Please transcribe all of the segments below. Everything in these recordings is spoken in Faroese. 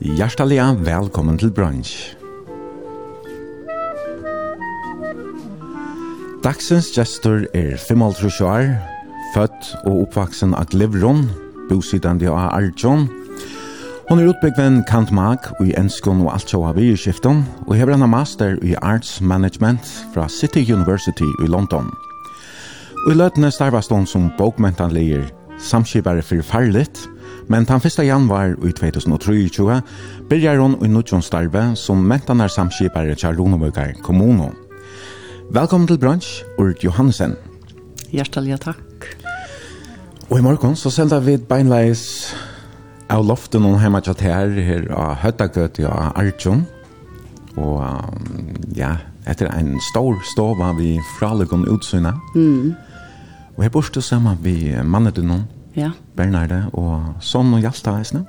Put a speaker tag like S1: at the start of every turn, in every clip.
S1: Hjertelig velkommen til brunch. Dagsens gestor er 55 år, født og oppvaksen av Glivron, bosittende av Arjon. Hon er utbyggven Kant Mag i Enskon og alt av Vyerskifton, og hever en master i Arts Management fra City University i London. Og i løtene starvast hun som bokmentanleger, samskipare for farligt, Men den 1. januar i 2023 byrjar hun i Nudjon Starve som mentanar samskipare til Runovøkar kommuno. Velkommen til brunch, Urt Johansen.
S2: Hjertelig takk.
S1: Og i morgen så sender vi beinleis av loften og hjemme til her, her av Høttagøt og Arjun. Og ja, etter en stor stova vi fralegon utsynet.
S2: Mm.
S1: Og her borste sammen vi mannet noen
S2: Ja.
S1: Bernarde og Son og Hjalta, eisne?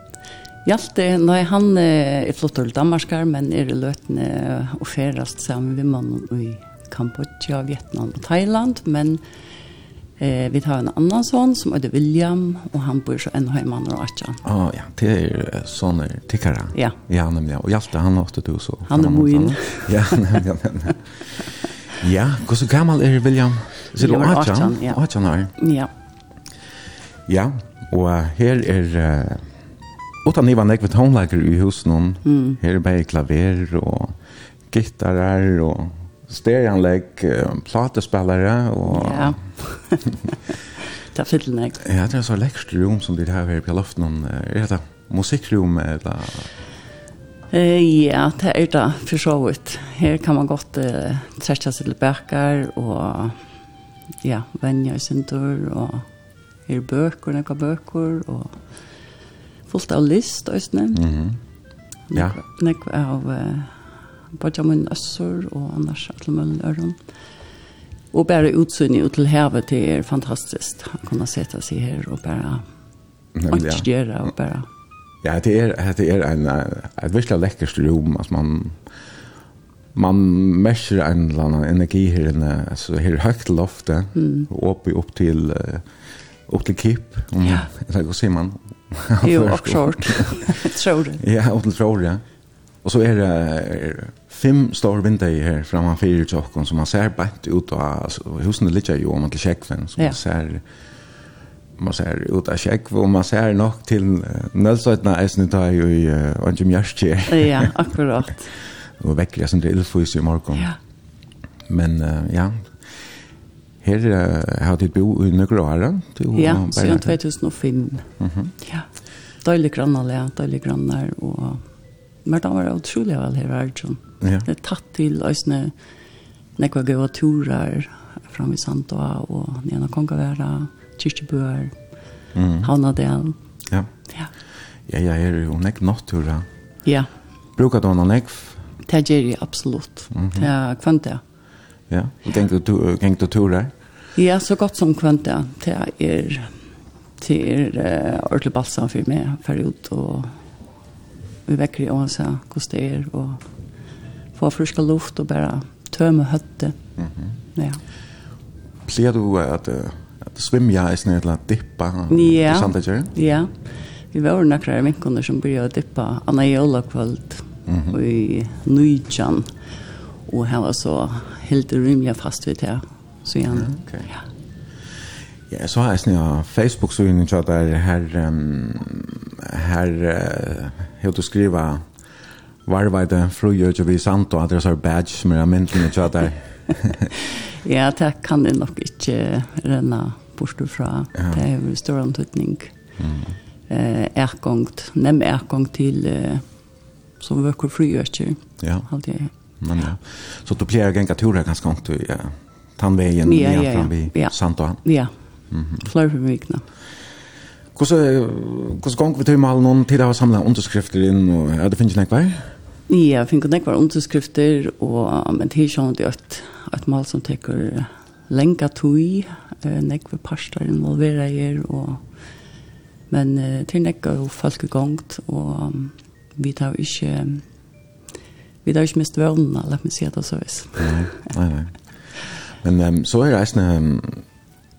S2: Hjalte, nei, han er flott til Danmarskar, men er i løtene og ferast sammen med mannen i Kambodja, Vietnam og Thailand, men eh, vi tar en annan son som heter William, og han bor så enn heimann og atja.
S1: Å ja, det er sånne tikkere.
S2: Ja.
S1: Ja, nemlig. Og Hjalte, han åtte du så.
S2: Han er moin.
S1: Ja, nemlig, nemlig. ja, hvordan gammel er William? Sier du atjan?
S2: Atjan, ja.
S1: Atjan er.
S2: Ja.
S1: Ja, og her er... Uh, utan nivan ekve tonelager i husen,
S2: mm.
S1: her er bare klaver og gittarar og stereanlegg, uh, platespillere og...
S2: Ja. det er fyllt
S1: Ja, det er så lekkert rom som det her på loften. Er det musikkrom eller...
S2: Eh, ja, det er det for så vidt. Her kan man godt uh, trekke seg til bøker og ja, venner i sin tur og er bøker, nekka bøker, og fullt av list, østene.
S1: Mm -hmm. Ja.
S2: Nekk av uh, Bajamun Øssur og annars Atlemun Øron. Og bare utsynning ut til havet, det er fantastisk. å kunne sette seg her og bare åndsgjøre og bare...
S1: Ja, det er, det er en, et virkelig lekkert rom, at man man mesjer en eller annen energi her inne, altså her høyt loftet,
S2: mm.
S1: og oppe opp til uh, upp till Kip. Mm.
S2: Ja.
S1: Det går se man.
S2: Jo, och short. Tror
S1: Ja, upp till tror ja. Och så är det er, fem stora vindar här framan för tjocken som man ser bänt ut och alltså husen är lite ju om man kan checka
S2: den
S1: man ser man ser ut av check och man ser nog till nölsötna är det där ju och ju mjärst
S2: Ja, akkurat.
S1: och väcker jag sen till fuis i morgon.
S2: Ja.
S1: Men uh, ja, Her har du bo i nøkker år,
S2: Ja, siden 2005.
S1: Mm -hmm.
S2: Ja, døylig grannar, ja, døylig grannar, og men det var utrolig vel her Arjun.
S1: Ja.
S2: Det er tatt til øsne nekva gøy turer fram i Santoa og nena Kongavera, Kyrkjebøer,
S1: mm.
S2: Havnadel.
S1: Ja.
S2: Ja.
S1: Ja, ja, er jo nek nattura.
S2: Ja.
S1: Brukar du noen nekv?
S2: Det gjør jeg absolutt. Mm -hmm. Det er kvant det.
S1: Ja. Ja, og gikk du turer?
S2: Ja, så godt som kvant, ja. Det er, det er uh, ordentlig balsam for meg, for ut og vi vekker i ånsa, hvordan det er, og få friska luft og bare tømme høtte. Mm. Ja.
S1: Ser du at, at svimja i snedet eller dippa?
S2: Ja, ja. Vi var nakra vinkunder som började dippa Anna Jola kvöld
S1: mm -hmm.
S2: i Nujjan. Och här var så helt rymliga fast vid det. Så igen.
S1: Okay.
S2: Ja.
S1: Ja, så har jag snö Facebook så inne chat där här um, här hur uh, du skriva var var det fröjer ju vi sant och adressar badge som jag minns inne chat där.
S2: ja, det kan det nog inte renna bort fra.
S1: Ja.
S2: Det er jo stor antydning. Mm. Eh, ergångt, nem ergångt til eh, som vøkker fröjer.
S1: Ja.
S2: Allt det
S1: Men, ja. Så du blir jag ganska tur här ganska långt. Ja. Tandvägen
S2: ja, ja,
S1: ja.
S2: fram
S1: vid
S2: ja.
S1: Santohan.
S2: Ja, mm -hmm. för vikna.
S1: Hvordan gong vi tog med alle noen tid av å samle underskrifter inn, og ja, det finnes ikke nekvar?
S2: Ja, jeg finner nekvar underskrifter, og men det er sånn at et, et mal som teker lenga tui, nekvar parster involvera er, og men til nekvar jo folk gongt, og vi tar ikke vi har ikke mest vøvnene, la meg si det så vis.
S1: Nei, nei, Men um, så er det eisne, um,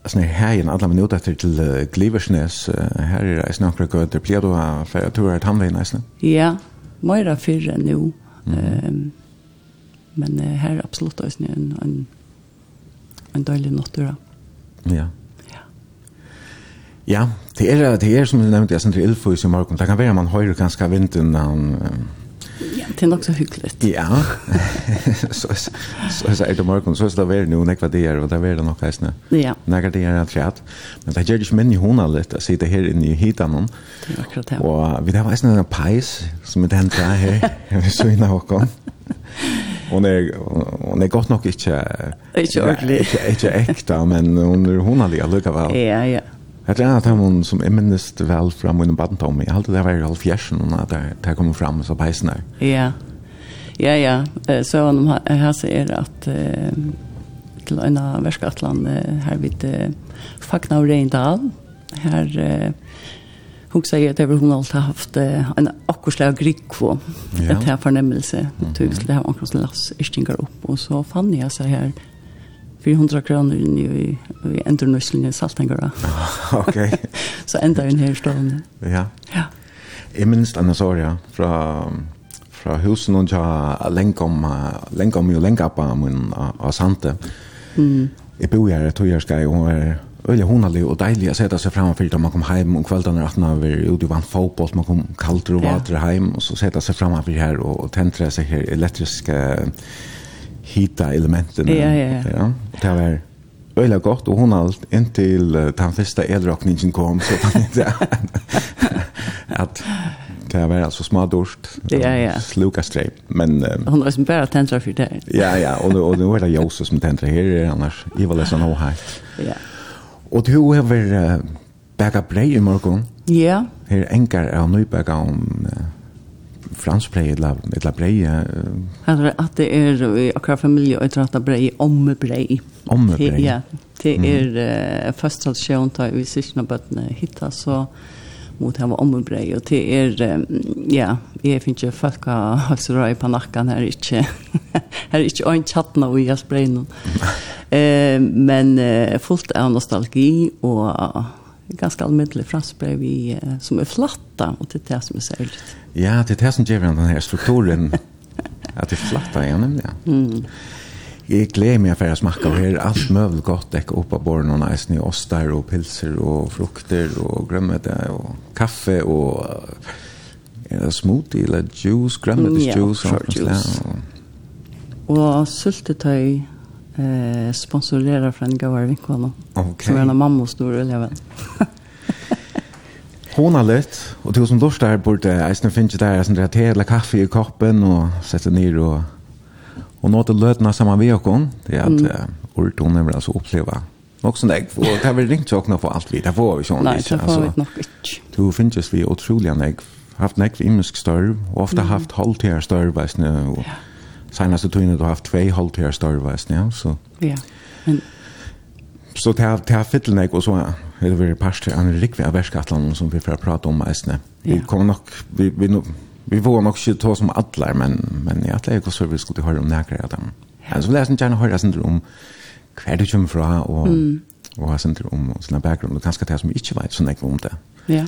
S1: eisne her igjen, alle minutter etter til uh, Gliversnes, uh, her er det eisne akkurat gøter, blir du av flere turer tannveien eisne?
S2: Ja, mer av fyrre nå. Mm. Um, men uh, her er absolutt eisne en, en, en døylig nattura.
S1: Ja. Ja. Ja, det er, det er som du nevnte, jeg sender ildfus i morgen. Det kan være man høyre ganske vinden, han...
S2: Um, Ja, det er nok så hyggligt.
S1: Ja. så så så är det morgen, så er det vært när vad det er, og det er vært nok heisne.
S2: Ja.
S1: När det er att. Men det gjør ju men ju hon har lätt att sitta här inne i hitan hon.
S2: Det akkurat det.
S1: Og vi har heisne en peis, som er den tre her, vi så inna och kom. Hon är hon är gott nog inte
S2: inte ordentligt.
S1: Inte äkta men hon är hon har det lika väl.
S2: Ja, ja.
S1: Jeg tror at han som jeg minnes vel fram under baden på meg, jeg halte det var i halv når det, det kom fram så peisen der.
S2: Ja, ja, ja. Så han her ser at til en av verskatland her vidt Fakna og Reindal, her hun sier at jeg hun alltid har haft en akkurat grikvo, et her fornemmelse, og tog det har akkurat lass, ikke opp, og så fann jeg seg her, 400 kroner inn i, i endernøslinje Saltengara.
S1: ok.
S2: så ända den her stående.
S1: Ja.
S2: Ja.
S1: Jeg minns denne sorgen fra, fra husen og ja lenkom, lenkom jo lenkappa min av Sante. Mm. Jeg bor her et tøyerskai, og hun er Øyla hundalig og deilig att sätta sig framför da man kom hem och kvällarna att man over ute i vant fotboll, man kom kallt och vater hem och så sätta sig framför här och tentre sig här elektriska uh, hita elementen.
S2: Ja, ja, ja.
S1: ja. Det var øyla godt, og hun alt, inntil den första eldrakningen kom, så tenkte jeg att det var alltså små smadorst,
S2: ja, ja.
S1: sluka streip, men... Um,
S2: hon var som bara tentra för det.
S1: ja, ja, och och nu är det Jose som tentra här annars, jeg var så noe här.
S2: Ja.
S1: Og du har vært uh, bæka brei i morgen.
S2: Ja.
S1: Her enkar av nybæka om... Uh, fransk brei, eller, eller brei.
S2: Uh, er at det er i akkurat familie, og jeg tror at det brei, omme brei.
S1: Omme brei?
S2: Ja, det er mm. uh, først tradisjon da vi sysna bøttene hitta, så mot hava omme brei, og det er, um, ja, jeg finner ikke folk av høysera på nakken her ikke, her er ikke øyne tjattene og jeg sprei noen. noen. Men fullt av nostalgi og ganska allmäntlig fransbröd vi som är flatta och det är det som är särskilt.
S1: Ja, det är det som ger den här strukturen att det är flatta igen. nämligen. Mm. Jag gläder mig för att smaka och här allt möjligt gott däck upp av borren och nice ni ostar och pilser och frukter och grönmete och kaffe och uh, smoothie eller juice, grönmete mm,
S2: ja, juice. Och, juice. Och, och syltetøy eh sponsorera från Goar Vinkvalla.
S1: Okay.
S2: Som är en mamma stor elev.
S1: Hon har lätt och tusen lust där borde eisne finns där som det te eller kaffe i koppen och sätter ner och och något att lötna samma hon. Det är att mm. ord hon vill alltså uppleva. Och sån där och det väl ringt tjockna för allt vi. Det får vi sån
S2: lite alltså.
S1: Du finns just vi otroliga nägg haft nägg i muskstörv och ofta haft håll till störv och senaste tiden har haft två halvtider starvast, ja, så.
S2: Ja, men
S1: så det har det har fyllt mig och så är det väl past en riktig av väskatlan som vi får prata om nästan. Vi kommer nog vi vi nog vi vågar nog inte ta som alla men men jag tror att vi skulle höra om några av dem. Alltså vi läser gärna höra sen om kvar du kommer fra och mm. och har sen om såna bakgrund och kanske det som inte vet så näck om det.
S2: Ja.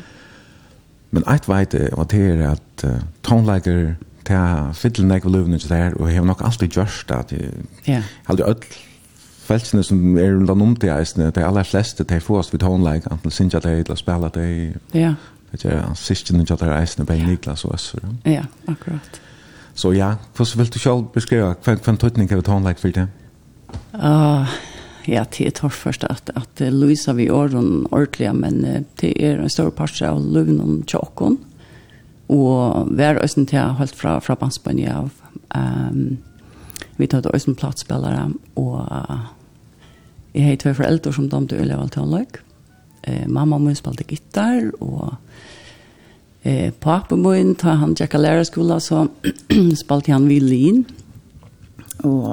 S1: Men ett vet och det är att tonlager det er fytlen jeg vil løvne til og hevur nok alltid gjørst at
S2: Ja.
S1: Alltid ødel. Feltsene som er rundt om det eisene, de aller fleste, de får oss vid håndleik, enten synes jeg det, eller spiller det.
S2: Ja.
S1: Det er siste når jeg tar eisene, bare Niklas og oss
S2: Ja, akkurat.
S1: Så ja, hvordan vil du selv beskrive, hva er en tøytning av håndleik for det?
S2: Ah, ja, det er tørt først at, at Luisa vi åren ordentlig, men det er en stor part av løvnen tjokken. Ja og vær østen til holdt fra, fra bandspøyne av. Um, vi tatt østen plattspillere, og uh, jeg har tve foreldre som de til av til løk. Eh, mamma min spalte gitar, og eh, pappa min, da han tjekka lærerskolen, så spalte han violin. Og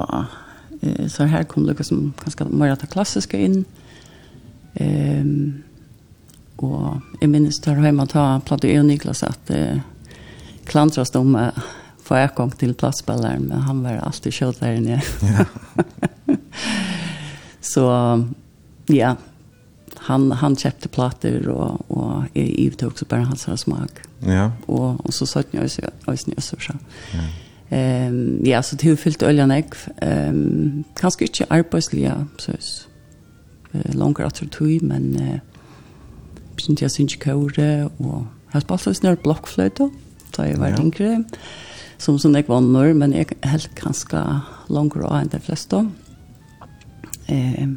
S2: eh, så her kom det som ganske mer av klassiske inn. Ehm og jeg minnes der hjemme ta platt og Niklas at eh, klantras om uh, få erkong til plassspilleren, men han var alltid kjøtt der inne. Ja. så, ja, han, han köpte plattor och och är jeg givte också bara hans smak.
S1: Ja.
S2: Och och så satt jeg også, også nøs så så. Ja. Ja, så det fyllt oljan jeg. Ehm kanske inte arbetsliga så eh långt att tro men eh sind ja sind synes ikke och og jeg har spalt en snør da jeg var yngre, som som jeg var men jeg er helt ganske langere av enn de fleste. Eh,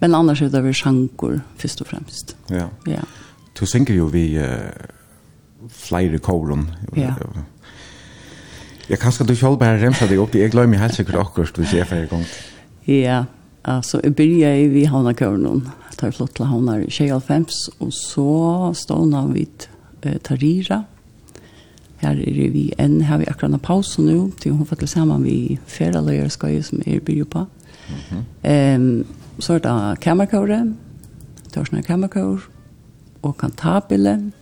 S2: men annars er det vel sjanger, først og fremst.
S1: Ja.
S2: ja.
S1: Du synker jo vi uh, flere kåren.
S2: Ja.
S1: Jeg kan skal du selv bare remse deg opp, jeg glemmer helt sikkert akkurat hvis jeg er ferdig gang.
S2: Ja, altså jeg begynner vi havna kåren, tar flott til havna i 25, og så stående vi eh, Tarira, Her er vi enn, her er vi akkurat en pause nå, til hun får til sammen vi ferieløyer skal jo som er bygget på. Mm -hmm. um, så er det kamerkåre, Torsner kamerkåre, og kantabile,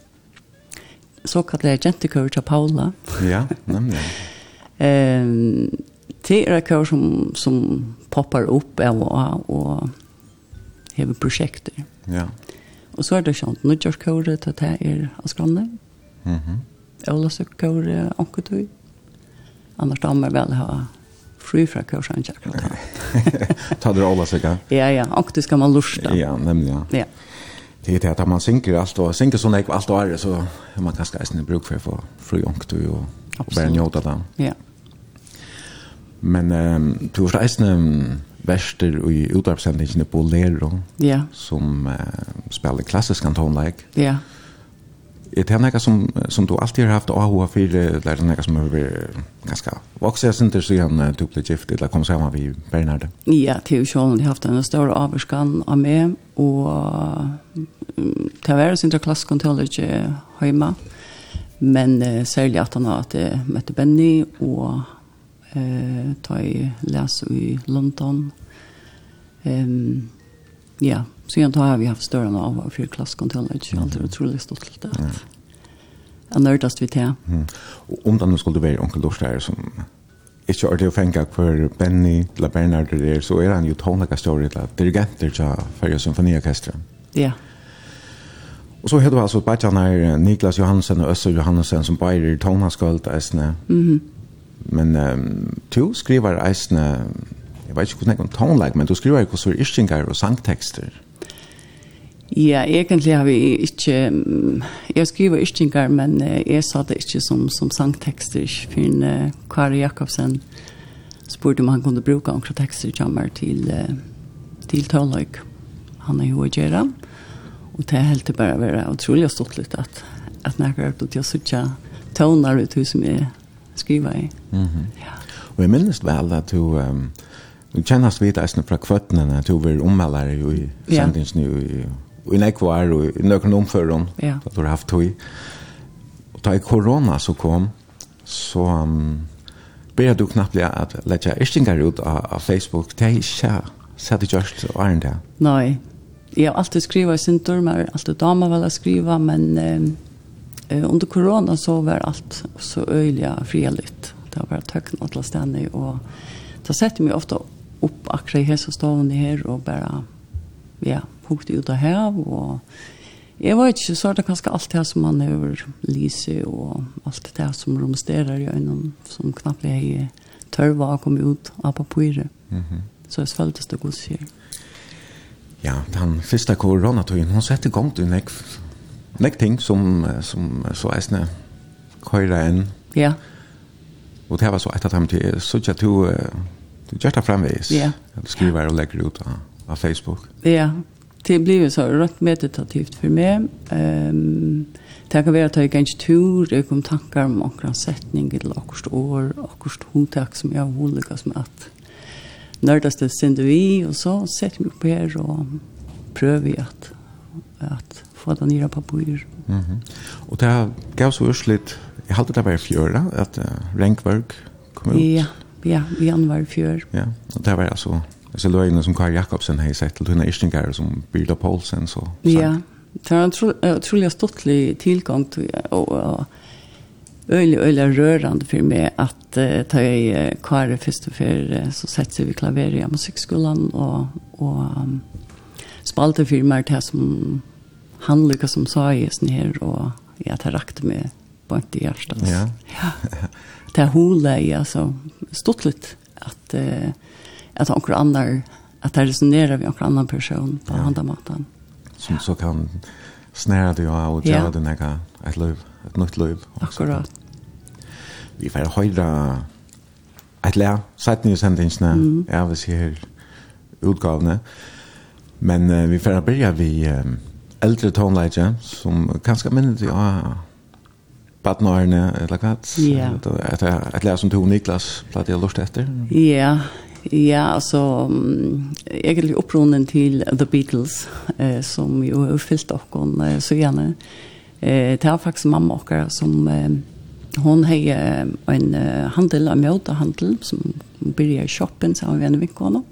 S2: så kallet jeg jentekår til Paula.
S1: ja, nemlig.
S2: um, det er kår som, som poppar opp av og av, og hever prosjekter.
S1: Ja.
S2: Og så er det sånn, nødgjørskåre til det er av skrande. Mhm.
S1: Mm -hmm.
S2: Ola Sukkor onkutøy. Annars da må jeg vel ha fri fra kursen ikke akkurat da.
S1: Ta det Ola Sukkor? Ja,
S2: ja. Onkutøy skal man lusta.
S1: Ja, nemlig, ja.
S2: Ja.
S1: Det er det att man synker alt og synker sånn ikke allt og är så man ganske ska äta bruk för för fri onkutøy och og bare njuta där.
S2: Ja.
S1: Men um, du har ätna verster i utarpsendingene på Lero,
S2: ja.
S1: som uh, spiller klassisk kantonleik.
S2: Ja.
S1: Er det noe som som du alltid har haft AHA för det noe som som vært ganske vokset center så han tog det gift eller kom sammen vi Bernhard?
S2: Ja, til är jeg har haft en stor avskan av mig och det var klasskontroll ikke hjemme, Men uh, særlig at han har at jeg møtte Benny og eh, ta i les i London. Um, ja, Så jag har vi haft större av för klasskontroll och allt det otroligt stort till det. Jag nördast vid det.
S1: Mm. Om det nu skulle vara onkel Lorstär som ikke er det å fenge for Benny eller Bernard der, så er han jo tonelika større eller dirigenter til Færøy Symfoniorkestra.
S2: Ja.
S1: Og så hade det altså Bajan her Niklas Johansen og Øsser Johansen som bare er tonelskalt eisene.
S2: mhm.
S1: Men um, skriver eisene, jeg vet ikke hvordan jeg kan tonelike, men du skriver ju hvordan er och og sangtekster.
S2: Ja, egentlig har vi ikke, jeg skriver ytringer, men jeg sa det ikke som, som sangtekster, for uh, Kari Jakobsen spurte om han kunne bruke noen tekster jammer til, uh, til Tøløyk. Han er jo å gjøre, og det er helt til bare å være utrolig stått litt at, at når jeg har hørt at jeg sitter tøvner ut som jeg skriver i.
S1: Mm -hmm.
S2: ja.
S1: Og jeg minnes vel at du, um, du kjennast vidt eisne fra kvøttene, at du var ommelder jo i sendingsnivå i i nekvar og i nøkken omføren,
S2: ja.
S1: da du har haft tog. Og da i korona så kom, så um, ber du knappt at letja jeg ut av, av Facebook, det er ikke sett i Gjørst og æren det.
S2: Nei, jeg har alltid skrivet i synder, men jeg har alltid damer vel å skrive, men eh, under korona så var alt så øyelig frihet. Det var bare tøkken til stedet, og da setter vi ofte opp akkurat i hese stående her og bare ja, punkt ut av hev, og jeg vet ikke, så er det kanskje alt det som man har lyse, og alt det som romsterer i øynene, som knappt jeg tørva å komme ut av papiret.
S1: Mm -hmm.
S2: Så jeg føltes det godt sier.
S1: Ja, den første koronatøyen, hun sette gang til nek, nek ting som, som så eisne køyre inn.
S2: Ja.
S1: Og det var så etter dem til, så ikke at du, du gjør det fremvis.
S2: Ja.
S1: At du skriver og legger ut av av Facebook?
S2: Ja, det blir så rätt meditativt för mig. Um, det kan være att jag inte tur, jeg kom tankar om akkurat setning, eller akkurat år, akkurat hodtak som jag har hodet som at nördast det sänder vi och så sätter vi upp här och prövar att, att få den nya papper. Mm
S1: -hmm. Och det gav så ursligt, jag halte det bara i fjöra, att uh, Renkverk kom ut.
S2: Ja, ja, vi anvar fjør.
S1: Ja, och det var altså Alltså löjna som Karl Jakobsen har sett till tunna Istingar som Birda Paulsen så.
S2: Ja, det är en otroligt stortlig tillgång till och öle öle rörande för mig att uh, ta i uh, Karl först för uh, så sätter vi klaver i musikskolan och och um, spalte för mig som han lyckas som sa i sen här och jag tar rakt med på ett hjärta.
S1: Ja.
S2: ja. Det är hur så alltså stortligt att uh, att onkel annan att resonera vi onkel annan person på
S1: ja.
S2: andra matan.
S1: Som så kan snära det av
S2: och
S1: göra den här ett liv, ett nytt liv.
S2: Akkurat.
S1: Vi får höra ett lär, sätt ni sen
S2: den snä.
S1: Ja, vi ser här. Men uh, vi får börja vi um, äldre tonläge som kanske minnet ja partnerne eller
S2: kat.
S1: Yeah. Att att läsa som Tony Niklas platt jag lust efter.
S2: Ja, Ja, altså, egentlig opprunden til The Beatles, eh, som jo har fyllt okken eh, så gjerne. Eh, det er faktisk mamma okker som... Eh, hon eh, en handel, en mjøtehandel, som byrja i shoppen sammen med en vinkåne.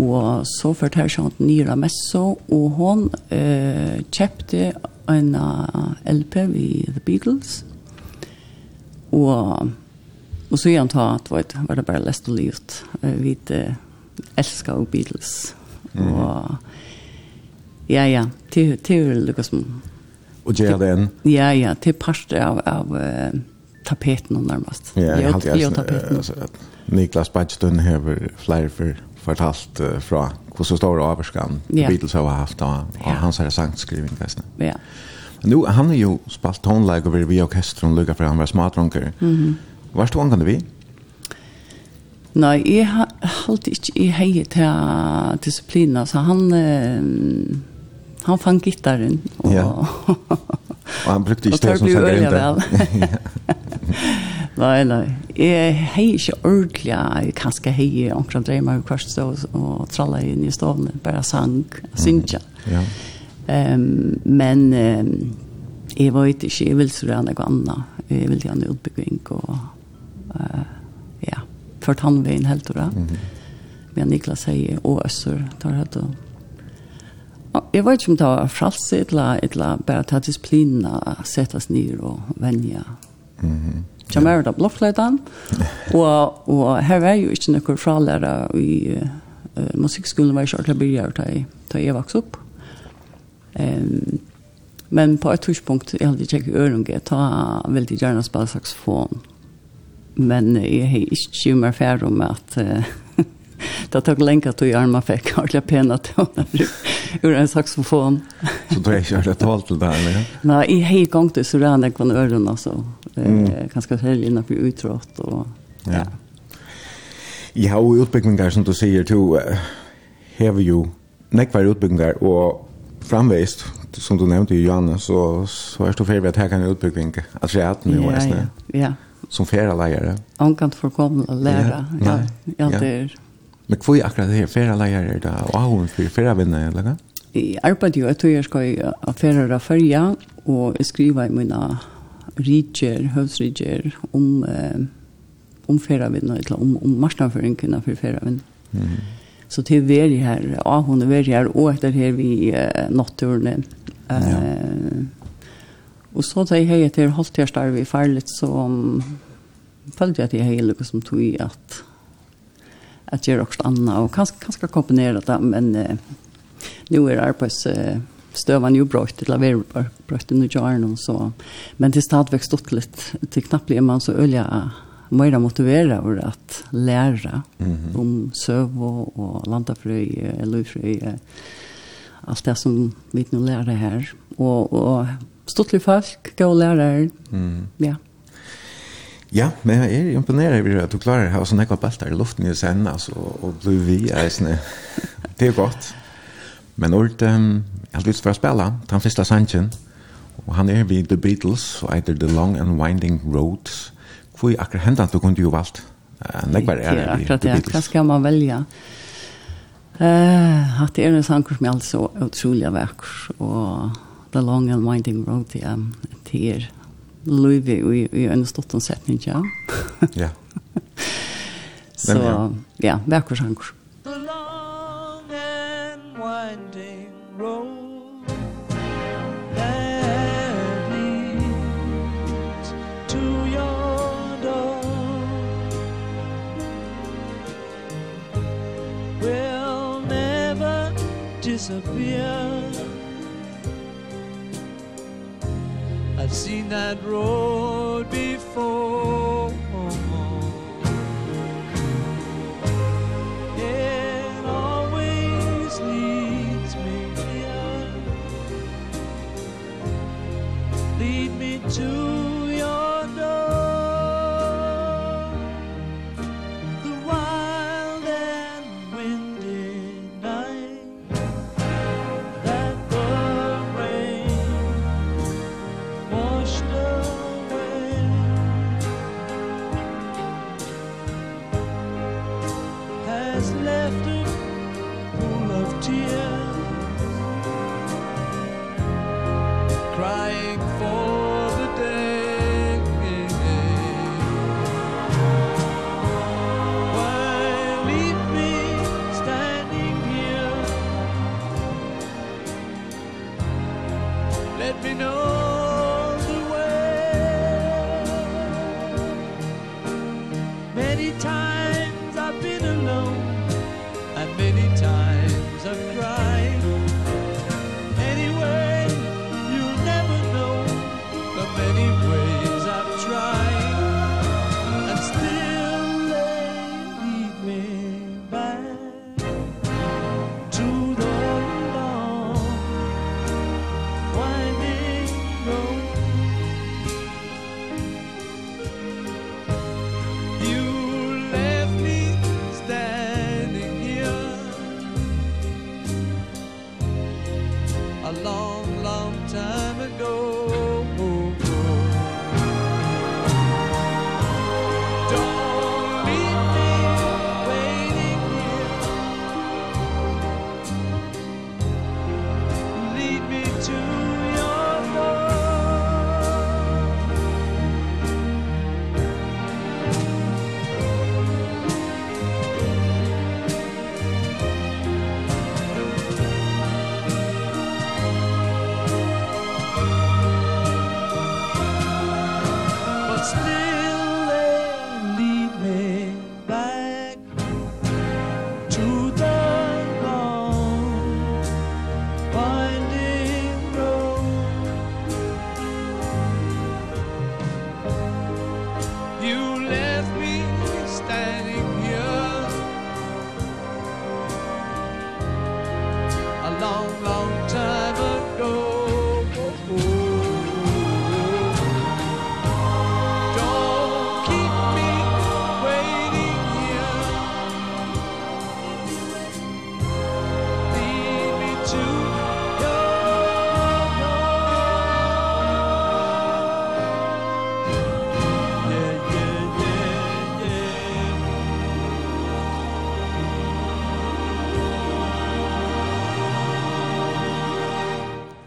S2: Og så førte her sånn nyra messo, og hon eh, kjøpte en LP vid The Beatles. Og Och så igen tar att vet var det bara läst och levt. Vi älskar och Beatles.
S1: Mm.
S2: Och ja ja, till till Lucas.
S1: Och jag den.
S2: Ja ja, till pastor av av tapeten närmast.
S1: Ja,
S2: jag
S1: har
S2: tapeten.
S1: Niklas Bachstun har flere för fortalt uh, fra hvordan så det overskan
S2: ja.
S1: Beatles har haft og, og
S2: ja.
S1: hans har sagt skriving
S2: Ja.
S1: Nu, han har jo spalt tonlag over vi orkestron lukka for han var smadrunker. Mm -hmm. Var du angående vi?
S2: Nei, jeg halte ikke i hei til disiplina, så han, eh, han fann gittaren. Og,
S1: ja. og han brukte ikke det som sender
S2: inn
S1: det.
S2: Nei, nei. Jeg hei ikke ordentlig, jeg kanskje hei omkring dreimer og kvart stå og tralla inn i stovene, bare sang, synkja. Mm.
S1: Ja.
S2: Um, men um, jeg vet ikke, jeg vil så gjerne gå anna. Jeg vil gjerne utbygging og uh, ja, ført han ved en helt ura. Mm -hmm. Men Niklas sier, og Øssur, Øsser, der hadde Jeg vet ikke om det var fralse, eller, eller bare ta disiplina, settes ned og venja.
S1: Mm
S2: -hmm. Jeg kommer da blokkleidene, og, og her var jo ikke noen fralærer i uh, musikkskolen, var ikke ordentlig byrger da jeg vokste opp. Um, men på et tidspunkt, jeg hadde ikke øren, ta veldig gjerne spille saksofon men jeg har ikke skjummer færre om at det tok lenge at du i armen fikk alle pene toner ur en saksofon.
S1: så du har ikke hørt talt til det eller?
S2: Nei, jeg har gang til så rann Surane kvann øren, altså. Mm. Ganske selv innenfor utrått, og
S1: ja. Jeg har jo utbyggingar, som du sier, to har vi jo nekvar utbyggingar, og framveist, som du nevnte, Johanne, så, så er det ferdig at her kan utbyggingar, at det er
S2: 18 år, Ja,
S1: ja,
S2: ja
S1: som färra lärare.
S2: Hon kan få komma och
S1: lära.
S2: Ja, ja,
S1: ja.
S2: det är.
S1: Men kvoi akkurat det här färra lärare det, och hon för färra vänner eller?
S2: I arbetar ju att jag ska affärer färja och skriva i mina riker, hövsriker om eh, om färra vänner eller om om marknadsföring kunna för
S1: färra vänner. Mm.
S2: Så det är väl här, ja hon är väl här och efter här vi eh, naturen eh,
S1: ja.
S2: Og så da jeg hei etter halvtjørstarve i farligt, så um, følte jeg at jeg hei lukket som tog i at at gjøre også annet, og kanskje, kanskje kombinere det, men uh, nå er arbeidsstøvene jo brøyt, eller vi er brøyt i Nujaren, så, men det er stadigvæk stått litt, til knapt blir man så øye mer motivera over at læra
S1: mm -hmm.
S2: om søv og, og landafrøy, løyfrøy, alt det som vi nu lærer her. Og, og Stortlig folk, gå og lærer.
S1: Mm.
S2: Ja.
S1: Ja, men jeg er imponeret over at du klarer å ha sånne ekva belter i luften i sen, altså, og bli vi eisene. Det er godt. Men Ort, um, jeg har lyst for å spille, den første sangen, og han er ved The Beatles, og eiter The Long and Winding Road. Hvor er akkurat hendet du kunne jo valgt? En lekvar er
S2: det akkurat det, hva skal man velge? Uh, at det er en sang som er altså utrolig vekker, og the long and winding road ja um, til Louis i, i en storten setning, ja.
S1: ja.
S2: Så,
S1: ja,
S2: verkvars hanker.
S3: The long and winding road that leads to your door will never disappear I've seen that road before.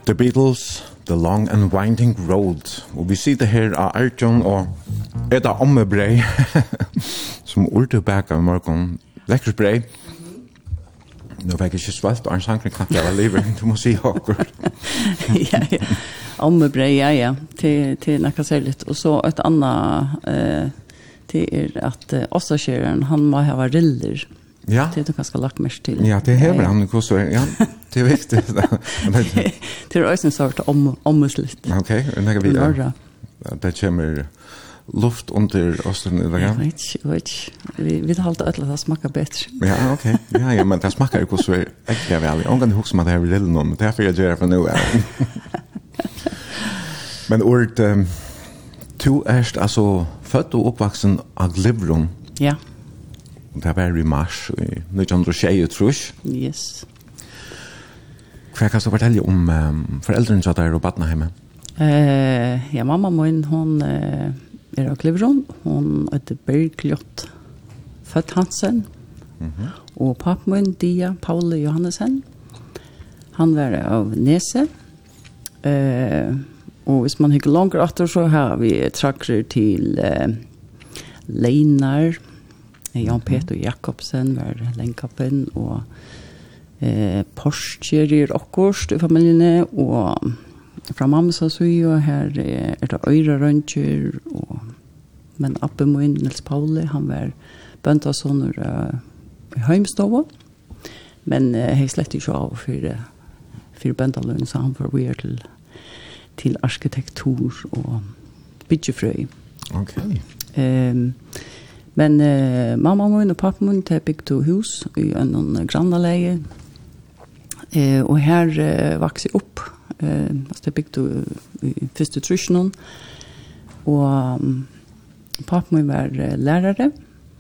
S3: The
S1: Beatles, The Long and Winding Road. Og vi sitter her av Arjun og Edda Ommebrei, som urte bæk av morgen. Lekker brei. Nå fikk jeg ikke svalt, og en sankring knappt jeg var livet, du må si akkurat.
S2: ja, ja. Ommebrei, ja, ja, til, til nekka særligt. Og så et annet, eh, det er at eh, Åstakjøren, han må ha riller.
S1: Ja.
S2: Det er du kanskje lagt mest til.
S1: Ja, det hever han, hvordan, ja. Det er visst
S2: det. er også en sort om ommuslist.
S1: Okej, okay, när vi
S2: är.
S1: Det kommer luft under östern i dag.
S2: Jeg vet ikke, jeg vet ikke. Vi vill hålla öll at det smakar bedre.
S1: Ja, ok. Ja, ja, men det smakker ju så är äckliga väl. Jag kan huxa at det er lille noen, men det er här får jag göra för nu. men ordet, um, to erst, altså, født og oppvaksen av Glivron.
S2: Ja.
S1: Det var i mars, i 1920, tror 1923.
S2: Yes.
S1: Hva kan du fortelle om um, foreldrene som er i Robatna hjemme?
S2: Uh, ja, mamma min, hon uh, er av Klivron. Hon heter Bergljott Født Hansen. Mm -hmm. Og pappa min, Dia Paule Johannesen. Han var av Nese. Uh, og hvis man hikker langer etter, så har vi trakker til uh, Leinar, Jan Peter Jakobsen var lenkappen, og eh, Porsche i akkurat i familiene, og fra mamma så og her er det øyre røntjer, og, men Abbe Moin, Nils Pauli, han var bøntasåner i Heimstova, men uh, jeg slett ikke av for, for bøntaløn, så han var vi til, til arkitektur og byggefrøy.
S1: Ok.
S2: Um, men eh, mamma min og pappa min, de ett hus i en grannleie, Eh, och här eh, växte jeg. Eh, altså, jeg bygde i första trusjonen. Och um, pappa min var uh, lärare.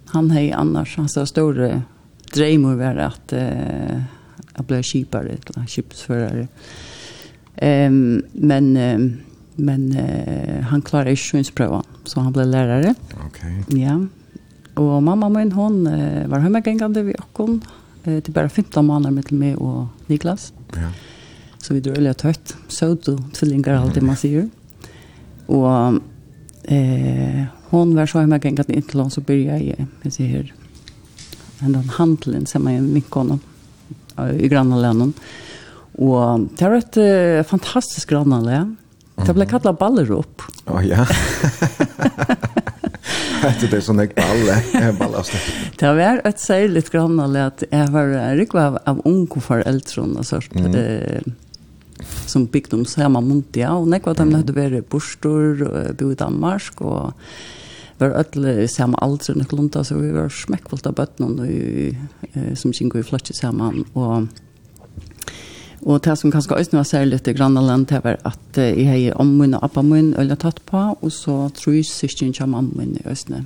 S2: Han hei annars, han sa dröm dreimer var att eh, jeg bli skipare eller skipsförare. Ehm men... Eh, men eh, han klarade ikke synsprøven, så han blev lärare.
S1: Ok.
S2: Ja, og mamma min, hon eh, var hjemmegengende ved åkken det er bare 15 måneder mellom meg og Niklas.
S1: Ja.
S2: Så vi drar litt tätt. Søt og tvillingar alt det man sier. Og eh, hon var så hemma gänget inte till hon så började jag, jag ser här, en den handeln som man mycket honom i grannalenen. Och det var ett eh, fantastiskt grannlän. Det blev kallat baller
S1: upp. Ja, oh, ja. Det är sån där balle, ballast.
S2: Det var ett särskilt grann att jag var rikva av onkel för äldron och
S1: så
S2: eh som byggde om samma muntia och när vad de hade varit borstor och bo i Danmark och var öll i samma alder när klunta så vi var smäckfullt av bötterna som gick i flatsch samman och Og det som kanskje også var særlig til Grannaland, det var at jeg har ommun og appa min øyne tatt på, og så tror jeg søstjen kommer min i Østene.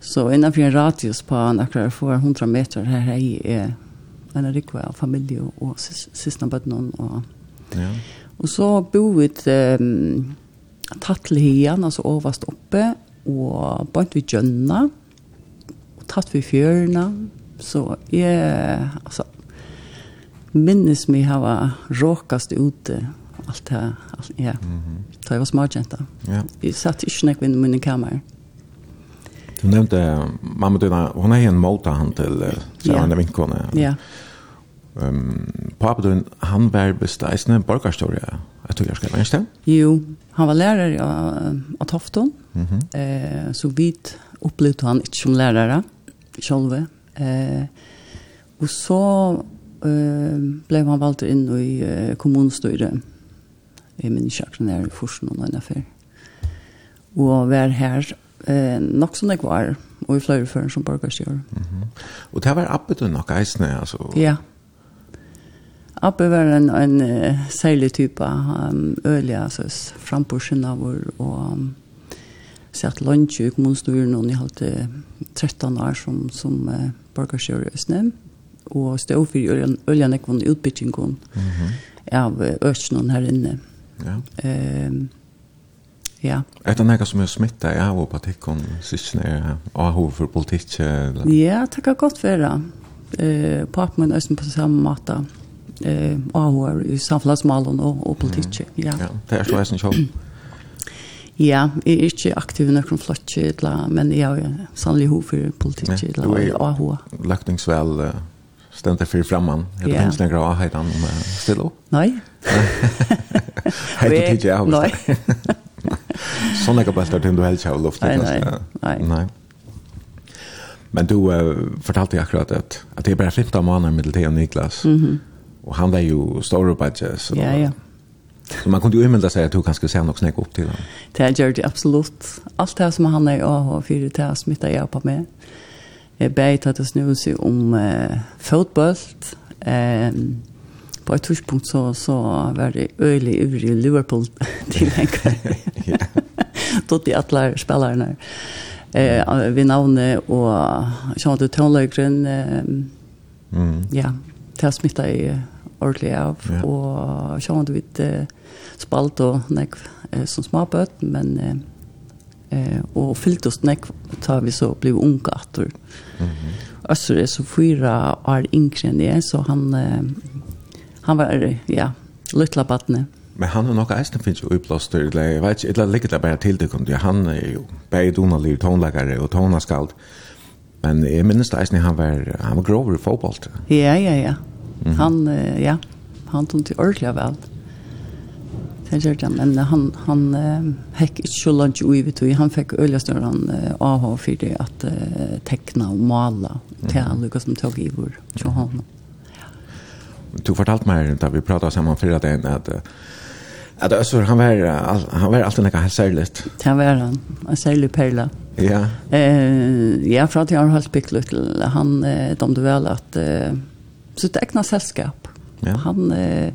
S2: Så innenfor en radius på akkurat 400 meter her er jeg en rikve av familie og søstene på. Og,
S1: ja.
S2: og så bor vi um, tatt til hien, altså overst oppe, og bort vi gjønna, og tatt vi fjørene, så jeg, altså minnes mig hava råkast ute allt här allt, ja.
S1: Mm
S2: -hmm. Det var smart jenta.
S1: Ja.
S2: Vi satt i inn vid min kammare.
S1: Du nämnde mamma dina, hon är en målta han till så
S2: ja.
S1: han er vinkone.
S2: Ja.
S1: Ehm um, pappa din han var bestäisen en borgarstoria. Jag tror jag ska vänta.
S2: Jo, han var lärare av Tofton.
S1: Mhm. Mm -hmm.
S2: eh så vidt opplevde han ikke som lärare själva. Eh och så blev han valgt inn i uh, kommunstyret. Jeg minns ikke akkurat nær i Forsen og noen affær. Og var her eh, nok som jeg var, og i flere før som borgerstyrer. Mm -hmm.
S1: Og det var appet du nok eisende, altså?
S2: Ja. Abbe var en, en uh, særlig type um, ølige, altså frampursen av vår, og um, sett lunch i kommunstyren, og jeg hadde 13 år som, som uh, borgerstyrer i Snøm og stå for øljanekvån utbyttingon mm
S1: -hmm.
S2: av ørsnån her inne.
S1: Ja.
S2: Um, ja.
S1: Er det noe som er smittet i av og partikken, synes jeg, av for politikk? Eller?
S2: Ja, det kan godt være. Eh, Papen min er på samme måte. Eh, av i samfunnsmalen og, og politikk, ja.
S1: Ja, det er så jeg synes.
S2: Ja, jeg er ikke aktiv i noen flott, men jeg har sannelig hov for politikk,
S1: Ja, og
S2: av hov.
S1: Løkningsvel, uh, stämt för framman. Det
S2: yeah.
S1: tänkte några av hedan om still
S2: upp.
S1: Nej. Hej
S2: det
S1: tycker jag.
S2: Nej.
S1: Såna kan bara starta du helst själv luft
S2: Nej.
S1: Nej. Men du uh, fortalte akkurat att att det är bara 15 månader med till Niklas.
S2: Mhm.
S1: Mm och han var ju stor på det så.
S2: Ja, ja.
S1: Så man kunde ju invända sig att du kanske ser något snäck upp till honom.
S2: Det är det absolut. Allt det som han är av och för det smittar jag på med. Jeg ber til at det snur seg om eh, fotbollt. Eh, på et tidspunkt så, så var det øyelig ivrig Liverpool til
S1: en
S2: Tot de alle spillerne. Eh, vi navnet og kjent ut tonløkeren. Eh,
S1: mm.
S2: Ja, det har smittet i ordentlig av.
S1: Ja.
S2: Og sånn at vi eh, spalt og nekv eh, som småbøtt, men... Eh, eh och fylltost när tar vi så blev unga åter.
S1: Mhm.
S2: Alltså det är så fyra år yngre än så han eh, han var ja, lilla barnet.
S1: Men han har nog eisen finns ju uppblåster, jag vet inte, eller ligger det bara till det kom han är ju bäge donaliv, tonläggare och tonaskald. Men jag minns det eisen han var, han var grover i fotboll.
S2: Ja, ja, ja. Mm -hmm. Han, ja, han tog till ordentligt väl. Det gjør det, men han, han uh, hekk ikke så langt ui, vet du, han fikk øyla større han uh, AH for det at uh, tekna og mala, til han lukket som tog i vår, til han.
S1: Du fortalt meg da vi pratet sammen før at en at at Øsver, han var, han var alltid nekka særlig.
S2: Det var han, en særlig perla.
S1: Ja.
S2: Eh, ja, for at jeg har holdt bygd til han, eh, de du vel at, eh, så det egna selskap.
S1: Ja.
S2: Han, eh,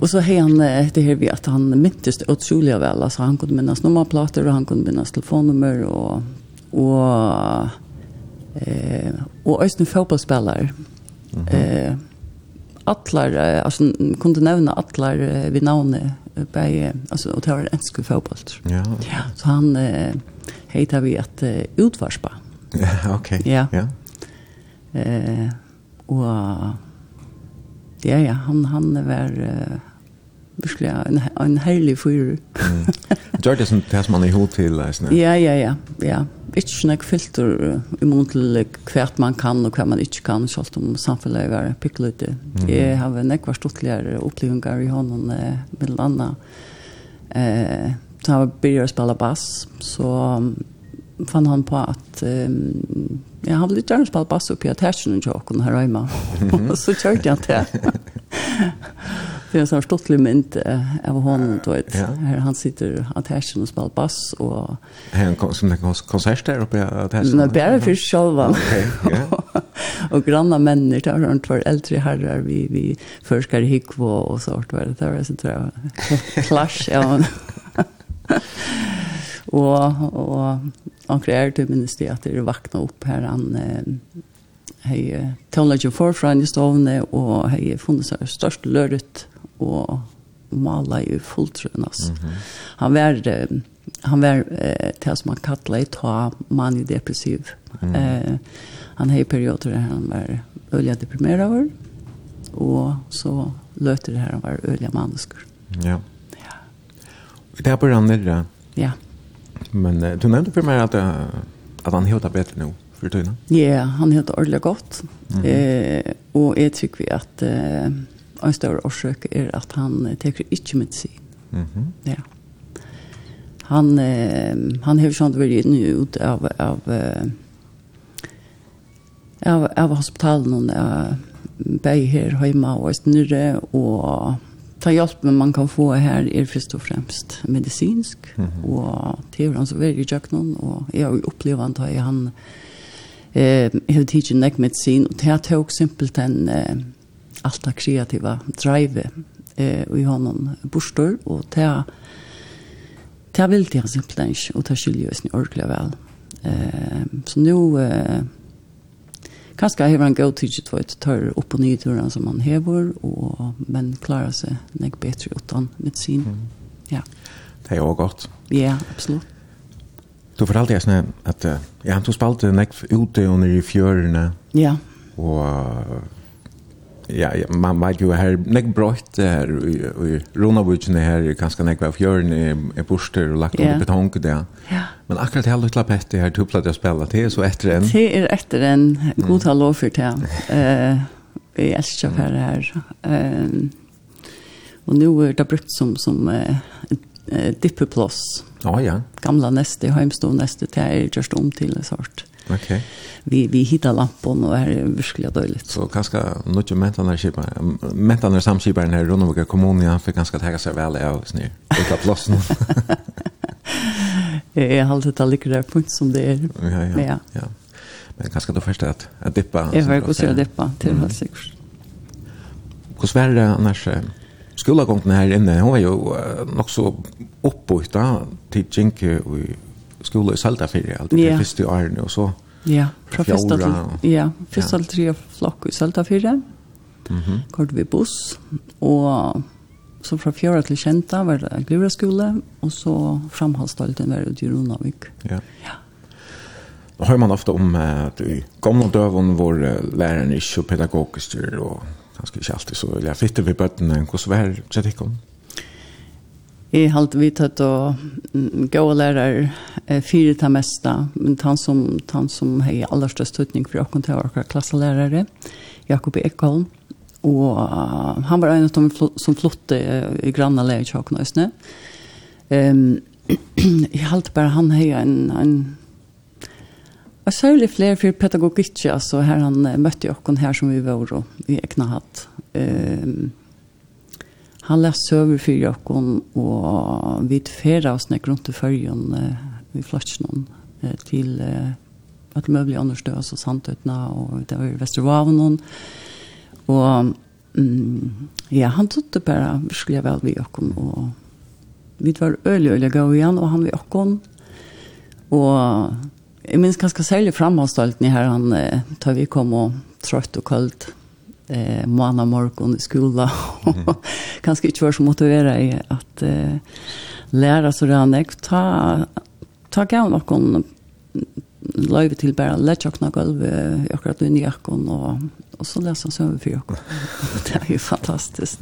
S2: Och så han det här vi att han mintes otroligt väl alltså han kunde minnas nummerplattor och han kunde minnas telefonnummer och och eh och ösn fotbollsspelare. Mm -hmm. Eh allar alltså kunde nämna allar vid namn på alltså och tar en sku fotboll.
S1: Ja.
S2: Ja, så han eh, heter vi att utvarspa.
S1: Ja, okej.
S2: Ja.
S1: Ja.
S2: Eh och Ja, ja, han, han var uh, virkelig en, en herlig fyr. mm.
S1: Gjør det som det som man er hod til?
S2: Ja, ja, ja. ja. Ikke sånn filter uh, imot til hvert man kan og hva man ikke kan, selv om samfunnet er pikkeløyde. Mm. Jeg har nekva stortligere opplevelser i hånden, uh, med annet. Uh, da jeg begynte å spille bass, så um, fann han på at um, jag hade lite gjerne spelat bass oppi i attachen og jag her hemma. Og så kjørte han til. det er en sånn stortlig mynd av hånden, du vet.
S1: Ja.
S2: Här han sitter attachen og spelar bass Og...
S1: och han kom som en konsert der där at attachen.
S2: Nej, bare för själva.
S1: Okej. Ja.
S2: og granna människor där runt var äldre herrar vi vi förskar hickvo och sånt var det där så tror jag. Clash ja. Og, og anker er til minnes det at det vakna opp her han eh, hei tånleggen forfran i stovene og hei funnet seg størst løret og mala i fulltrøn altså. Mm -hmm. Han var han var eh, til som han kallar i ta man depressiv. Eh, han hei perioder der han var ølja deprimerad og så løter det her han var ølja mannesker.
S1: Ja. Ja. Det er på rannet, ja.
S2: Ja.
S1: Men uh, du nevnte for meg at, uh, at han hørte bedre nå for tøyene.
S2: Ja, yeah, han hørte ordentlig godt. Mm -hmm. eh, og jeg tykker vi at eh, en større årsøk er at han teker ikke medisin. Mm
S1: -hmm.
S2: Ja. Han, eh, han har sånt vært inne ut av, av, av, av hospitalen og uh, bei her hjemme og nyrre og ta hjälpen man kan få här är först och främst medicinsk mm -hmm. och teorin så väldigt jag någon och jag upplever att jag han eh hur teach neck medicin och det tog simpelt en eh, allt det kreativa drive eh och i honom borstor och det det vill det simpelt inte och det skiljer oss ni ordentligt väl eh så nu eh kanskje har han gått tidsi två et tørre opp og nyturen som han hever, og, men klarer seg nek bedre utan medisin. Mm. Ja.
S1: Det er jo godt.
S2: Ja, absolutt.
S1: Du fortalte jeg sånn at ja, du spalte nek ute under i fjørene.
S2: Ja.
S1: Og ja, man vet ju här näck brott här i Ronavutsen här är ganska näck av fjörn i borster og lagt under betong där.
S2: Ja.
S1: Men akkurat här lilla pette här tuppla det spela till så efter en.
S2: Det är efter en god tal lov for det. Eh vi elsker för det her. Ehm och nu är det brukt som som eh dippeplås.
S1: Ja ja.
S2: Gamla näste heimstå näste det er just om till en sort.
S1: Okej.
S2: Vi vi hittar lampon och är verkligen dåligt.
S1: Så ganska något ju mentan där skipa. Mentan där samskiparen här runt omkring kommunen ja fick ganska täcka sig väl av snö. Det tar plats
S2: nu. Jag har alltid tagit det där punkt som det är.
S1: Ja ja.
S2: Ja.
S1: ja. Men ganska då först att att dippa.
S2: Jag vill gå
S1: och
S2: dippa till mm. helt säkert.
S1: Hur svär det annars skolagången här inne hon var ju nog så uppbyggd till Jinke och skola i Saltafyrja,
S2: alt
S1: det første i årene, og så
S2: Ja, fra første til, ja, første til tre flokk i Saltafyrja,
S1: mm
S2: kort vi buss, og så fra fjøra til kjenta var det glura skole, og så framhalstalten var det i Ronavik.
S1: Ja.
S2: ja.
S1: Då hör man ofta om att i gamla dövon var läraren inte så pedagogisk och han skulle inte alltid så, eller jag fitter vid bötten, hur så var det, så det?
S2: Jeg har alltid vidt å gå og lære fire til mesta, men han som, han som har aller størst tøtning for åkken til åkker klasselærere, Jakob Ekholm, og han var en av dem som flotte i granna lærer til åkken Østene. Um, jeg har alltid bare han har en, en Og særlig flere for pedagogikk, altså her han møtte åkken her som vi var og vi ekna hatt. Um, han läste över för Jakob och vid färra oss när runt i följen vi i flatsen till eh, att möjliga understöd så sant utna och det var i Västervaven och mm, ja han tog bara skulle jag väl vid Jakob och vi var öliga öliga gå igen och han vid Jakob och jag minns ganska särskilt i här han eh, tar vi kom och trött och kallt eh måna morgon i skola. Kanske inte var så motiverad i att eh, lära så det här ta ta gärna någon löjv till bara lätt och något golv jag kan inte jackan och och så läsa så över för jag det är ju fantastiskt.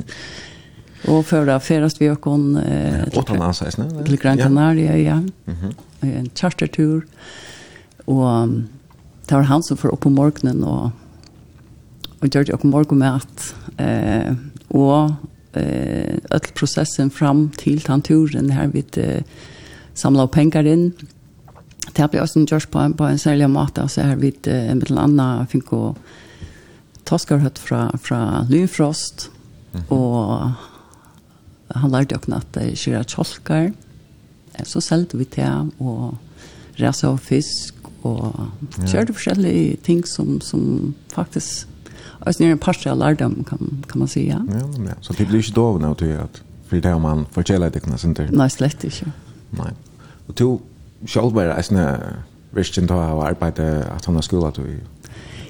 S2: Och för det färdast vi och kon eh,
S1: åtta anses nu
S2: till Gran Canaria ja. Mhm. En chartertur. Och det var han som för upp på morgonen och og gjør det morgen med at eh, og eh, all prosessen fram til tanturen her vi eh, samlet penger inn. Det blir også en gjørs på, på en særlig måte. Så her vi eh, med en annen fikk å tosker hørt fra, fra Lynfrost. Mm. og han lærte jo at det skjer er tjolker. Så selte vi til og resa og fisk og kjørte forskjellige ting som, som faktisk alltså det är en parti av lärdom kan, kan man säga. Ja,
S1: ja. Så det blir inte dovna att det för det har man förtjälat det kan inte.
S2: Nej, slett inte.
S1: Nej. Och du själv bara är såna visst då har arbetat att han har skola du.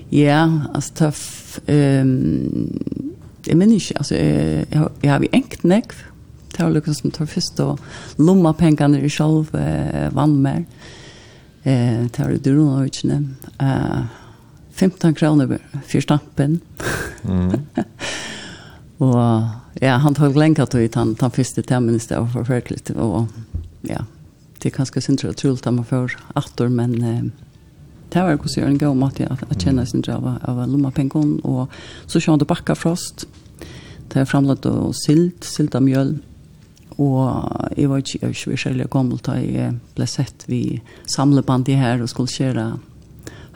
S2: Ja, alltså tuff ehm det men inte alltså jag jag har ju enkt näck tar liksom som tar först och lomma pengarna i själv vann mer. Eh tar du då inte. Eh 15 kroner for stampen. Mm. och ja, han tog länka till han han första terminen där var förfärligt och ja, det är ganska synd att trullt at man får atter, men eh, det var också en god mat att, att känna sin drava av lomma pengon Og så kjønner det bakka frost. Det er framlagt og silt, silt av mjøl. og jeg var ikke, jeg var ikke veldig gammel da jeg ble sett vi samleband i her og skulle kjøre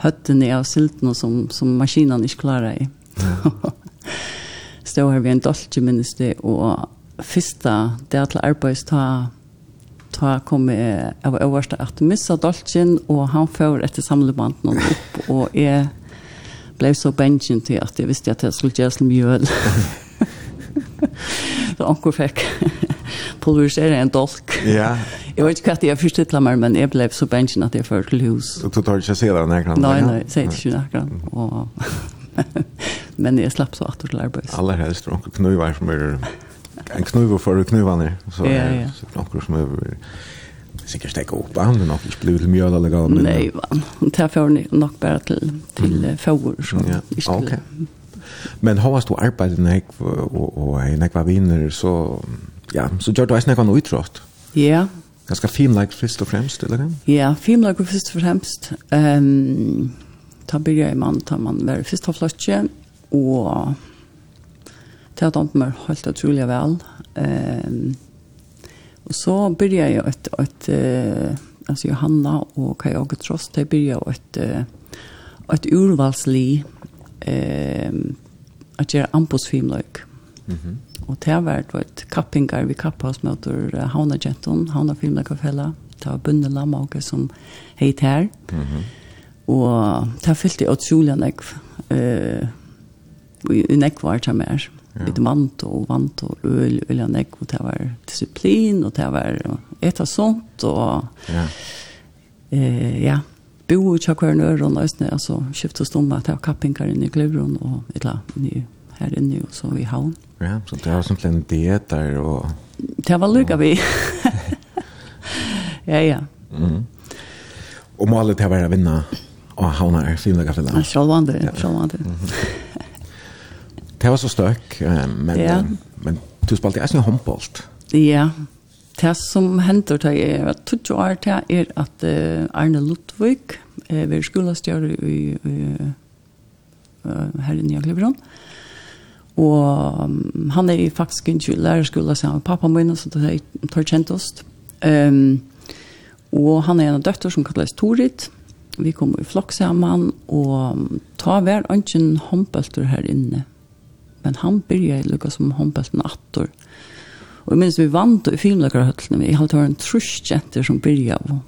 S2: høttene av siltene som, som maskinene ikke klarer i. Ja. Stå her ved en dolce minnes det, og første det til arbeids ta ta kom jeg var øverste at missa dolcen, og han får etter samlebanden opp, og jeg ble så bensin til at jeg visste at jeg skulle gjøre som mjøl. så anker fikk pulverisere en dolk.
S1: Ja.
S2: Jeg vet ikke hva jeg først til meg, men jeg ble så bensjen at jeg førte til hus.
S1: Og du tar ikke se deg nærkene?
S2: Nei, nei, jeg ser ikke Og Men jeg slapp så atter til arbeid.
S1: Aller helst, og knuver som er en knuver for knuvene. Så
S2: ja, ja.
S1: Så noen som er sikkert stäcka upp han men ikke blev til mjöl eller galt.
S2: Nei, man. Det er for nok bare til, til mm. fjord. så.
S1: Ja.
S2: Okej.
S1: Okay. Men har du arbeidet när och och när var viner, så ja, så gjør du eisen ikke noe utrått.
S2: Ja.
S1: Ganske filmlike først og fremst, eller hva?
S2: Ja, filmlike først og fremst. Um, ta byrja i mann, ta man være først og flotje, og det har dømt meg helt utrolig vel. Um, og så byrja jeg et, et, et altså Johanna og Kai Åge Trost, de byrja et, et urvalsli, um, at gjøre ambos. Mhm. Mm Og det var et kappingar vi kappa oss med uh, Havna Genton, Havna Filmlekafella. Det var bunne lamma og som heit her. Mm -hmm. Og det fyllte utrolig nekv, uh, i nekv var det mer. Ja. Vi vant og vant og øl, øl og nekv, og det var disiplin, og det var et og sånt, og
S1: ja,
S2: uh, ja bo i tjakkvaren øren, og sånn, altså skiftet stomma, det var kappingar inne i Glevron og et eller annet her inne, og så i havn.
S1: Mm Ja, så det var simpelthen diet der, og...
S2: Det var lykka vi. ja, ja. Mm.
S1: Og målet til å være vinna og havna er finløkka finna. Ja,
S2: sjålvande, ja. sjålvande.
S1: det var så støk, men,
S2: ja.
S1: men du spalte eisen håndbolt.
S2: Ja, det som hender til jeg var 20 år til er at Arne Lutvig, vi er skolastjøret i, i, i, her i Njaklebrand, og Og um, han er faktisk ikke i lærerskolen sammen med pappa min, så det er tar kjent oss. Um, og han er en døtter som kalles Torit. Vi kom i flokk sammen, og ta hver ønsken håndbølter her inne. Men han begynte lukket som håndbølten attor. Og jeg minns vi vant i filmløkkerhøttene, vi hadde vært en trusjenter som begynte av.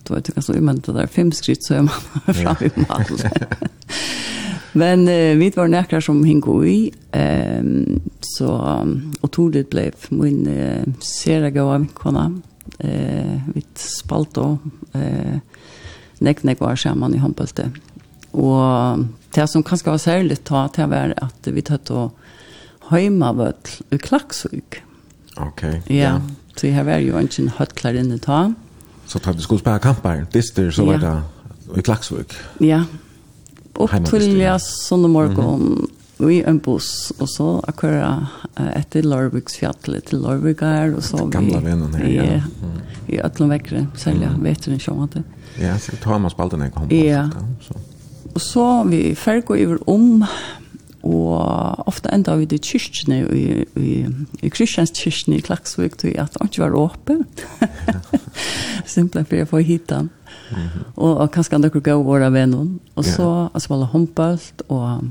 S2: Det var ikke så det der, fem skritt så er man framme i maten. Men eh, vi var näkra som hingo i. Ehm så och Tordet blev min eh, sera av kona, Eh vi spalt då eh nek nek var samman i handbollte. Och det som kanske var särskilt ta till var att vi tatt och heimavöll i Klaksvik.
S1: Okej.
S2: Okay, ja. Så här var ju en höttlare inne ta.
S1: Så tar du skulle spela kampar, dister, så var det i Klaksvik.
S2: Ja, Och
S1: til
S2: jeg
S1: sånn
S2: morgen mm -hmm. i en buss, och så akkurat etter Lorviksfjallet til Lorvikar, och så vi...
S1: Gamla vennen här ja. Mm.
S2: I, i Øtlandvekkere, sälja vet du inte om det.
S1: Ja, så tar man spalten jeg kom
S2: Ja.
S1: så
S2: och så vi ferger över om, og ofta enda vi i kyrkene, i, i, i kristjanskyrkene i Klaksvik, til at det ikke var åpen. Simpelthen for å få hit den. Og, og kanskje andre kunne gå våre venner. Og så
S1: ja.
S2: yeah. altså, håndbølt, og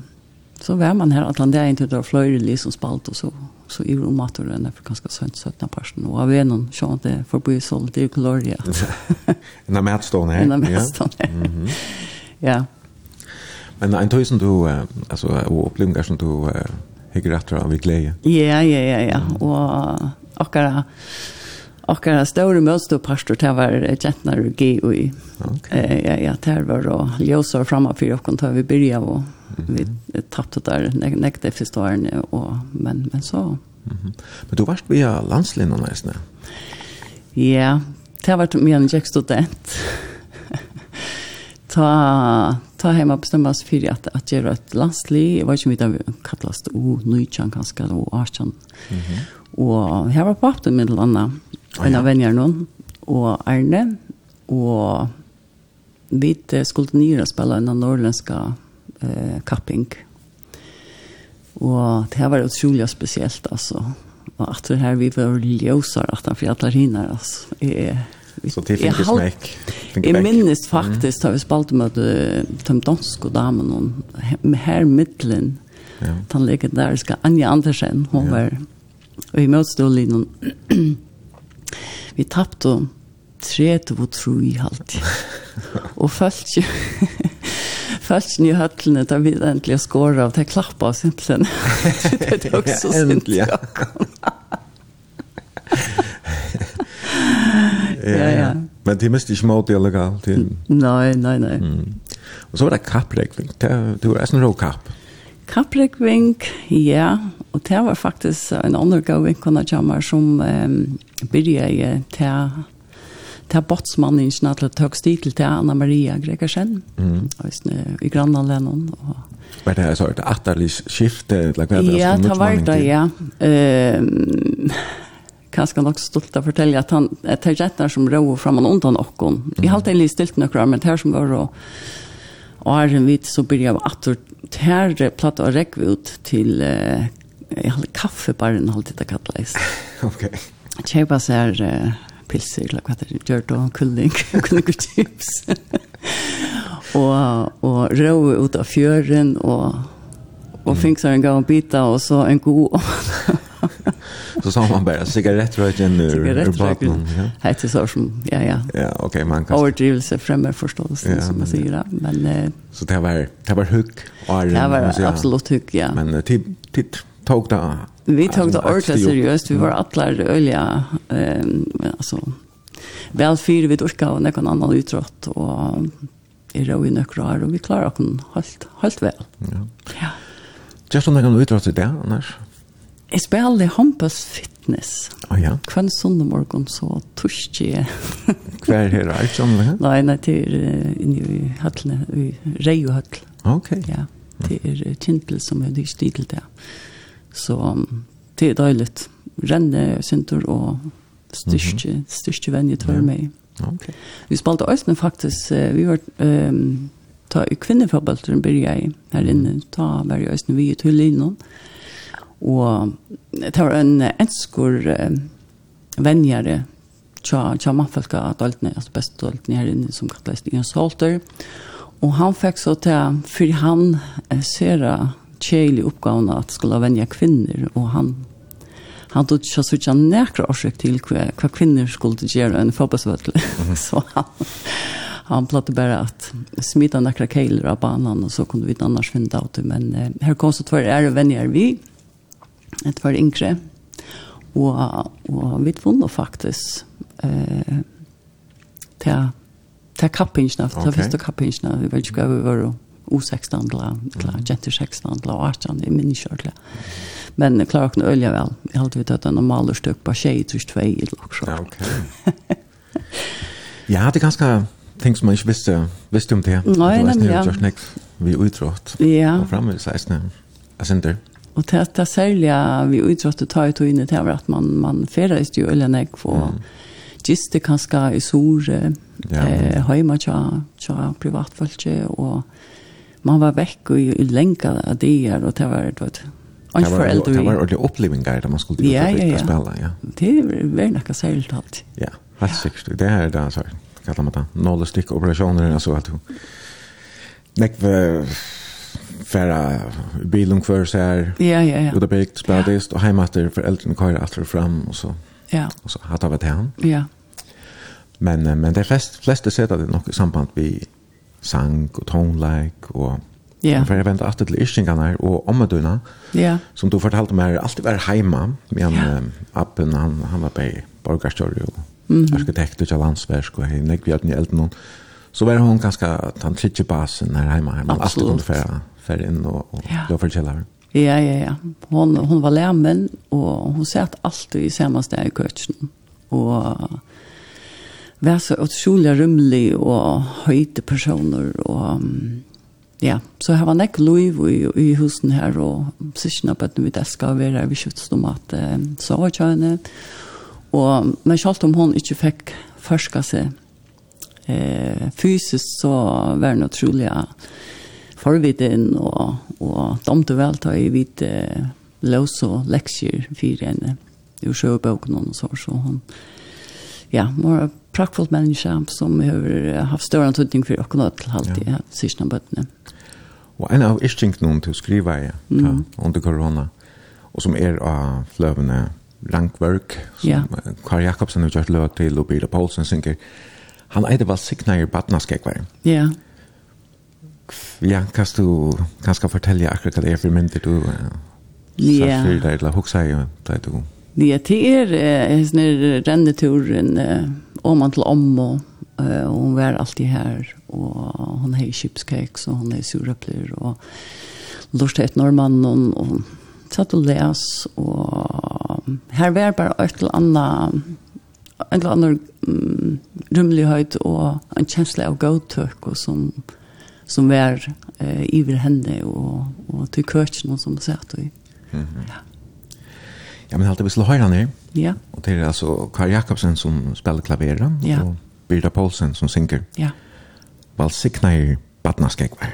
S2: så var man her at han der inntil det var fløyre liv som spalt, og så, så i rom at det var kanskje sønt 17 parten, og av venner så at det forbi solgt i Gloria.
S1: en av medstående her?
S2: En av medstående her,
S1: ja.
S2: Mm ja.
S1: Men en tøy som du, altså, og opplevelser som du, Hygger etter av i glede.
S2: Ja, ja, ja, ja. Og akkurat Och en stor mönster pastor där var jättnar och
S1: GOI.
S2: Okay. Ja, ja, där var då ljusar framme för jag vi börja och vi tappade där näkte första åren och men men så.
S1: Mm Men du varst via landslinjen nästan.
S2: Ja, det var med en jag student. ta ta hemma bestämma sig för att att göra ett landslig. jag vet inte om det kallas det o nöjchan kanske då archan. Mhm. Och här var på med landa en av venner noen, og Erne, og vi skulle nyere spille en av nordlenska eh, kapping. Og det var utrolig spesielt, altså. Og at det her vi var ljøsere at han fjallar hinner, altså. Jeg,
S1: Så det
S2: finnes
S1: smekk.
S2: Jeg minnes faktisk, da vi spalte med de danske damene, her middelen,
S1: ja.
S2: den legendariske Anja Andersen,
S1: hun
S2: var, og i møtstålinen, Vi tappte tredje og tro i halvt. og følte jo Falsen i høtlene, da vi endelig skåret av, det klappa av simpelthen. det er også
S1: sint. ja.
S2: ja, ja.
S1: Men det mest ikke måte illegal til...
S2: Nei, nei, nei. Mm.
S1: Og så var det kapprekving. Det, Du var en rå kapp.
S2: Kapprekving, ja. Og det var faktisk en annen gav vinkene kommer som um, byrja til til botsmannen i at det høgst til Anna Maria Gregersen mm. i grannanlennen. Og...
S1: Var det så et atterlig skifte?
S2: Ja, det var det, ja. Uh, kanskje nok stolt å fortelle at han at det er rettene som rå fram og undan okken. Vi har alltid litt stilt noen men det her som var og og er en vidt så blir jeg at det her platt og rekke ut til uh, kaffebaren, holdt det kallet.
S1: ok
S2: kjøpa seg uh, pilser, eller hva det er, gjørt og kulling, kulling og chips. og, og rå ut av fjøren, og, og mm. fikk seg en gang bita, og så en god
S1: så sa man bara cigarettröken ur, ur bakgrunden. Ja.
S2: Hette så som, ja, ja.
S1: Ja, okej, okay, man kan...
S2: Overdrivelse främmer förstås,
S1: ja,
S2: som man säger. Ja. Men,
S1: så det var, det var hugg?
S2: Det var absolut hygg, ja.
S1: Men till, till tog det
S2: Vi tog det ordentligt seriöst. Vi var alla öliga Um, alltså, väl fyra vid orka och någon annan utrott. och i rå i nökrar och vi klarar oss helt, helt väl.
S1: Ja.
S2: ja.
S1: Just om någon utrott i det annars?
S2: Jag spelade Hampus Fitness.
S1: Oh, ja.
S2: Kvann sundag morgon så torskig jag.
S1: Kvar är det allt som det?
S2: Nej, nej, det är inne i Hötlne, i Rejohötl.
S1: Okej. Okay.
S2: Ja, det är Kintel som är dyrt stil där. Mm. Så det är dejligt. Renne, syntor och styrke, styrke venn i ja. meg. Vi spalte Øystein faktisk, vi var um, ta i kvinnefabelteren byrja i her inne, ta var i Øystein vi i Tullinon, og det var en enskur uh, venjare tja, tja mannfelka doltene, altså best doltene her inne som kattleis Ingen Salter, og han fikk så til, for han sera kjelig oppgavene at skulle vennja kvinner, og han han tog ikke så ikke nekra årsøk til hva, hva kvinner skulle gjøre enn fotballsvøtel. Mm -hmm. så han, han platte bare at smita nekra keiler av banan, og så kunne vi annars finne det ut. Men eh, her kom så tvær ære venner vi, et var yngre, og, og vi funnet faktisk eh, til, til kappingsene, til
S1: okay.
S2: første kappingsene. vi vet ikke hva vi var og U16 eller mm. Jenter 16 eller 18, jeg minns ikke ordentlig. Men jeg klarer ikke noe øye vel. Jeg har alltid at en normal støk på tjej, tror jeg, tvei eller noe.
S1: Ja, ok. ja, det er ganske ting som man ikke visste, visste om det.
S2: Nei, nei, ja.
S1: Du vet ikke, vi utrådt.
S2: Ja.
S1: Og fremme i 16. Jeg synes det.
S2: Og det er særlig vi utrådte ta i togene til at man, man ferdes jo øye nek for mm. giste kanskje i sore,
S1: ja.
S2: eh, høyma tja, tja privatfølge og man var vekk i, i lenka av dier, og det var, du vet, Ikke
S1: for
S2: eldre.
S1: Det var ordentlig opplevinger da man skulle ut
S2: ja,
S1: og
S2: ja, ja.
S1: spille, ja.
S2: Det var noe særlig alt.
S1: Ja, helt sikkert. Det her er det, så kallar man det, nåle stykke operasjoner, altså at du nekv færa bilen kvar så här.
S2: Ja, ja, ja.
S1: Ut av byggt, spelade ja. och hemma efter föräldrarna kvar efter fram og så.
S2: Ja.
S1: Og så hatt av et hem.
S2: Ja.
S1: Men, men det flest, fleste setter det nok i samband vid sang og tonelike og
S2: Ja.
S1: For jeg venter alltid til Ischingene her, og ommedøyene,
S2: ja.
S1: som du fortalte meg, er alltid var hjemme, men
S2: ja.
S1: appen, han, han var på borgerstørre, og
S2: mm -hmm.
S1: arkitekt, og landsverk, og hei, henne, vi hadde eldre noen. Så var hun ganske, han tredje basen her hjemme, her, men alltid kunne fære, fære inn, og, og
S2: ja.
S1: det var her.
S2: Ja, ja, ja. Hon, hon var lærmen, og hun satt alltid i samme sted i køkken, og være så utrolig rymlig og høyte personer. Og, ja, så her var nek lov i, i husen her, og sikkert på at vi det skal være vi kjøttst om at så var kjønne. Og, men selv om hun ikke fikk forska seg eh, fysisk, så var det utrolig forviden, og, og domte vel ta i hvite eh, løs og leksjer for henne. Jo sjøboken og så, så hun ja, var praktfullt menneske som har haft större tydning för oss til halvtid ja. sista bøttene.
S1: Och en av ischtinknum till skriva i mm. under corona och som är av flövna rankverk som
S2: ja.
S1: Kari Jakobsen har gjort löt til, og Birda Poulsen synger, han är det väl i badnaskekvar.
S2: Ja.
S1: Ja, kan du kanske fortälja akkurat vad det är för mynter du
S2: Ja.
S1: Så det är det huxa ju, det du.
S2: Ja, det er, eh, rendeturen man til om og eh hon var alltid her og hon hei chipskeks og hon hei surapler og lort et normann og, og satt og les og her var bare et eller annet en eller annen mm, rymlighet og en kjensle av gåtøk og som, som var eh, iver henne og, og til køkken og som satt og mm -hmm.
S1: ja. Ja, men alltid vi skulle höra ner.
S2: Ja.
S1: Og det er altså Karl Jakobsen som spiller klaveren
S2: ja.
S1: Og Birda Paulsen som synger.
S2: Ja.
S1: Valsikna i
S4: Batnaskekvar.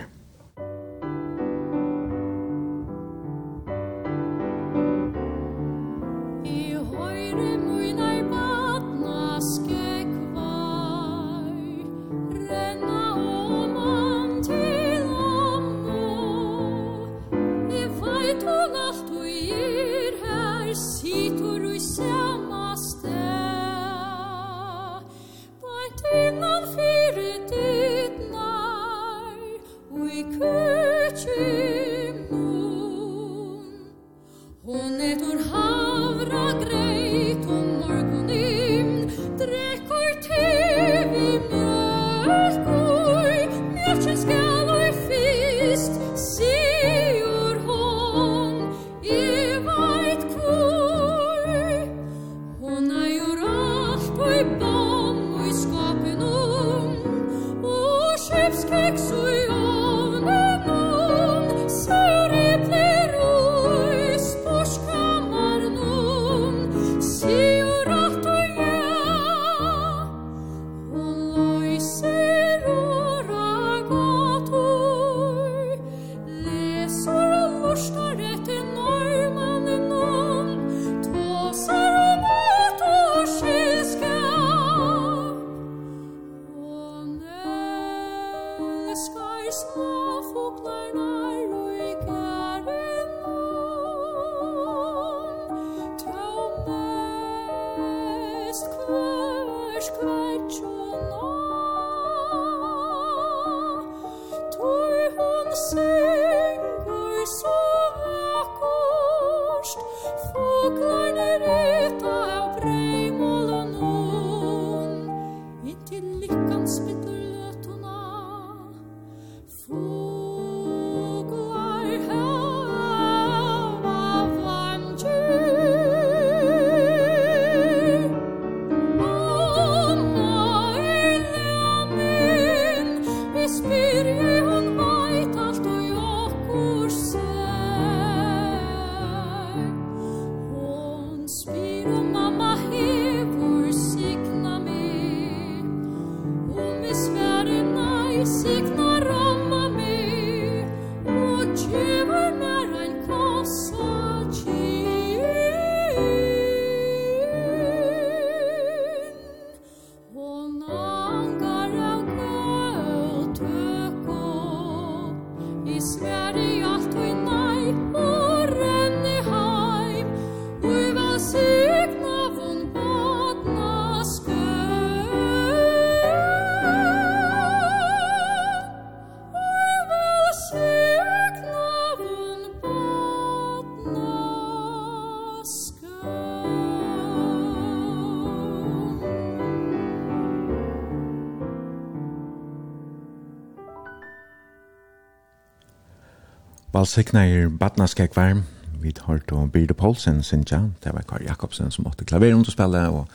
S1: Valsiknair Batnaskekvar, vi tar to Birde Poulsen, Sintja, det var Kari Jakobsen som måtte klaver rundt og spille, og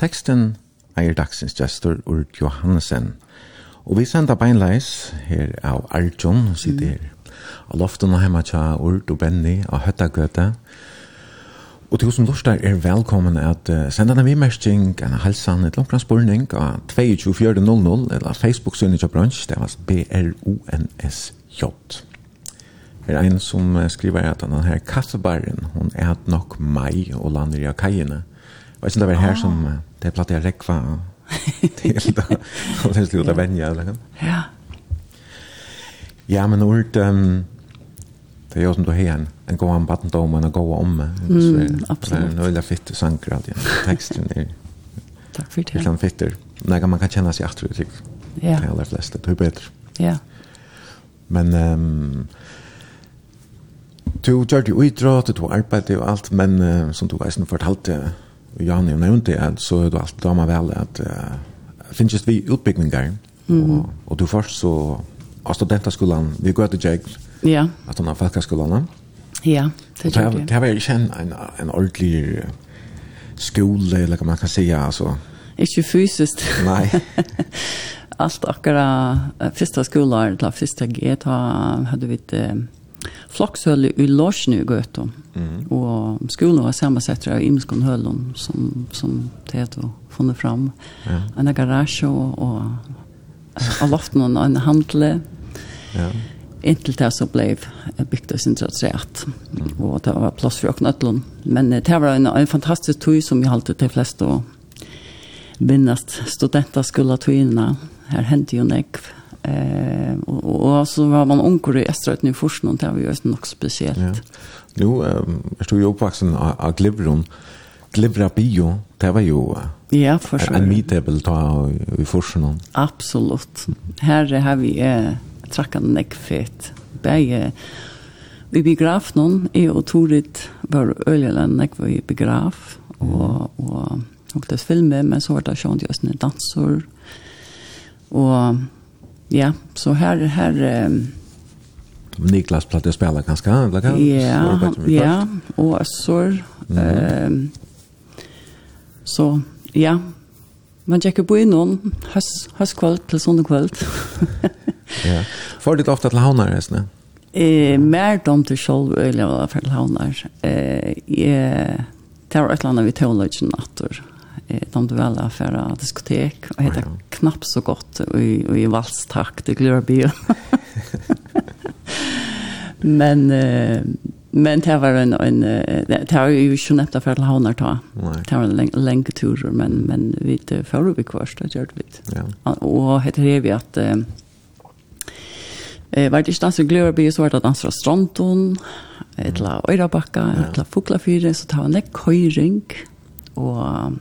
S1: teksten eier dagsens gestor Urt Johansen. Og vi sender beinleis her av Arjun, sitter her. Av loften og hjemme tja Urt og Benny av Høttagøte. Og til som lortar er velkommen at uh, senda en vimersking, en halsan, et langt spurning av 22.4.00 eller Facebook-synet til bransj, det var B-R-O-N-S-J er en som skriver at han her kaffebaren, hon er hatt nok mai og lander i kajene. Og jeg synes det var her som det er platt jeg rekva til da. Og det er slik å vennja.
S2: Ja.
S1: Ja, men ord, um, det er jo som du har en, en god anbattendom og en god omme. Mm,
S2: absolutt.
S1: Det er veldig fitte sanker alltid. Teksten er
S2: Takk for det.
S1: Utan fitter. Nej, man kan kjenne seg sig attrut.
S2: Ja.
S1: Det är allra flesta. Det er bedre.
S2: Ja.
S1: Men... Um, Du gjør det uidrott, du arbeidde og alt, men uh, som du eisen fortalte, og Jani og nevnte, at så er du alt dama vel at uh, finnes vi utbyggningar, og, og du først så av studentaskolan, vi går til Jake,
S2: ja.
S1: at han har falkaskolan.
S2: Ja, det gjør
S1: det.
S2: Det
S1: var ikke en, en, en ordentlig skole, eller hva man kan si, altså.
S2: Ikke fysisk.
S1: Nei.
S2: Allt akkara första skolan, eller första G, då hade vi ett flokshøle i Lorsen i Gøtå.
S1: Mm.
S2: Og skolen var sammansatt av Imskon Hølen, som, som det hadde funnet fram.
S1: Ja.
S2: En garasje og, og, og loften og en handle.
S1: Ja.
S2: Inntil det så ble bygd og sentralisert. Mm. Og det var plass for Øknøtlen. Men det var en, en fantastisk tog som vi halte til flest å vinne studenter skulle togene. Her hendte jo nekv. Mm Eh och, och så var man onkel i Estrøyten i först någon där var ju något speciellt.
S1: Ja. Jo, ehm jag stod jo oppvaksen av av Glivron. Glivra bio, det var ju
S2: Ja, för sure.
S1: En meetable ta i forsen om.
S2: Absolut. Här har vi eh trackande neckfett. Bäge vi begraf någon är och Torit var öljan neck i begraf och och och det filmen men så var det sånt just en dansor. Och Ja, så här här um,
S1: Niklas platte spela ganska eller kan
S2: Ja, ja, och så ehm så ja. Man checkar på någon has has kvalt till sån kväll.
S1: ja. Får det ofta till haunar resten?
S2: Eh, mer dom till själv eller för haunar. Eh, eh tar ett land av teologen natur de du alla för diskotek och heter knappt så gott i i valstakt det glöra bil. men eh, men det var en en det har ju ju knappt för att hålla ta. Det var en länge tur men men vi det förra vi kvarst det gjorde vi.
S1: Ja.
S2: Och heter det vi att Eh vart det das glöra bi så vart det fra Stronton, etla Øyrabakka, etla Fuglafyre, så ta en køyring og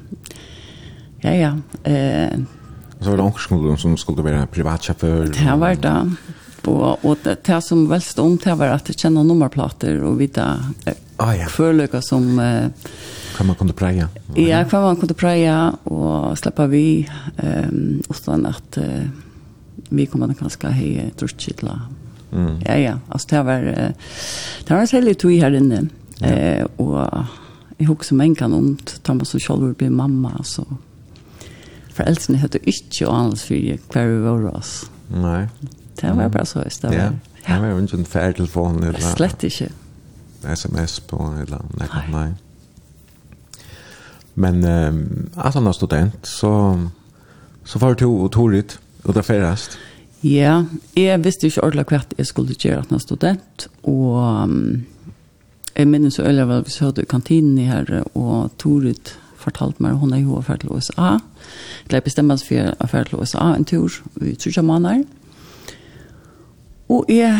S2: Ja, ja. Eh,
S1: så var det onkelskolen som skulle være privatsjåfør?
S2: Det var det. Og, og det, det som velst om det var at jeg kjenner nummerplater og vite
S1: ah, ja.
S2: førløkker som... Eh,
S1: hva man kunne preie?
S2: Ja, hva man kunne preie og slippe vi um, utan at uh, vi kommer kanskje hei trusskittla.
S1: Mm.
S2: Ja, ja. Altså det var, det var en særlig tog her inne. Ja. Eh, og jeg husker mengen om, da man så selv blir mamma, så foreldrene hadde ikke anelse for hver vi var oss.
S1: Nei.
S2: Det var bare så i stedet.
S1: Ja, det var jo ikke en færtelefon eller...
S2: Slett ikke.
S1: SMS på eller noe,
S2: nei.
S1: nei. Men um, at han var student, så, så var det jo Torit, og det færest.
S2: Ja, jeg visste ikke ordentlig hva jeg skulle gjøre at han var student, og um, jeg minnes jo øyelig vel, vi så i kantinen her, og Torit fortalt meg hun er jo affært til USA. Jeg bestemmer oss for å affært til USA en tur i tredje måneder. Og jeg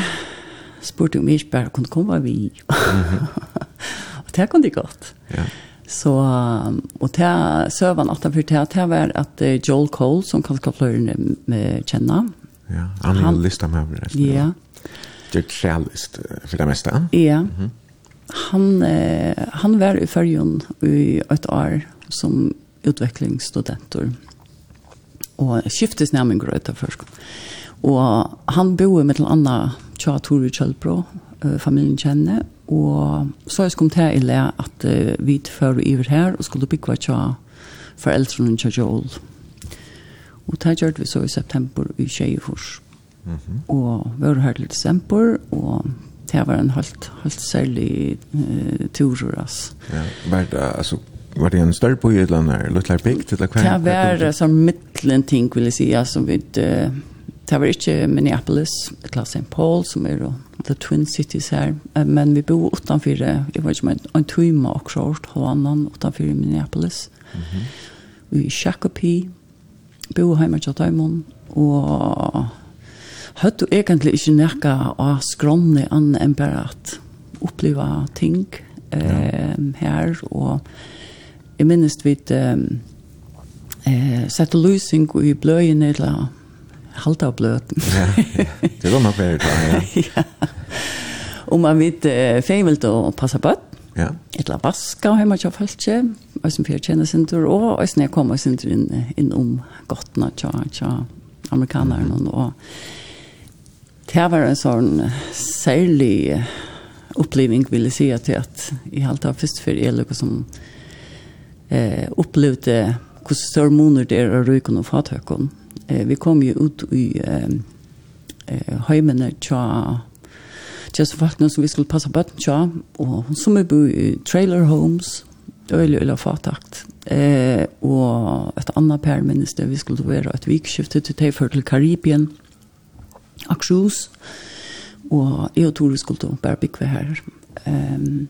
S2: spurte om jeg ikke bare kunne komme vi. Mm -hmm. og det kunne de godt.
S1: Ja.
S2: Så, og det søvann at det det var at Joel Cole, som kan flere med kjenne.
S1: Ja, han er listet med meg.
S2: Ja.
S1: Det er trælist for det meste.
S2: Ja. Mm -hmm. Han, eh, han var i fyrjun i et år som utvecklingsstudenter. Och skiftes nämligen gröta først. Och han bor med en annan tja Tore Kjellbro, familjen kjenner. Och så jeg kom till i at att vi för iver här och skulle bygge tja föräldrarna tja Joel. Og det gjør vi så i september i Tjejfors. Mm -hmm. Och vi var här till december och det var en helt, helt særlig uh, tur.
S1: Ja, var det alltså var det en større på ett land där lite big till.
S2: Det var som mittlen ting vill säga som vid det var ikke Minneapolis, ett St. Paul som er jo the Twin Cities här. Men vi bor utanför, var ikke med en timme och kort Havannan utenfor Minneapolis. Mm -hmm. Vi i Shakopee, bor hemma til Taimon och hade du egentligen ikke närka av skrånne annan enn bare at uppleva ting eh, her, och jeg minnes vi um, eh, sette lysing i bløyene eller halta av bløten.
S1: ja, det var nok mer klar, ja. ja.
S2: Og man vet eh, feimelt å passe på
S1: Ja.
S2: Et la vaska og hemma kjøp helt og som fyrir kjenne sindur, og og jeg kommer sin tur inn, inn om gottene til tja amerikanaren, mm -hmm. og det var en sånn særlig oppleving, vil jeg si, at jeg halte av først for jeg lukket som eh, opplevde hvordan hormoner det er av røyken og fathøkken. Eh, vi kom jo ut i eh, eh, tja tja just fattene som vi skulle passa bøtten tja, og som vi i trailer homes, øyelig eller fatakt. Eh, og et annet per minnes det vi skulle være et vikskifte til Teifør til Karibien, Aksjus, og jeg og Tore skulle bare bygge her. Eh, um,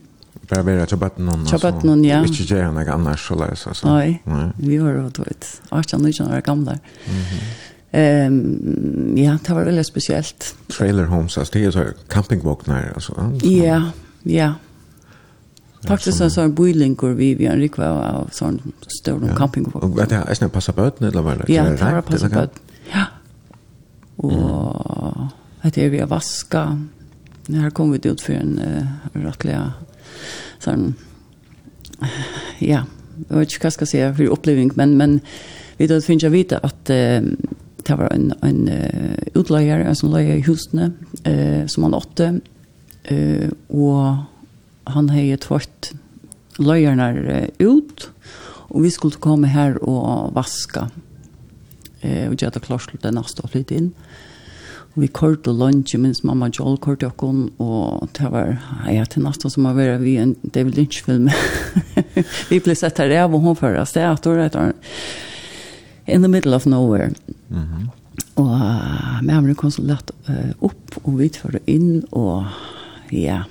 S1: Bara vara till batten någon.
S2: Till batten ja.
S1: Inte ge henne annars så läs
S2: alltså.
S1: Nej.
S2: Vi har råd ut. Archan nu är gamla. Mhm. um, ja, det var väldigt speciellt.
S1: Trailer homes alltså det är så campingvågnar alltså.
S2: Ja, ja. Faktisk så en boilinkor vi vi en rikva av sån stor
S1: Og Och det är snä passa bort eller vad det
S2: är.
S1: Ja,
S2: det
S1: är
S2: passa
S1: bort.
S2: Ja. Og att det er vi har vaska. Her kom vi ut for en uh, rettelig sånn, ja, jeg vet ikke hva jeg skal si for oppleving, men, men vi da finner jeg vite at eh, det var en, en uh, utleier, en som leier i husene, eh, som han åtte, eh, og han har tvätt leierne ut, og vi skulle komme her og vaska eh, och jag hade klart det nästa flytt in. Eh, vi kort og lunch, minns mamma Joel kort og kon, og det var, ja, til natten som har vært vi en David Lynch-film. vi ble sett her av og hun oss det er at år in the middle of nowhere.
S1: Mm
S2: -hmm. Og uh, med ham kom så lett uh, opp, og vi tør inn, og ja,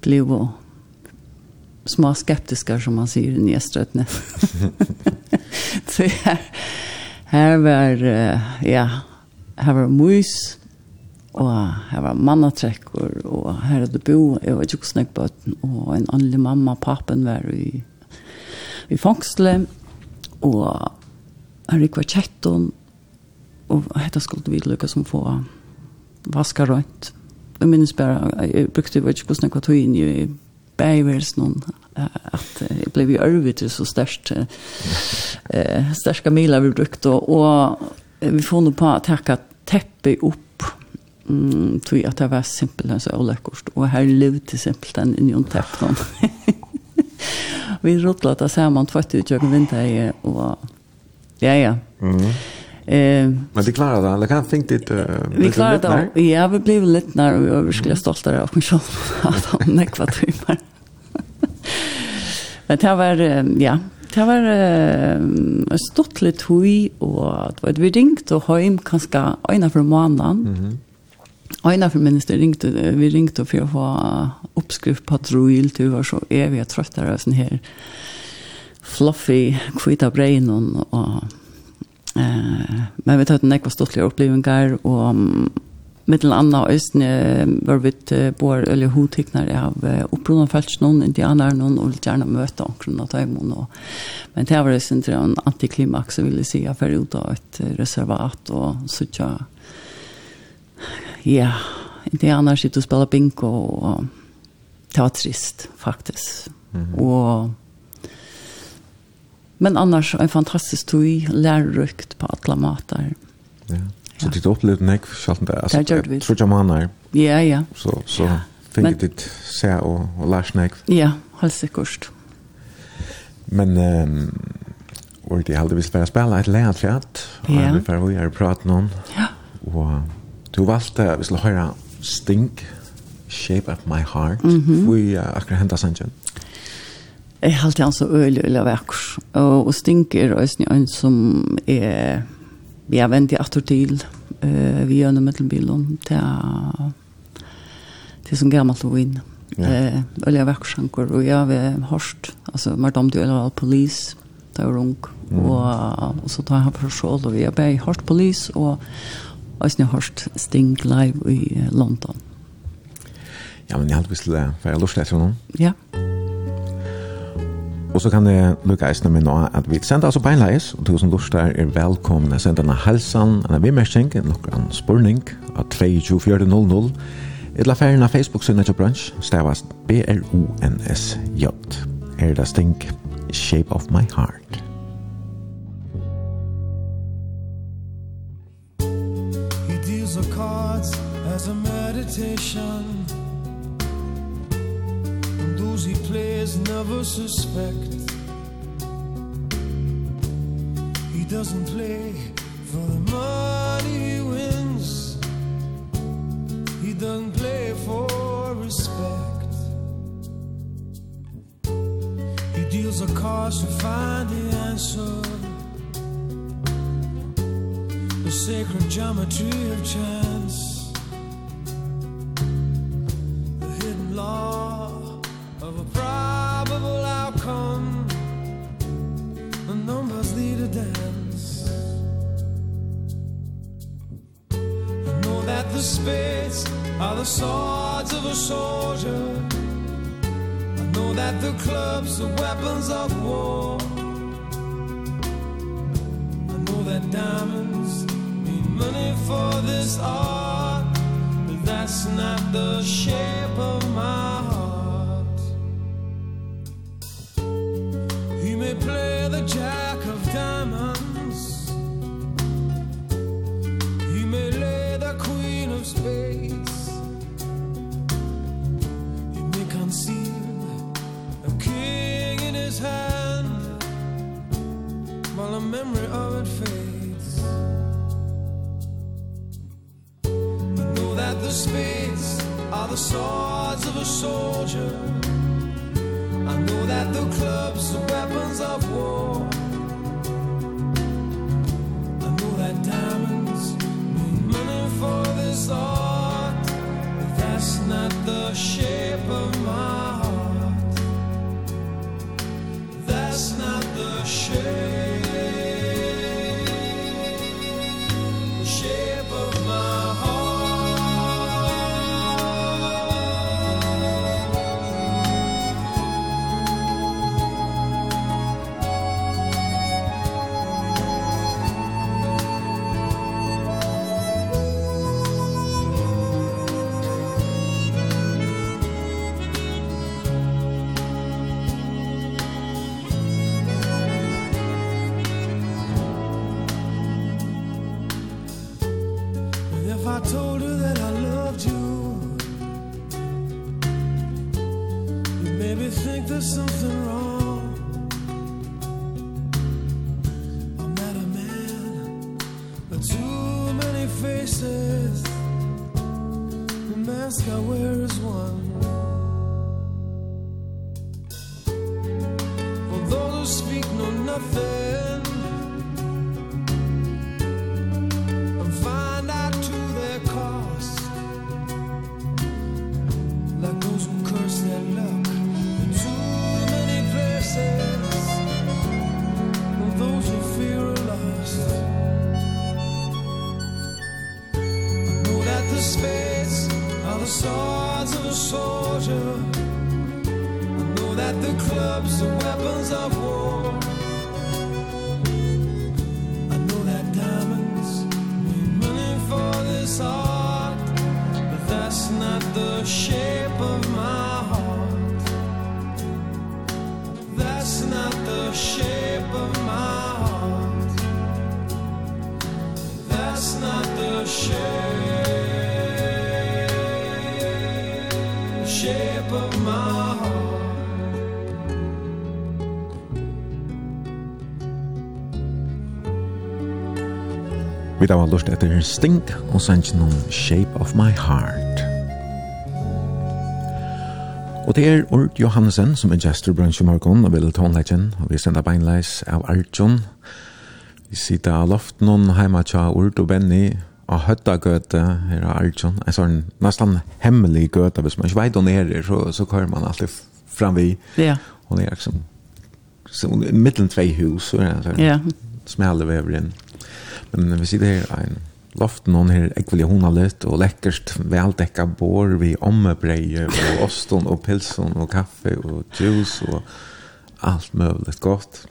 S2: ble jo små skeptiska som man säger i Nyeströtne. så här, här var, uh, ja, her var mus, og her var mannatrekker, og her hadde bo, jeg var ikke snøkbøten, og en åndelig mamma, papen var i, i fangsle, og her gikk var kjetton, og dette skulle vi lykke som få vaska rønt. Jeg minnes bare, jeg brukte jo ikke hvordan jeg var tog inn i bæversen, og at jeg ble jo ørvitt så størst eh, størst miler vi brukte, og vi får nå på å takke at teppe upp mm, tog att det var simpelt så oläckert och här levde simpelt en union teppon vi rotlade man tvätt ut jag vinter och ja ja
S1: mm.
S2: Eh,
S1: men det klarade eller Kan det är
S2: Vi klarade det. Ja, vi blev lite när och jag skulle stoltare av mig själv att han nekva timmar. men det var ja, Det var uh, stått litt høy, og det var vi ringte og kanskje øyne for måneden.
S1: Mm -hmm.
S2: Øyne for minister ringte, vi ringte for å få oppskrift på trojil, du var så evig trøtt av sånn her fluffy kvita brain og, og eh men vi tatt ekva stortlige opplevingar og um, mittel anna østne var vit bor eller hotiknar av opprona falsk noen indianer noen og vil gjerne møte omkring av tøymon og men det var sin en antiklimax så ville si jeg fer ut av et reservat og sutja ja indianer sitter og spiller bingo og det var trist faktisk. Mm og men annars en fantastisk tøy lærrykt på alla matar.
S1: Ja. Så det upplevde nek själv där. Alltså,
S2: det gjorde vi.
S1: Tror jag man är.
S2: Ja, ja.
S1: Så, så
S2: ja.
S1: fick det se och, och lärs nek.
S2: Ja, helt sikkert.
S1: Men, um, och det hade vi spelat spela ett lädfjät.
S2: Ja.
S1: vi får hur jag pratat någon.
S2: Ja.
S1: Och du valde, vi skulle höra Stink, Shape of My Heart. Mm -hmm. Vi uh, akkurat hämtar sannsyn.
S2: Jeg halte han så øyelig, øyelig vekker. Og, og stinker, og en som er vi har vendt i atter til uh, vi gör nu mittelbilen til, til som gammalt
S1: och
S2: in. Eh eller verkschankor och jag har hörst alltså madam du eller all polis där rung Og, og, så tar jeg för skål og vi har bäj hörst polis og jeg har hørt sting live i London.
S1: Ja men jag hade visst det för jag lust det så.
S2: Ja. Yeah.
S1: Og så kan jeg lukke eisene med nå at vi sender altså beinleis, og to som lurer er velkomne. Sender en halsan, en vimmersing, en lukkran spurning av 22400, Etla ferien av Facebook-synet til brunch, stavast B-R-O-N-S-J. Her er det stink, Shape of My Heart.
S5: never suspect. He doesn't play for the money he wins. He doesn't play for respect. He deals the cards to find the answer. The sacred geometry of chance. the weapons of war. That's not the shape of my heart That's not the shape Shape of my heart
S1: Vi da var lust etter Sting og sangen noen Shape of My Heart. Og det er Ord Johansen som er gestor brunch i morgon og vil tonleggen, og vi sender beinleis av Arjun. Vi sitter av loften og heima tja Ord og Benny, av Høttagøte, her av Arjun, en sånn nesten hemmelig gøte, hvis man ikke vet hun er så, så kører man alltid fram vi.
S2: Ja.
S1: Hun er liksom, så, mittelen tvei hus, så er det en
S2: sånn
S1: yeah. smelle vever inn. Men vi sitter her en loften hon her ekvelig hona litt, og lekkert veldekka bor vi ommebreie, og osten og pilsen og kaffe og juice og alt mulig godt.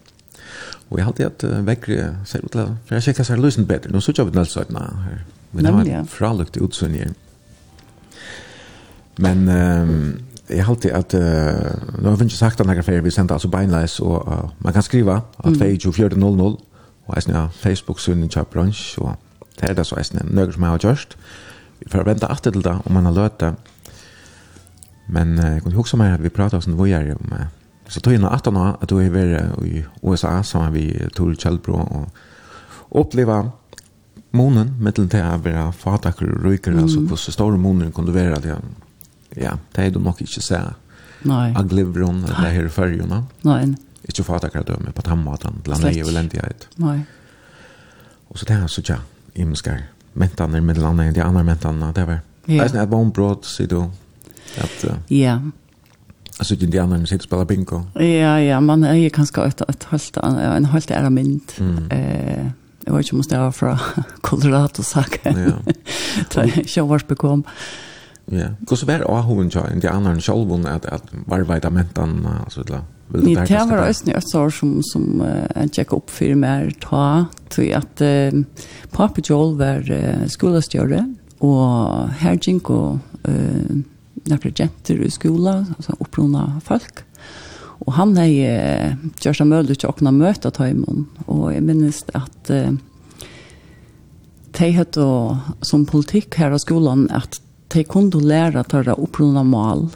S1: Og jeg hadde at vekkere ser ut til, for jeg kjekka seg lusen bedre, nå sutja vi den elsøytene her. Vi har en fralukt utsyn her. Men um, jeg halte at, uh, nå har vi ikke sagt den her vi sendte, altså beinleis, og uh, man kan skriva at mm. 2400, og jeg snar Facebook-synnen kjøper bransj, og Det er det så eisne, nøkker som jeg har gjørst. Vi får vente alltid til det, om man har løt det. Men uh, jeg kunne huske meg at vi pratet om vi er om uh, Så tog jeg noe 18 år at du har vært i USA, som har vi Tor Kjellbro, og oppleva månen, mittelen til å være fatakker og ryker, mm. altså hvordan store månen kunne være, det, ja, det er du nok ikke se.
S2: Nei.
S1: Av glivron, det her i fyrjene.
S2: Nei.
S1: Ikke fatakker døme på den måten, til han er jo elendighet.
S2: Nei.
S1: Og så det er så tja, imskar mentaner med landa i de andra mentanerna det var.
S2: Ja.
S1: Det är ett bombrott så då att Ja. Uh,
S2: yeah.
S1: Alltså de andra sitter och spelar bingo.
S2: Ja, ja, man är ju ganska ett ett helt en helt ära mynd.
S1: Mm.
S2: Eh Jeg vet ikke om det var fra Colorado sak.
S1: Ja.
S2: Tre showers bekom.
S1: Ja. Hvordan var det å och hon joined de andra självon at, at var vidare mentan alltså det.
S2: Ni det var ösn i ett år som som en check upp för mer ta till att uh, Papa Joel var uh, skolastjorde och Herjink och eh några jenter i skola alltså upprona folk. Och han har ju gjort en möjlighet att kunna möta Taimon och jag minns att uh, de hadde som politik här av skolan att de kunde lära att ta upprona mål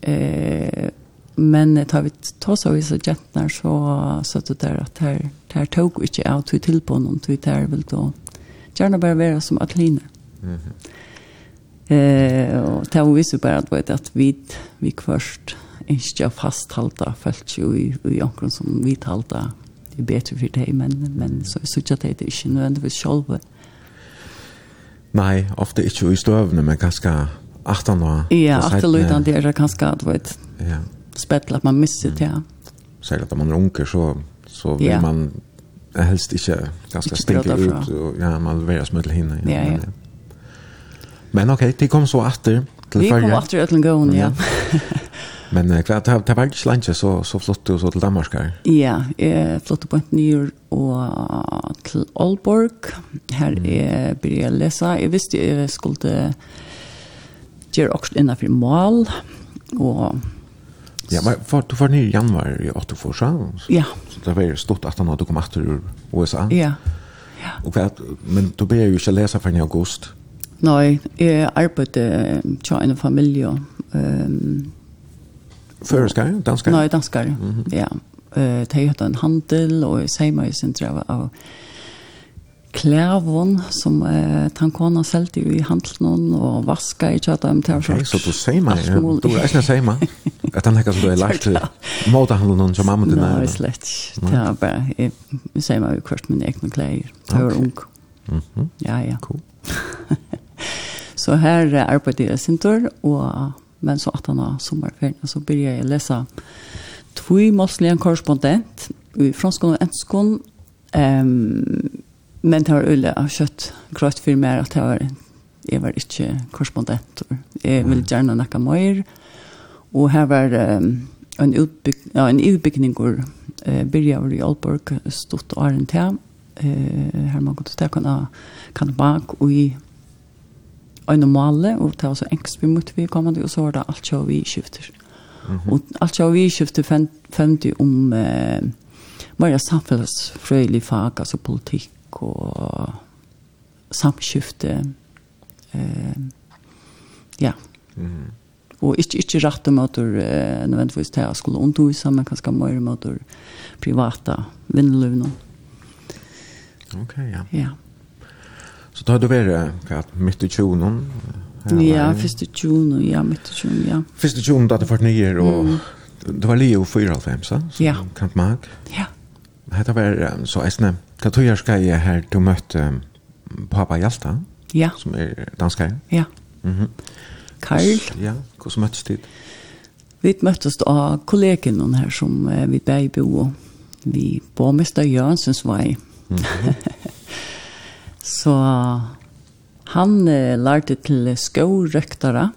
S2: eh men tar vi ta så i så jättnar så så att det där att här här tog vi inte ut till på någon till där vill då gärna bara vara som atliner. Mhm. Eh och ta vi så bara att vet att vi vi först inte fasthalta fast ju i i ankron som vi talta det är bättre för dig men men så så att det är inte nödvändigtvis själva.
S1: Nej, ofta inte i stövna men kanske 18 år.
S2: Ja,
S1: 18
S2: år där kanske att vet.
S1: Ja
S2: spettla att man missar det. ja.
S1: Særlig at man er unker så, så vil
S2: ja.
S1: man helst inte
S2: ganska stinka
S1: ut. Og, ja, man vil være smutt hinna.
S2: Ja, ja.
S1: Men, ja. men ok, de kom så atter til
S2: Vi kom
S1: åter
S2: till gång, ja. ja.
S1: men eh, klart, det, det var ikke lenge så, så flott du så til Danmark her.
S2: Ja, jeg flyttade på ett nyår og til Aalborg. Här mm. är, började jag läsa. Jag visste jeg skulle gjøre også innenfor mål. Og
S1: Ja, men for, du var nere i januar i 84, så?
S2: Ja.
S1: Så det var stort at han hadde kommet etter ur USA.
S2: Ja. ja.
S1: Og hva, men du ber jo ikke lese for i august.
S2: Nei, jeg arbeidde til en familie. Um,
S1: Føreskar, danskar?
S2: Nei, danskar, mm -hmm. ja. Uh, de hadde en handel, og jeg sier meg i sin drev av klævån som eh, tankona selte jo i handelen og vaska i tjata om tjata.
S1: Okay, så du sier meg, du er ikke sier meg. Att han har som du har lagt till motorhandeln som mamma till
S2: nära.
S1: Nej,
S2: slett. Det har bara, jag säger mig ju kvart mina egna kläder. Det var ung. Ja, ja.
S1: Cool.
S2: så här arbetar jag sin tur och men så att han har sommarferien så börjar jag läsa två måsliga korrespondent i franskon och enskon. Um, men det var ulle av kött grøtt for meg at jeg var, jeg var ikke korrespondent. Jeg ville gjerne nakke mer. Mm Og her var um, en, utbyg, ja, en utbyggning hvor eh, byrjar i Aalborg, stort og æren til. Eh, her man kunne til kan, kan bak og i øyne male, og det var så engst vi måtte vi komme til, og så var det alt kjøy vi skifter. Mm -hmm. Og alt kjøy vi skifter femte om eh, mer samfunnsfrøylig fag, altså politikk og samskifte. Eh, ja. Mm -hmm og ikke, ikke rette om eh, nødvendigvis til å skulle undervise, men kanskje mer om at du private vindeløvene.
S1: Ok, ja.
S2: Ja.
S1: Så da har du vært hva, midt i tjonen?
S2: Ja, først i tjonen, ja, midt i tjonen, ja.
S1: Først i tjonen da du var nye, og mm. det var lige jo 94, så?
S2: Ja.
S1: Kant Mag?
S2: Ja.
S1: Hette var så eisne, hva tog jeg skal jeg her, du møtte um, pappa Hjalta?
S2: Ja.
S1: Som er danskare?
S2: Ja.
S1: Mhm.
S2: Mm Karl.
S1: Ja, hvordan møttes dit?
S2: Vi møttes av kollegene her som eh, vi begge bo. Vi bor mest av Jørnsens vei. Mm -hmm. så han eh, lærte til skårøktere.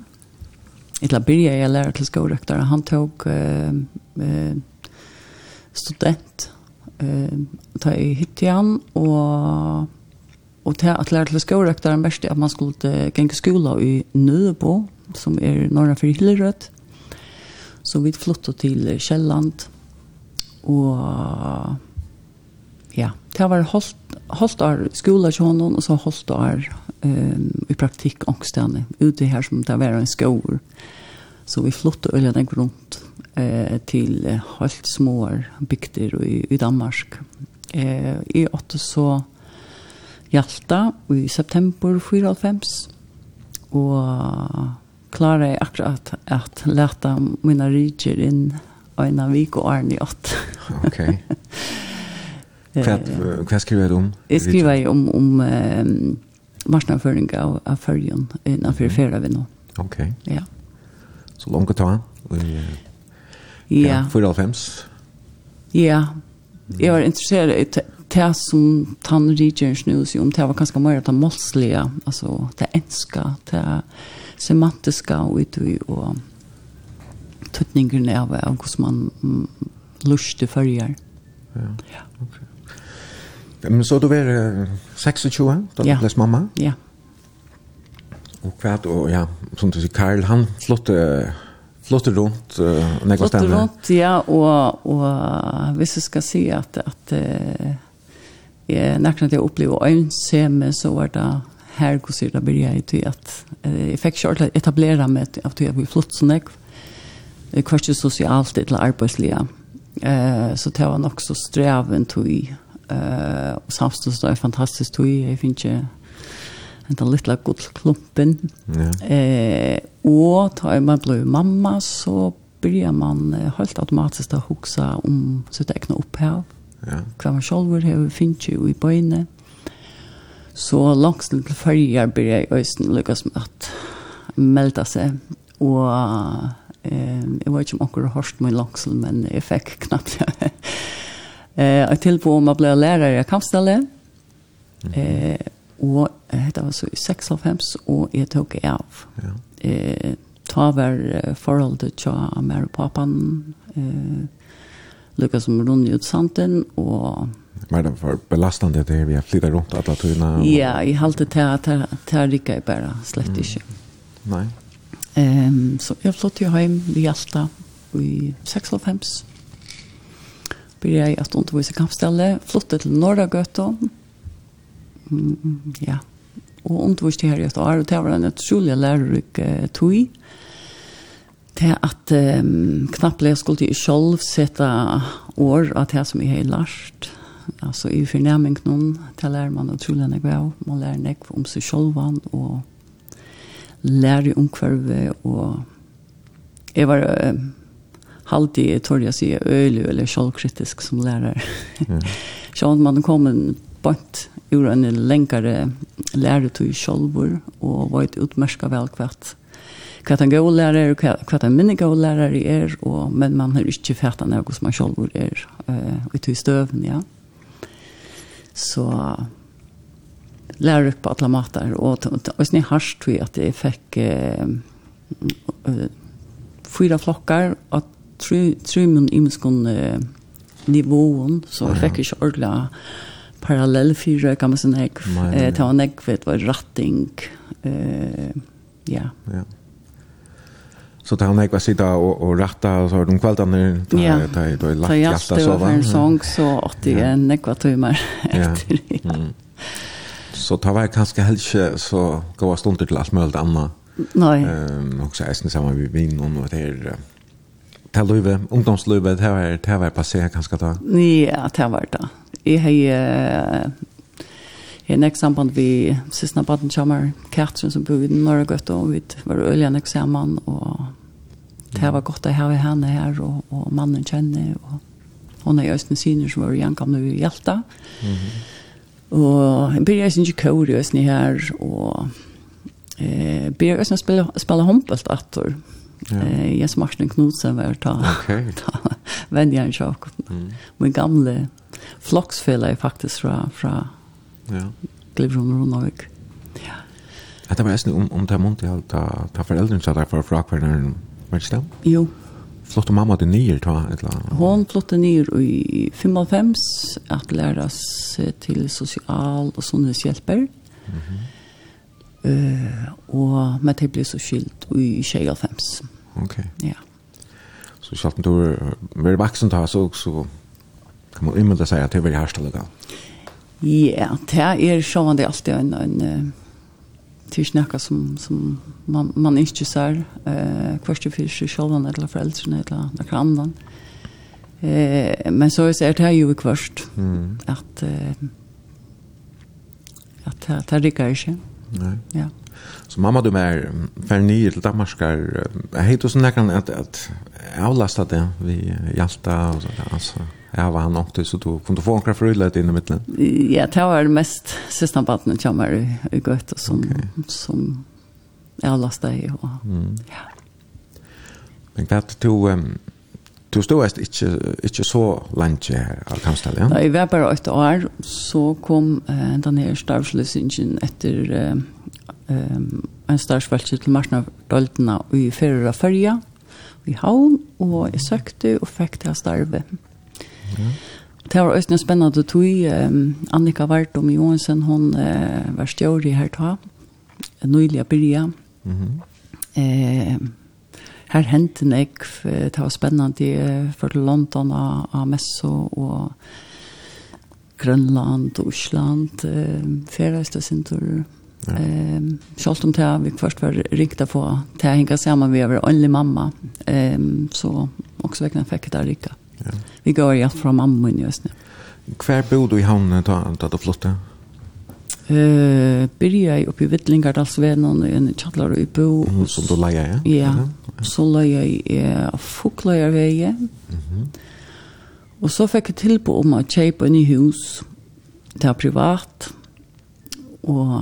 S2: Eller byrja jeg lære til skårøktere. Han tok eh, eh, student eh ta i hyttan og och ta att lära till skolrektorn mest at man skulle gå i skola i Nødebo, som er norra for Hillerød. Så vi flyttet til Kjelland, og ja, det var holdt, holdt av skola og så holdt av um, i praktikk ångstene, ute her som det var en skover. Så vi flyttet øyne rundt eh, til helt små bygder i, i Danmark. Eh, I åtte så Hjalta i september 94, og klarar jeg akkurat att lätta mina ryger in en av vik och arn i
S1: ok. Okej. Vad skriver du om?
S2: Jeg skriver om, om um, marsnaføring av, av följen innanför ferie vi nu.
S1: Okej.
S2: Ja.
S1: Så långt ta.
S2: Ja.
S1: Fyra fems.
S2: Ja. Jag var intresserad i det som tann ryger snus om det var ganska mer att målslige, Alltså det enska. Det semantiska ut og tutningen av av hos man luste följer. Ja.
S1: Ja. Okay. Men så då var det 26 då
S2: ja.
S1: läs mamma.
S2: Ja.
S1: Och kvart och ja, som du säger Karl han flotte flotte runt uh, när
S2: jag
S1: stannar.
S2: runt ja och och visst ska se att att eh när jag upplevde en semme så var det här går sig det börjar ju till att jag fick kört att etablera mig att jag blir flott som jag kvarst socialt eller arbetsliga eh så det var nog så sträven till eh och samtidigt är fantastiskt till jag finns ju en den lilla guldklumpen.
S1: Ja.
S2: Eh, och tar man blå mamma så börjar man helt automatiskt att huxa om sitt egna upphav.
S1: Ja.
S2: Kvar man själv har finns ju i böjne. Så langt til følger blir jeg øyne lykkes med at melda seg. Og eh, jeg vet ikke om akkurat hørst min langs, men jeg fikk knapt det. eh, jeg tilbå om jeg ble lærer i Kamstelle. Mm. Eh, og det var så i 96, og jeg tok av.
S1: Ja.
S2: Eh, ta var forholdet til mer og papan. Eh, lukka som rundt ut santen, og...
S1: Var det for belastande det vi har flyttat runt alla turerna?
S2: Och... Ja, i halvt till att här rika är bare slett mm.
S1: Nei.
S2: Um, så jeg jag jo hjem i Hjalta i 6,5. Började jag att undervisa kampstelle, flyttade til Norra Göta. Mm, ja, og undervist her i et år, og det var en utrolig lærerik uh, tog til at um, knapple jeg skulle til selv sette år av det som jeg har lært. Altså i fornemming noen, det lærer man utrolig nek av. Man lærer nek om seg selv og lærer om kvarve, og jeg var um, halvtid, tror jeg å si, øyelig eller selvkritisk som lærer. Mm. Sånn man kom en bort ur en lengre læretøy selv og var et utmerket velkvært hva den gode lærer er, hva den minne gode lærer er, og, men man har ikke fært av som man selv er uh, ute i støven, ja. Så lærer på alle mater, og, og, og sånn harst tror at jeg fikk uh, uh, fyra flokkar, og tre, tre min imenskunn uh, nivån så jeg fikk ikke ordentlig parallell fyra kan man säga. Eh ta en ekvet var ratting. Eh ja.
S1: Ja. Så tar han gick och sitta og och ratta och så de kvällarna där
S2: ja.
S1: da er
S2: då
S1: lagt hjärta
S2: så var en sång så att det är en kvart timmar efter. Ja.
S1: Mm. Så tar jag kanske helst så går jag stund till allt möjligt annat.
S2: Nej.
S1: Ehm också äsna sammen med vin og något här. Tal över ungdomslövet här det var passé kanskje da.
S2: Ja, det var det. Jeg har Jeg nek samband vi siste baden kommer Katrin som bor i Norrgøtt, og vi var øyelig nek sammen, og det var godt å ha henne her, og, og mannen kjenner, og hun er i Østene Syner som var i gjenkomne i Hjelta. Mm -hmm. Og jeg begynner ikke kår i Østene her, og eh, blir eisen spille, spille håndbølt etter.
S1: Ja.
S2: Eh, Jens Martin Knudsen var ta,
S1: okay.
S2: ta vennjeren sjokk.
S1: Mm.
S2: Min gamle floksfeller faktisk fra, fra
S1: Ja.
S2: Glivrum og Norge.
S1: Ja. At det var nesten om, om det er mundt i alt, da foreldrene sa deg for fra hverandre, var det stemt?
S2: Jo.
S1: Flott mamma til nyer, ta? et eller annet?
S2: Hon flott nyer i 55, at læres til sosial og sunnhetshjelper. Mm -hmm. uh, og med det ble så skilt i 25.
S1: Ok.
S2: Ja.
S1: Så selv om du er veldig vaksen da, så, så kan man innmelde seg at det er veldig herstelig galt.
S2: Ja, det er sjående alltid en, en tyrsnäcka som, som man, man ikke ser eh, kvart och fyrt sjående eller foreldrene eller noen annan. Eh, men så er det jo ju i kvart
S1: mm.
S2: att eh, att det, det rikker ikke.
S1: Nei.
S2: Ja.
S1: Så mamma du mer för ny till Danmarkar. Jag heter så näkan att att avlasta det vi hjälta och så där alltså. Ja, var han åkte så du kunne få en kraft rullat in i mitten.
S2: Ja, det var det mest sista baden jag var i, i gött och som, okay. som jag lastet i. Og,
S1: mm.
S2: ja.
S1: Men hva kvart du, um, du stod ikke, ikke så länge her av Kamstall, ja?
S2: Da jeg var bare et år, så kom uh, den her stavsløsningen etter uh, um, en stavsfeltse til Marsnavdoltene i Ferrera Førja i Havn, og jeg søkte og fikk det starvet. Mm Ja. Det var også en spennende tog. Um, Annika Vartum Johansen, hun uh, var stjør i her ta. Nøylig å begynne.
S1: Mm -hmm.
S2: eh, her hendte hentet jeg. Det var spennende for London av, av Messo og Grønland og Osland. Eh, Færøyste sin tur.
S1: Ja.
S2: Ehm sjálvt om det vi först var rikta på det hänga samman vi över only mamma. Ehm så också verkligen fick det rikta.
S1: Mm
S2: vi går i allt från mamma i Østene.
S1: Hver bor du i hamnen da, da du flotte?
S2: Uh, byrja jeg uppe i Vittlingardalsvägen i en kjallar i bo.
S1: Mm, som du leier, ja?
S2: Ja, så lejer jeg av Fokløyerveie. Mm. Og så fikk jeg tilbå om å kjøpe en ny hus. Det er privat. Og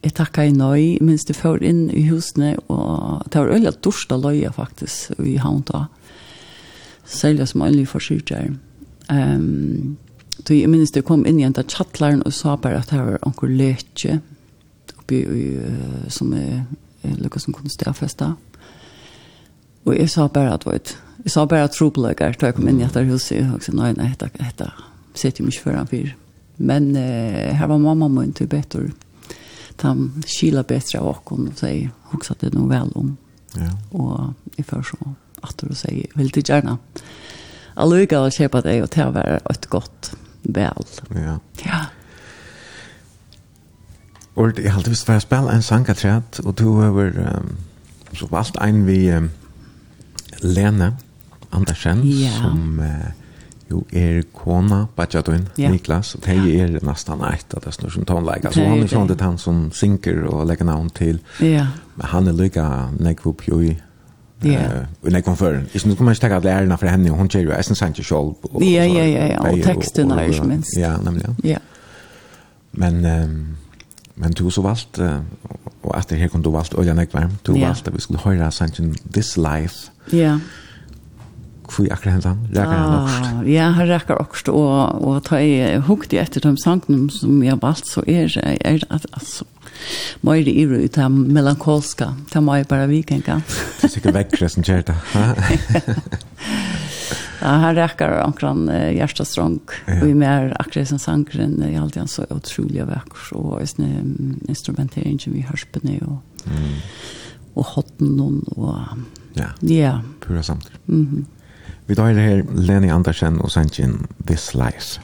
S2: jeg takket i nøy, minst jeg får inn i husene, og det var øyelig dorsta løye faktisk i havn da. Mm særlig som øyne for. Um, så jeg minnes det kom inn i en av tjattleren og sa bare at det var onker leke oppi i, uh, som er, er lukket som kunne stedfeste. Og jeg sa bare at, vet, jeg sa bare at tropeløkker, da jeg kom inn i etter huset, og sa, nei, nei, dette, dette, sitter jo ikke foran fyr. Men uh, her var mamma min til bedre. De kila bedre av åkken, og så jeg hukset det noe vel om.
S1: Ja.
S2: Og jeg først så att du säger väldigt gärna. Alla jag har köpt det och ta vara ett gott väl.
S1: Ja.
S2: Ja.
S1: Och det har alltid varit att spela en sangaträd och du har um,
S6: så valt en vi um, Lene Andersen
S2: ja.
S6: som uh, jo er kona Bajadun,
S2: ja.
S6: Niklas, og det er nesten ett av det snur som tonleika. Så han er sånn det han som synker og legger navn til.
S2: Ja.
S6: Men han er lykka nekvup jo i
S2: Ja.
S6: Och när kom för. Is nu kommer jag ta att lära för henne hon kör ju Essen Sanchez Scholl.
S2: Ja ja ja ja och texten är ju minst.
S6: Ja, nämligen. Ja. Men ehm men du så valt och efter här kom du valt Olja Nekvar. Du valt att vi skulle höra Sanchez This Life.
S2: Ja.
S6: Kvui akkurat hentan, rækar han
S2: okst. Ja, han rækar okst, og, og ta i hukti etter de sangnum som jeg valgt, så er, er at, altså, mer i ro ut av melankolska. Det var ju bara vikenga.
S6: Det är säkert väckre som kör det.
S2: Ja, han räcker omkring mer hjärtastrång.
S6: Ja.
S2: Och i mer akkurat som sangren verk alltid så otroligt vacker. Och instrumenteringen som vi har på.
S6: Och, mm.
S2: och hotten och...
S6: Ja,
S2: ja.
S6: pura samt
S2: mhm.
S6: Vi tar her här Lenny Andersen och Sanjin This Life.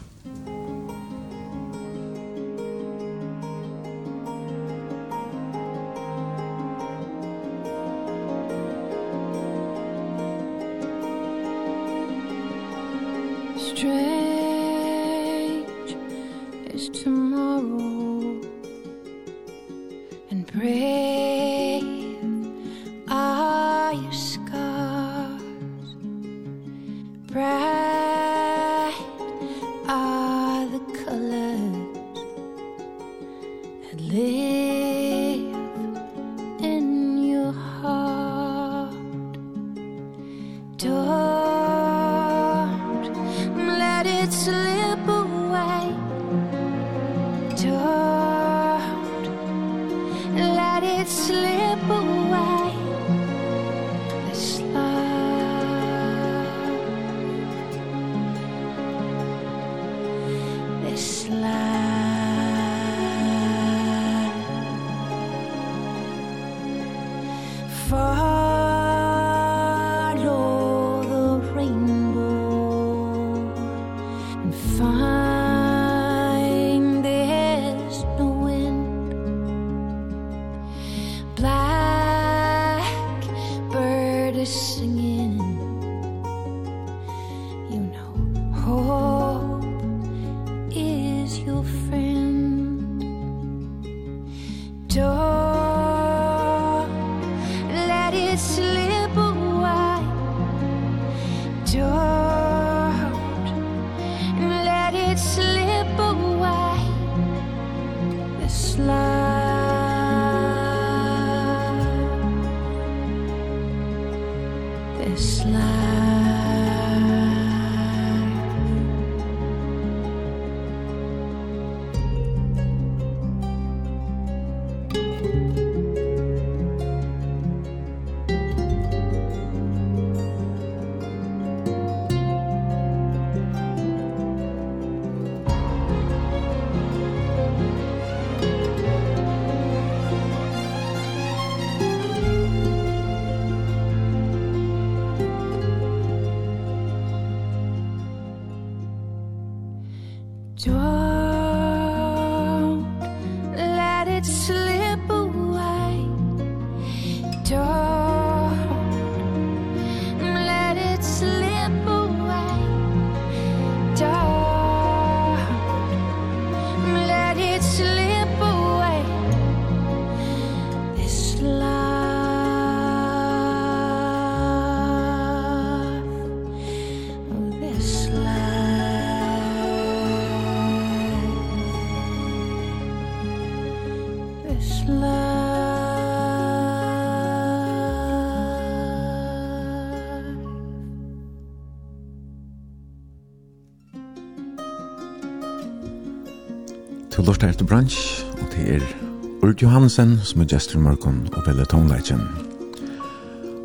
S6: lort her til brunch, og til er Urt Johansen som er gestur morgon og veldig tonleitjen.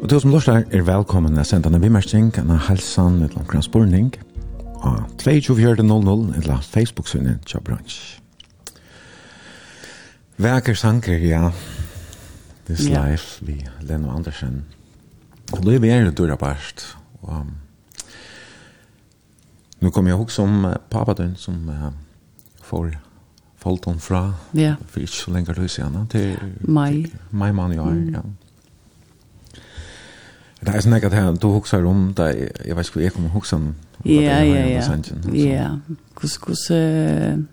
S6: Og til som lortar er velkommen å sende en bimersing, en halsan, et langkran spurning, og 2400 eller Facebook-synet til brunch. Væker sanker, ja. This
S2: yeah.
S6: life, vi Leno Andersen. Og det er jo døra barst, og nu kommer jeg også om uh, din, som uh, får falt fra.
S2: Ja.
S6: For ikke så lenge løs igjen. Til
S2: mai.
S6: Mai mann jo er ja.
S1: Det er sånn ikke at jeg, du hukser om det, jeg vet ikke hva jeg kommer hukse om.
S2: Ja, ja, ja.
S1: Ja,
S2: ja hos hvordan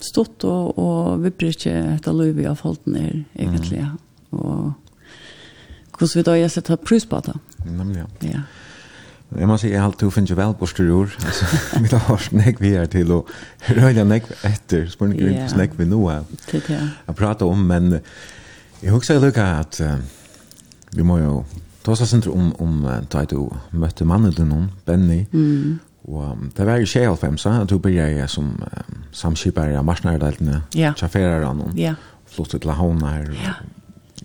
S2: stått og, og vi bryr ikke etter løyve av folten er, egentlig. Mm. Og hos vi da jeg setter prus på det.
S1: Nemlig, ja.
S2: Ja.
S1: Jeg må si, jeg har alltid finnet vel på styrer. Altså, vi har hørt nek vi er til, og røyla nek etter, spør ikke rundt nek vi nå er. Jeg prater om, men jeg husker jeg lukka at uh, vi må jo ta oss sindre om, om da du møtte mannen til noen, Benny,
S2: mm.
S1: og um, det var i 2005, at du begynte som um, samskipare av marsnærdeltene,
S2: ja.
S1: sjåfører av noen,
S2: ja.
S1: flottet til Havna her,
S2: ja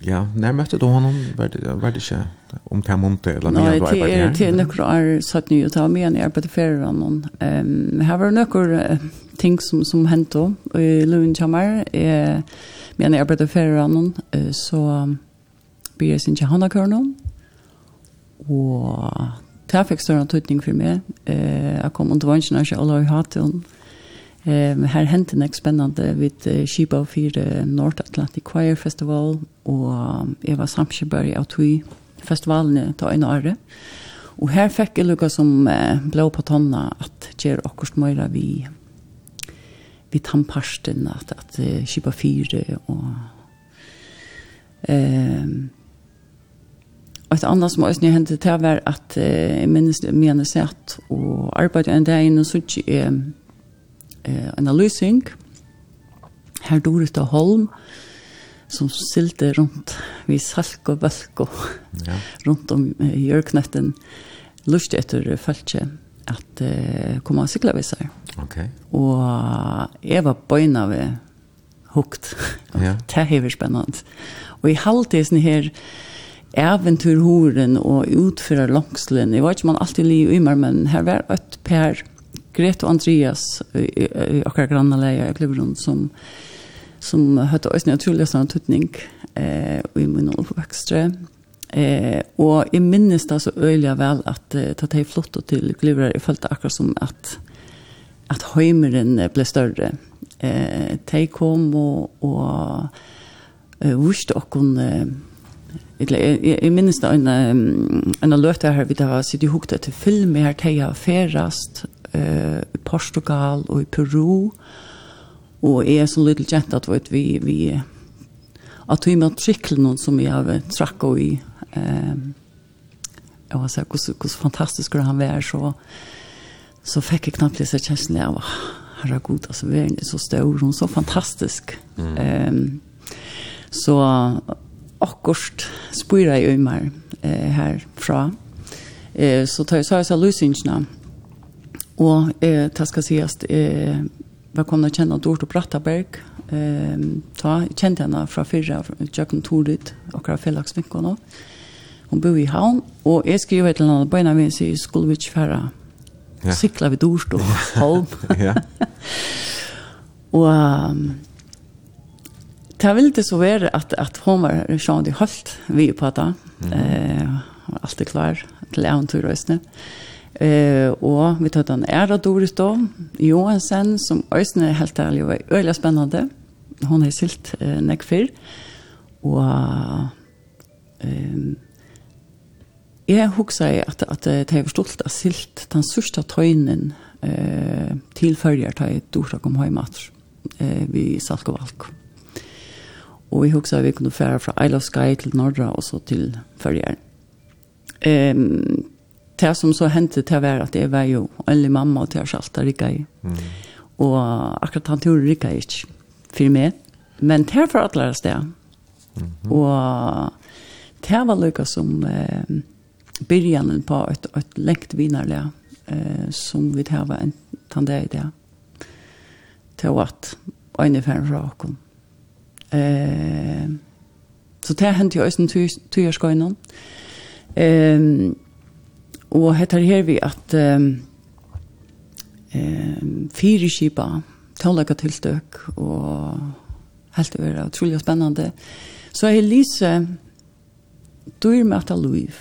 S1: Ja, när mötte du honom var det var det inte om kan monte eller
S2: när
S1: jag var
S2: där.
S1: Nej,
S2: det
S1: är
S2: några år så satt nu ta med ner på det förra någon. Ehm här var några ting som som hänt då i Lundhammer med men jag arbetade förra någon så blir det sin Johanna Körnon. Och det fikk større tøytning for meg. Eh, jeg kom under vansjen av Kjallaj Hatton. Ehm her hente nek spennande við uh, Shiba for uh, North Atlantic Choir Festival og um, Eva Samsjøberg av Tui festivalene ta en åre. Og her fikk jeg lukka som uh, blå på tonna at kjer akkurat møyra vi vi tannparsten at, at uh, Shiba 4 og ehm Og et annet som også hendte til var at uh, jeg minnes det mener seg og arbeidet en dag inne så ikke eh, lysing Her Dorita Holm, som silte rundt vi salk og bølk og
S1: ja.
S2: rundt om eh, jørknetten, lurte etter følge at eh, kom ved seg.
S1: Okay.
S2: Og jeg var bøyna ved hukt.
S1: ja.
S2: Det er spennende. Og i halvtiden her, eventyrhoren og utfører langslen. Jeg vet ikke man alltid liv i meg, men her var et per Grete og Andreas i akkurat grannaleie i Klubberund som, som høyte også naturlig sånn tøtning eh, i min oppvekstre. Eh, og jeg minnes det så øyelig vel at eh, tatt jeg flott til Klubberund, jeg følte akkurat som at at heimeren ble større. Eh, de kom og, og uh, vurste okkon eh, Jeg, jeg minnes da en, en løte her, vi da sitter i hukta til film, her teia ferast, eh, i Portugal og i Peru. Og jeg som liten jenta, du vet, vi, vi at vi med trikkelen som jeg har trakk og i eh, jeg har sagt hvordan, hvordan fantastisk han var så så fikk jeg knappt disse kjensene av herre god, altså verden er så stor. Hun er så fantastisk. Mm. Eh, så akkurat spyrer jeg i meg eh, herfra. Eh, så tar jeg så jeg så løsningene Och eh det ska sägas eh vad kommer känna Dort och Brattaberg. Ehm ta kände henne från fyrre, Jøkken Tordit akkurat fellagsvinkene fällagsvinkorna. Hon bor i Havn och jag skrev ett eller annat på skulle i ikke fære?
S1: Ja.
S2: Cykla vid Dort Holm.
S1: ja.
S2: och um, Det var lite så värre att, att hun var sånn de holdt vi på det. Mm. Eh, allt är klar till äventyr och. Eh, Eh og vi tar en ära Doris da, Johansen som ösnen är helt ärlig och øyelig spennende. Hun har silt eh, näck för Og ehm Jeg husker at, at det har forstått at silt den største tøynen eh, tilfølger til jeg dårlig kom hjemme eh, vi salg og valg. Og jeg husker at vi kunne fære fra Isle of Sky til Nordra og så til følger. Um, det som så hendte til å være at jeg var jo enlig mamma og til å sjalte rikka i.
S1: Mm.
S2: Og akkurat han tog rikka i ikke for meg. Men det er for alle sted.
S1: Mm -hmm.
S2: Og det var lykka som eh, byrjanen på et, et lengt vinarlig eh, som vi tar var en tandé i det. Til at øyne færre fra åkken. Eh, så det hendte jo også en tyrskøynen. Ehm Og heter her vi at eh, eh, fire kipa tålaka tiltøk og helt å være utrolig spennende. Så jeg lyser dyr med at liv,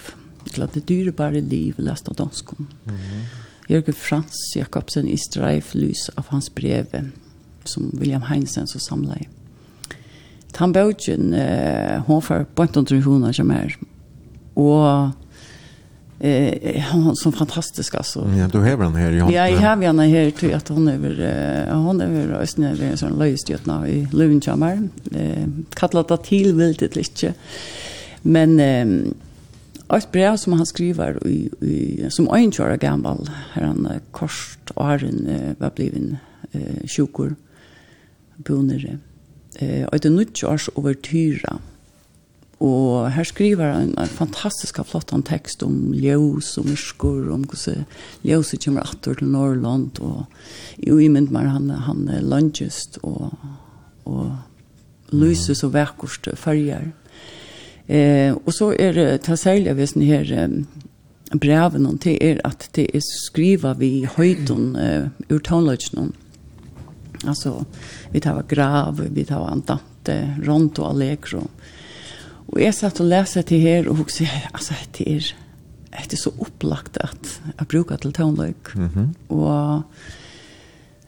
S2: eller det dyre bare liv, lest av danskom. Mm -hmm. Jørgen Frans Jakobsen i streif lys av hans breve, som William Heinsen så samlet i. Tan Bøtjen, eh, hun får bønt under som er, og eh hon som fantastisk alltså.
S1: Ja, du har den här i hon.
S2: Ja, jag har den här till att hon över hon över ösnen är en sån löjstjötna i Lundjammar. Eh kallat att till viltet lite. Men eh ett brev som han skriver i, i som en år gammal här han korst och har en var blivit eh sjukor bonere. Eh och det nutjars över tyra. Og her skriver han en fantastisk flott tekst om ljøs og myskor, om hvordan ljøset kommer atter til Norrland, og jo, i mynd med han, han er landgjøst, og, og lyses og vekkost farger. Eh, og så er det, til særlig hvis den her eh, breven, det er at det er skriva vi høyden eh, ur tonløgnen. Altså, vi tar grav, vi tar andante, rond og allegro. Mm Og jeg satt og leste til her og hukse, altså, det er, det er så opplagt at jeg bruker til toneløk.
S1: Mm -hmm.
S2: Og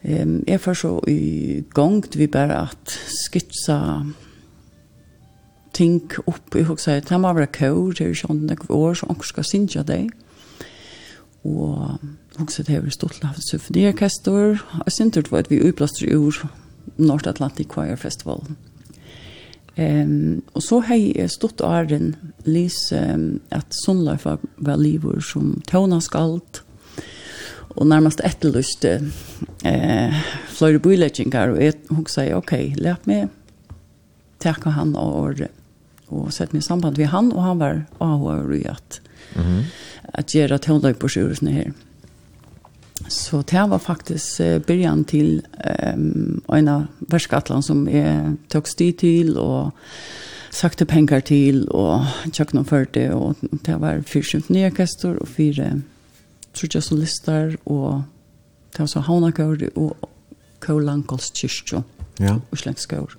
S2: um, jeg får så i gang vi bare at skitsa ting opp i hukse, det må være kår, det er sånn noen år, så anker skal synge deg. Og hukse det er stort lavt symfoniorkester, og synte det var at vi utplaster ur Nordatlantic Choir Festivalen. Mm Ehm och så har hej stått åren lys um, att Sunlife var, var livor som Tona skalt och närmast etterlyst eh Florida Bulletin och ett hon säger okej okay, låt mig tacka han och och sätta mig i samband med han och han var AHR att
S1: mm
S2: att göra Tona på sjukhuset här. Så det var faktisk början till um, en värskatlan som jag tog styr till och sakte pengar till och tjockna för det och det var fyra symfoniorkester och fyra trutja solister och det var så haunakår och Kålankols kyrkjo
S1: ja.
S2: och slengskår.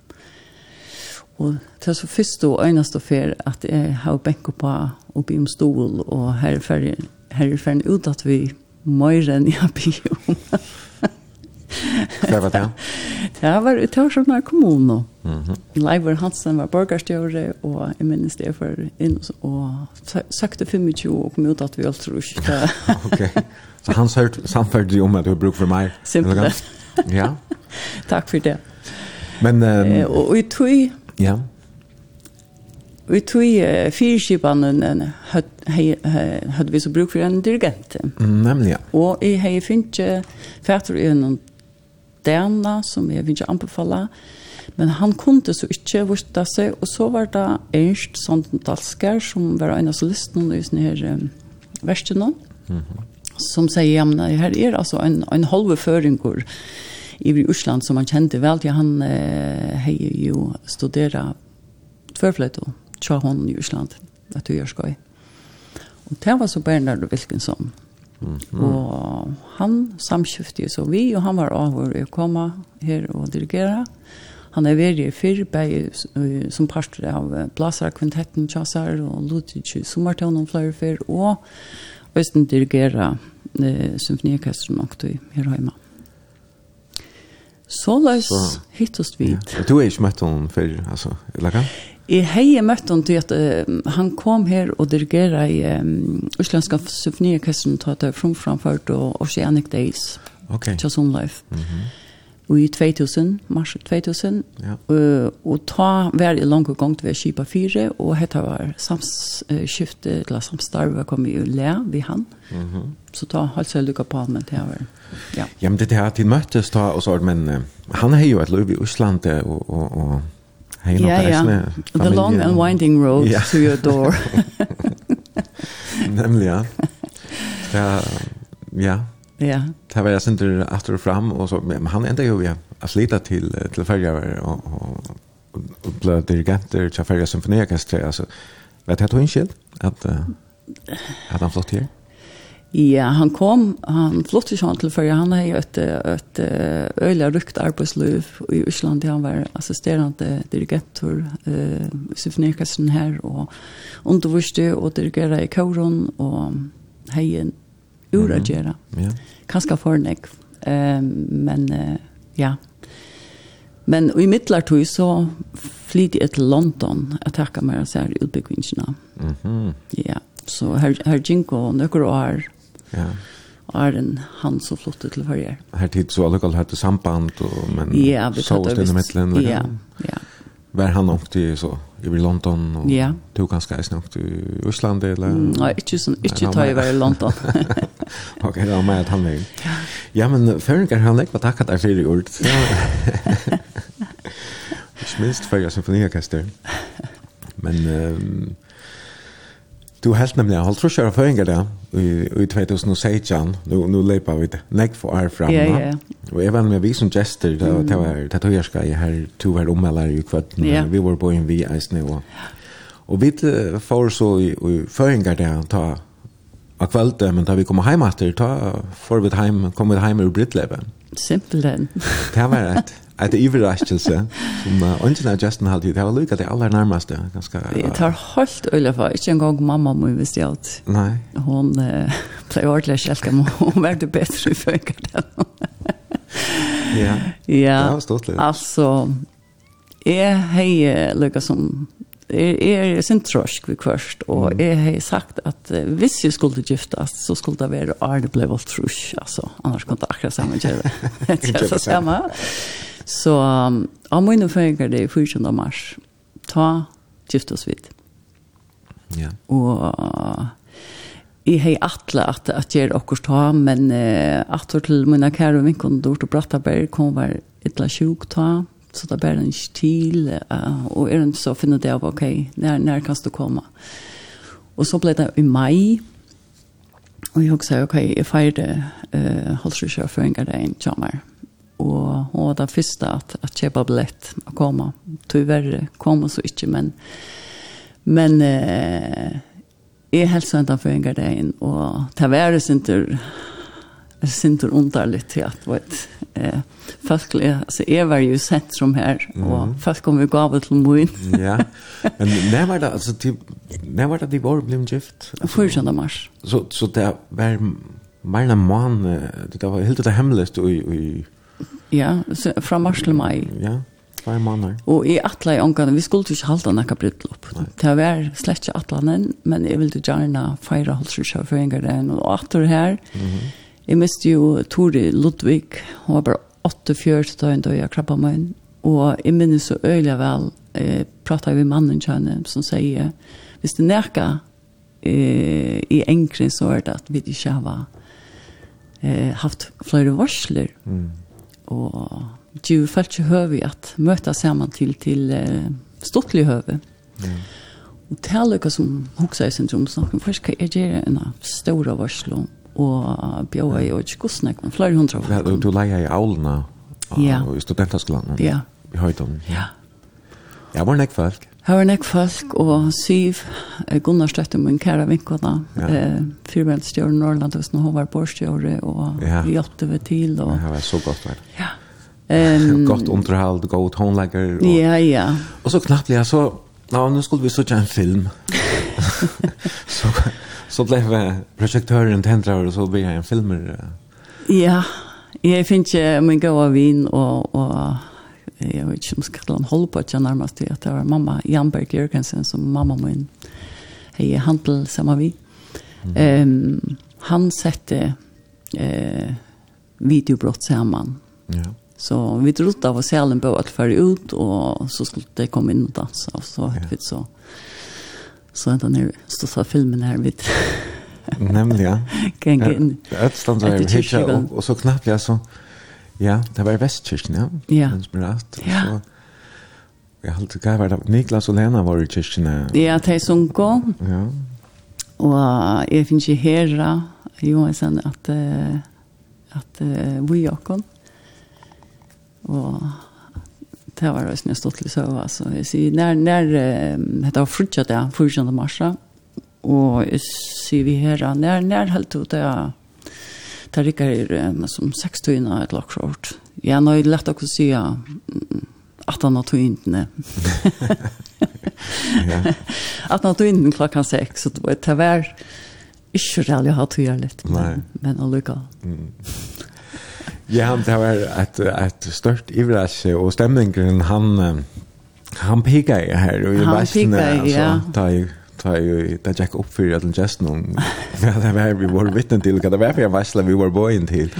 S2: Og det er så først og øyneste fer at jeg har benket på oppe i en stol, og her er ferdig, her er ferdig ut at vi mer enn jeg blir om.
S1: Hva var det?
S2: Det var i Tørsjøkna kommune.
S1: Mm
S2: -hmm. Leivor Hansen var borgerstjøret, og jeg minnes det for inn, og søkte 25 og kom ut at vi alt tror ikke.
S1: ok, så han sørt samferdig om at du har bruk for meg.
S2: Simpelthen.
S1: ja.
S2: Takk for det.
S1: Men, um,
S2: og i tog,
S1: ja
S2: vi tog uh, fyrskipanene hadde vi så bruk for en dirigent.
S1: Nämligen och
S2: Og jeg har finnet fætter i en dana som jeg vil ikke anbefale, men han kunde så ikke vurta seg, og så var det Ernst Sondalskar som var en av solisten i sånne her um, verstene, mm -hmm. som sier, ja, men her er altså en, en halve føringer i Ursland som han kjente vel till. han eh, har jo studeret tvørfløyt og tja hon i Island, at du gjør skoj. Og det var så Bernard Wilkinson. Mm -hmm. Og han samskiftet så vi, og han var avhør å komme her og dirigere. Han er veldig i fyr, bei, som parter av Blasar Kvintetten Tjassar og Ludvig Sommertøvn og flere fyr, og Østen dirigere eh, symfoniorkestren og du her hjemme. Så løs hittest vi.
S1: Ja. Du er ikke møtt henne før, altså, eller hva?
S2: Jeg heier møtt han til at uh, han kom her og dirigerer i um, Øslandska symfoniorkestren til at det er framframført og Oceanic Days.
S1: okay.
S2: Til Sundleif. Mm -hmm. Og i 2000, mars 2000.
S1: Ja.
S2: Uh, og ta hver i langt gang til vi kjipa fire, og hetta var samskiftet, uh, eller samstarve kom i le vi han. Mm -hmm. Så ta halvt seg lukka på almen til hver. Ja.
S1: ja, men det her til møttes da, og så, men uh, han har jo et løp i Øsland, og, og, og Hei,
S2: ja, ja. The long and winding road
S1: yeah.
S2: to your door.
S1: Nemlig, ja. Ja,
S2: ja. Ja.
S1: Det var jag sen till efter och fram och så men han ända ju ja, att slita till till färja och och och blev dirigent där till färja symfoniorkester alltså vet jag tror inte att att han flott här.
S2: Ja, han kom, han flott flyttade sig til för han har ju et, et öliga rykt arbeidsliv i Osland, han var assisterende dirigentor dirigentör eh symfoniorkestern her, og undervisste og dirigere i koron och hejen uragjere, Mm.
S1: Ja.
S2: Kanske för nek. uh, men uh, ja. Men i midlertid så flytte jeg til London og takket meg og ser utbyggvinnsene.
S1: Mm -hmm.
S2: Ja, så her, her Jinko nøkker år
S1: Ja.
S2: Er en han som flyttet til varje.
S1: Her tid så alla hade samband og, men
S2: ja, vi
S1: så det med den.
S2: Ja, ja.
S1: Var han nok til så i London og
S2: ja.
S1: tog ganske snart nok til Ryssland eller
S2: mm, Nej, inte så
S1: inte
S2: ta i
S1: var
S2: i London.
S1: var meg at han nu. Ja, men Ferringar han lägger tacka där för i ord. Ikke minst jag symfoniorkester. Men um, Du helt nemlig, holdt trus kjøra føringer da, i 2016, nu, nu leipa vi nek for år fram.
S2: Ja, ja.
S1: Og jeg var med vi som gester, det var tatoerska i her, to var ommelare i kvarten,
S2: yeah.
S1: vi var på en vi eisne, og, og vi får så i, i føringer da, ta av kvölde, men da vi kommer heim etter, ta får vi heim, kommer vi heim ur Brittleben.
S2: Simpelthen.
S1: det var et, Ett överraskelse som ungen har Justin hade alltid. Det var lika det allra närmaste ganska.
S2: Det tar helt öle för inte en gång mamma mun visst jag.
S1: Nej.
S2: Hon blev ordentligt skälka hon var det bättre för en
S1: katt.
S2: Ja.
S1: Ja. var stort.
S2: Alltså är hej Lucas som är sin trosk vi kvörst och jeg har sagt att uh, hvis jeg skulle giftas så skulle det vara Arne blev allt trosk alltså annars kunde det akkurat samma gjøre det är så samme. Så av mine føringer det er 14. mars. Ta gift oss vidt.
S1: Ja.
S2: Og i hei atle at at gjør okkur ta, men uh, atur til mina kære vinkon dort og Brattaberg kom var etla sjuk ta, så det bærer en stil, uh, og er ikke så finner det av, ok, når, når kan du komme? Og så ble det i mai, og jeg husker, ok, jeg feirte uh, halvsjøføringer det en tjammer. Mm og hun var den första at att köpa biljett och komma. Tyvärr kom så ikke, men, men eh, jag hälsade henne för en gardein och det var synter Jeg synes det underligt til at, vet, eh, folk, altså, jeg var jo sentrum her, og folk kom jo gavet til min.
S1: ja, men når var det, altså, de, når var det de var ble gift?
S2: 14. mars.
S1: Så, så det var mer enn en måned, det var helt det hemmelig i, i
S2: Ja, fra mars til mai.
S1: Ja, tvei måneder.
S2: Og i atla i ångene, vi skulle ikke halte noe brytlopp. Det var slett ikke atlanen, men jeg ville gjerne feire gang. Og atter her, jeg miste jo Tori Ludvig, hun var bare 48 døgn da jeg krabba meg inn. Og jeg minnes så øyelig vel, eh, pratet vi mannen kjønne, som sier, hvis det nærker eh, i enkring så er det at vi ikke har eh, haft flere varsler. Mm og du følt ikke høve at møte sammen til, til uh, stortlig høve. Mm. Og det er lykka som hoksa i syndrom snakker, først hva jeg gjøre en stor varsel og bjøy og ikke godsnek, men flere hundre
S1: Ja, du, du leier i aulene, og,
S2: ja.
S1: i studentaskolen,
S2: ja.
S1: i høyden.
S2: Ja.
S1: Jeg var nek folk.
S2: Her var nek folk og syv Gunnar Støtte, min kære vinkona,
S1: ja.
S2: eh, i Norrland, hvis hun var borstjør, og
S1: ja.
S2: vi hjelpte vi til. Og,
S1: det var så godt, vel?
S2: Ja. Um,
S1: godt underhold, god tonelager. Og,
S2: ja, ja.
S1: Og så knappt, jeg så, ja, nå skulle vi så en film. så, så ble projektøren tendret, og så ble jeg en filmer.
S2: Ja, jeg finner ikke min gode vin, og, og jeg vet ikke om jeg skal holde på at jeg nærmest til at det var mamma Janberg Jørgensen som mamma min hej handel samma vi. Ehm um, han sette eh videobrott sammen.
S1: Ja.
S2: Så vi trodde av oss sälen på at föra ut och så skulle det komma in og danse, og så ja. vi så så ända nu så sa filmen här
S1: vid Nämligen.
S2: Gängen.
S1: Ett stannar
S2: i
S1: og, och så knappt jag så Ja, det var i Vestkirken, ja.
S2: Ja.
S1: Inspirat.
S2: Ja.
S1: Så, jeg halte ikke hva det Niklas og Lena var i kirken.
S2: Ja, det er som gå.
S1: Ja.
S2: Og jeg finner ikke herre, jo, jeg sann at, at vi og kom. Og det var også stått til søva, så jeg sier, når, når det var fruttet det, 14. mars, og jeg sier vi herre, når, når halte det, det rikker er som 6-tøyene av et lakskjort. Ja, nå er det lett å si at han har
S1: tøyene.
S2: At han har tøyene klokken seks, så det var et tøver. Ikke reellig har tøyene litt, men, men allukka.
S1: Ja, det var et, et størst ivrelse, og stemningen han, han pigger her, og i vesten, altså,
S2: ja.
S1: da jo ta ju det gick upp för att just någon vad det var vi var vittnen till vad det var för jag vi var bojen till.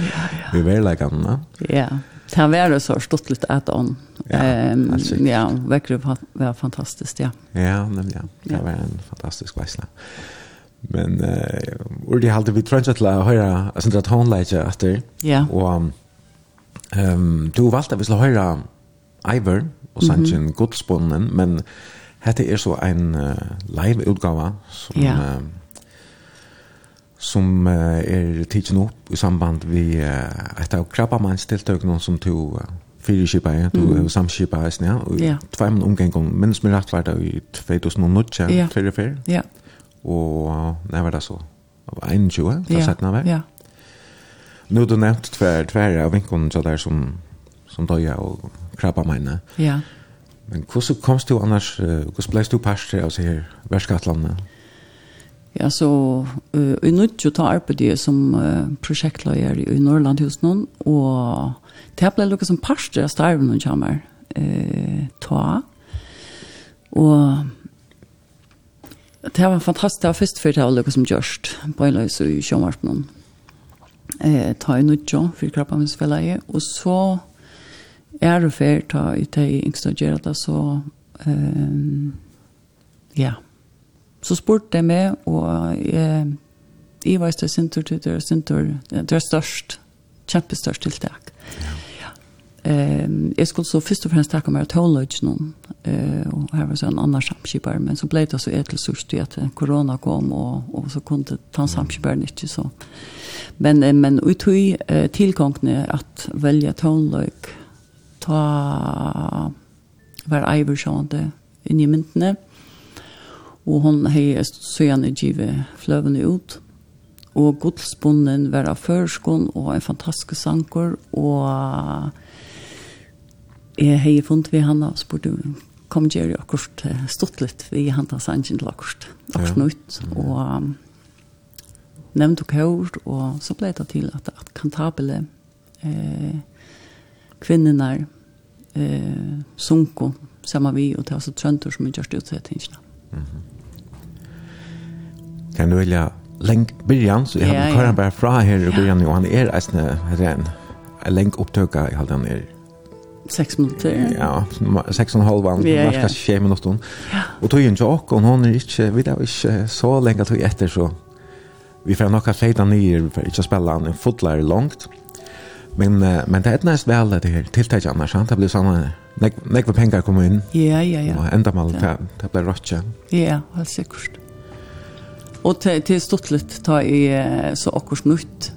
S1: Vi var like han
S2: ja han var så stått lite att on ehm ja verkligen var fantastiskt ja.
S1: Ja men ja. det var en fantastisk varsla. Men eh och det hade vi tränat till att höra alltså det hon lägger
S2: ja.
S1: Och ehm du valgte att vi skulle höra Iver och Sanchin Godsbonnen men Hette er så en uh, live-utgave som,
S2: ja.
S1: uh, som uh, er tidsen opp i samband med uh, et av krabbamannstiltøkene som to uh, fire skipa er, to mm. samskipa er snia, og
S2: ja.
S1: tvei min omgengong, minst min rett var det i 2008,
S2: ja.
S1: fire fire,
S2: ja.
S1: og uh, det var det så, det var 21, da
S2: ja.
S1: sett var.
S2: Ja.
S1: Nu du nevnt tver, tver av vinkonen så der som, som døya og krabbamannet. Ja.
S2: Ja
S1: Men hvordan komst du annars, hvordan ble du pastor av seg her, verskatlandet?
S2: Ja, så uh, i nødt til å ta arbeid som uh, prosjektløyer i Norrland hos noen, og det ble lukket som parster av starven hun kommer uh, ta. Og det var fantastisk, det var først før det var lukket som gjørst, på en løs i Sjømarpen. Uh, ta i nødt til, for kroppen min og så er og fer ta i teg yngste og gjøre det, så um, ja. Så spurte jeg meg, og jeg, jeg var det stedet til det, sintur det er størst, kjempestørst tiltak. Ja. ja. Um, jeg skulle så først og fremst takke meg til Hålløyge noen, uh, og her var så en annen samskipper, men så ble det så etelsurt i at korona kom, og, og så kunne ta samskipper ikke så. Men, men utøy uh, tilgångene at velge Hålløyge, ta var Ivor sjående inn i myntene. Og hon hei søgjane givet fløvene ut. Og godsbunden var av førskån og en fantastisk sanker. Og jeg hei funnet vi henne og spurte kom Jerry akkurat stått litt vi hanta sangen til akkurat akkurat
S1: ja.
S2: nytt og um, nevnte kjord og så ble det til at, at kantabele eh, kvinnerna eh, sunko samma vi och ta så tröntor som görs utsättningarna. Mm.
S1: Kan du vilja lenk byrjan, så jag har
S2: ja,
S1: ja. bara fra här i byrjan, och han är eisne ren. en lenk upptöka i halvdan er
S2: 6 minutter.
S1: Ja, 6 og en halv vann,
S2: ja, ja.
S1: kanskje 5 minutter. Ja. Og tog jo ikke åk, og hon er ikke, vi er ikke så lenge tog etter, så vi får nok ha feita nye, vi får ikke spille han en fotlærer langt. Men uh, men det är vel det her tiltak annars han det blir sånn nek nek pengar kommer inn.
S2: Ja ja ja.
S1: Og enda mal det det blir rotcha.
S2: Ja, helt Og Och til till stottlet ta i så akkurat nytt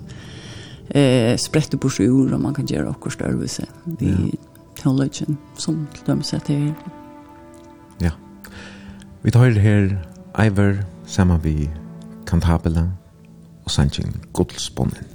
S2: eh sprette på sjur og man kan gjøre akkurat service i ja. teologen som de sätter.
S1: Ja. Vi tar her Iver sammen vi kantabelen og sannsyn godsbonnen.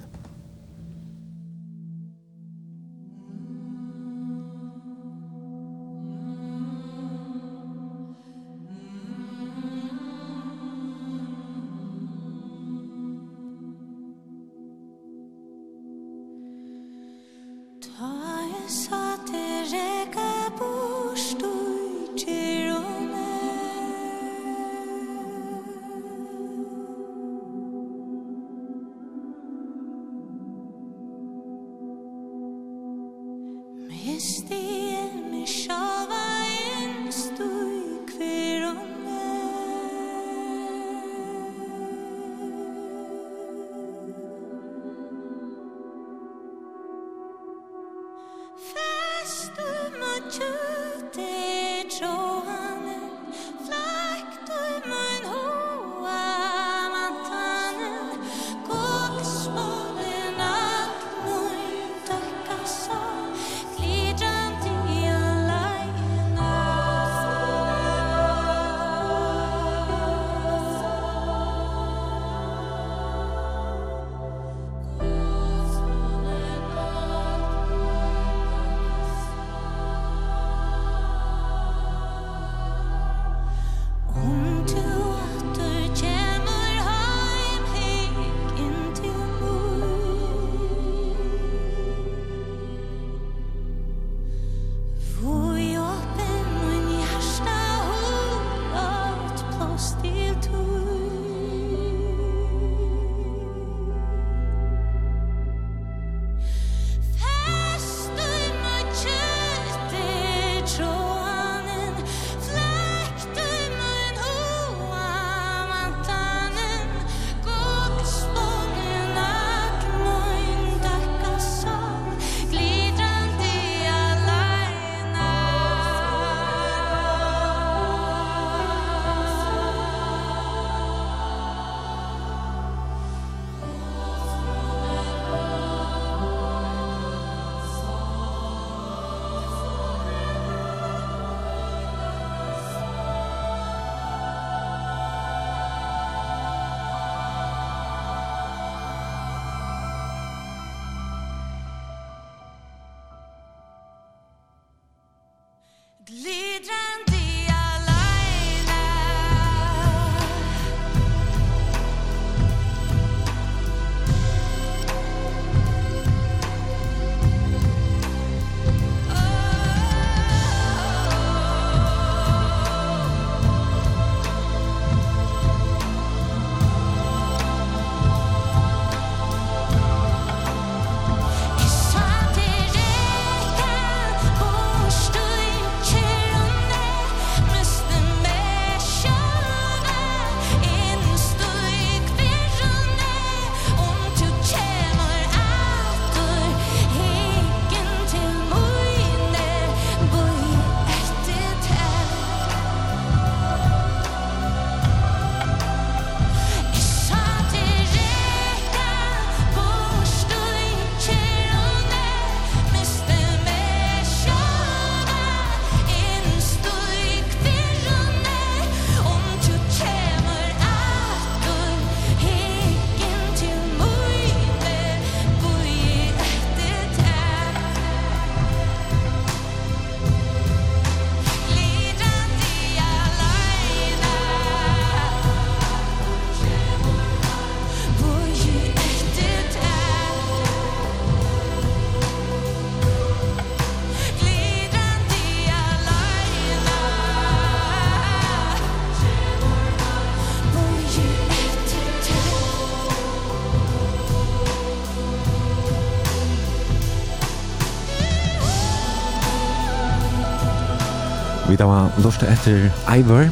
S1: vi da lust etter Ivor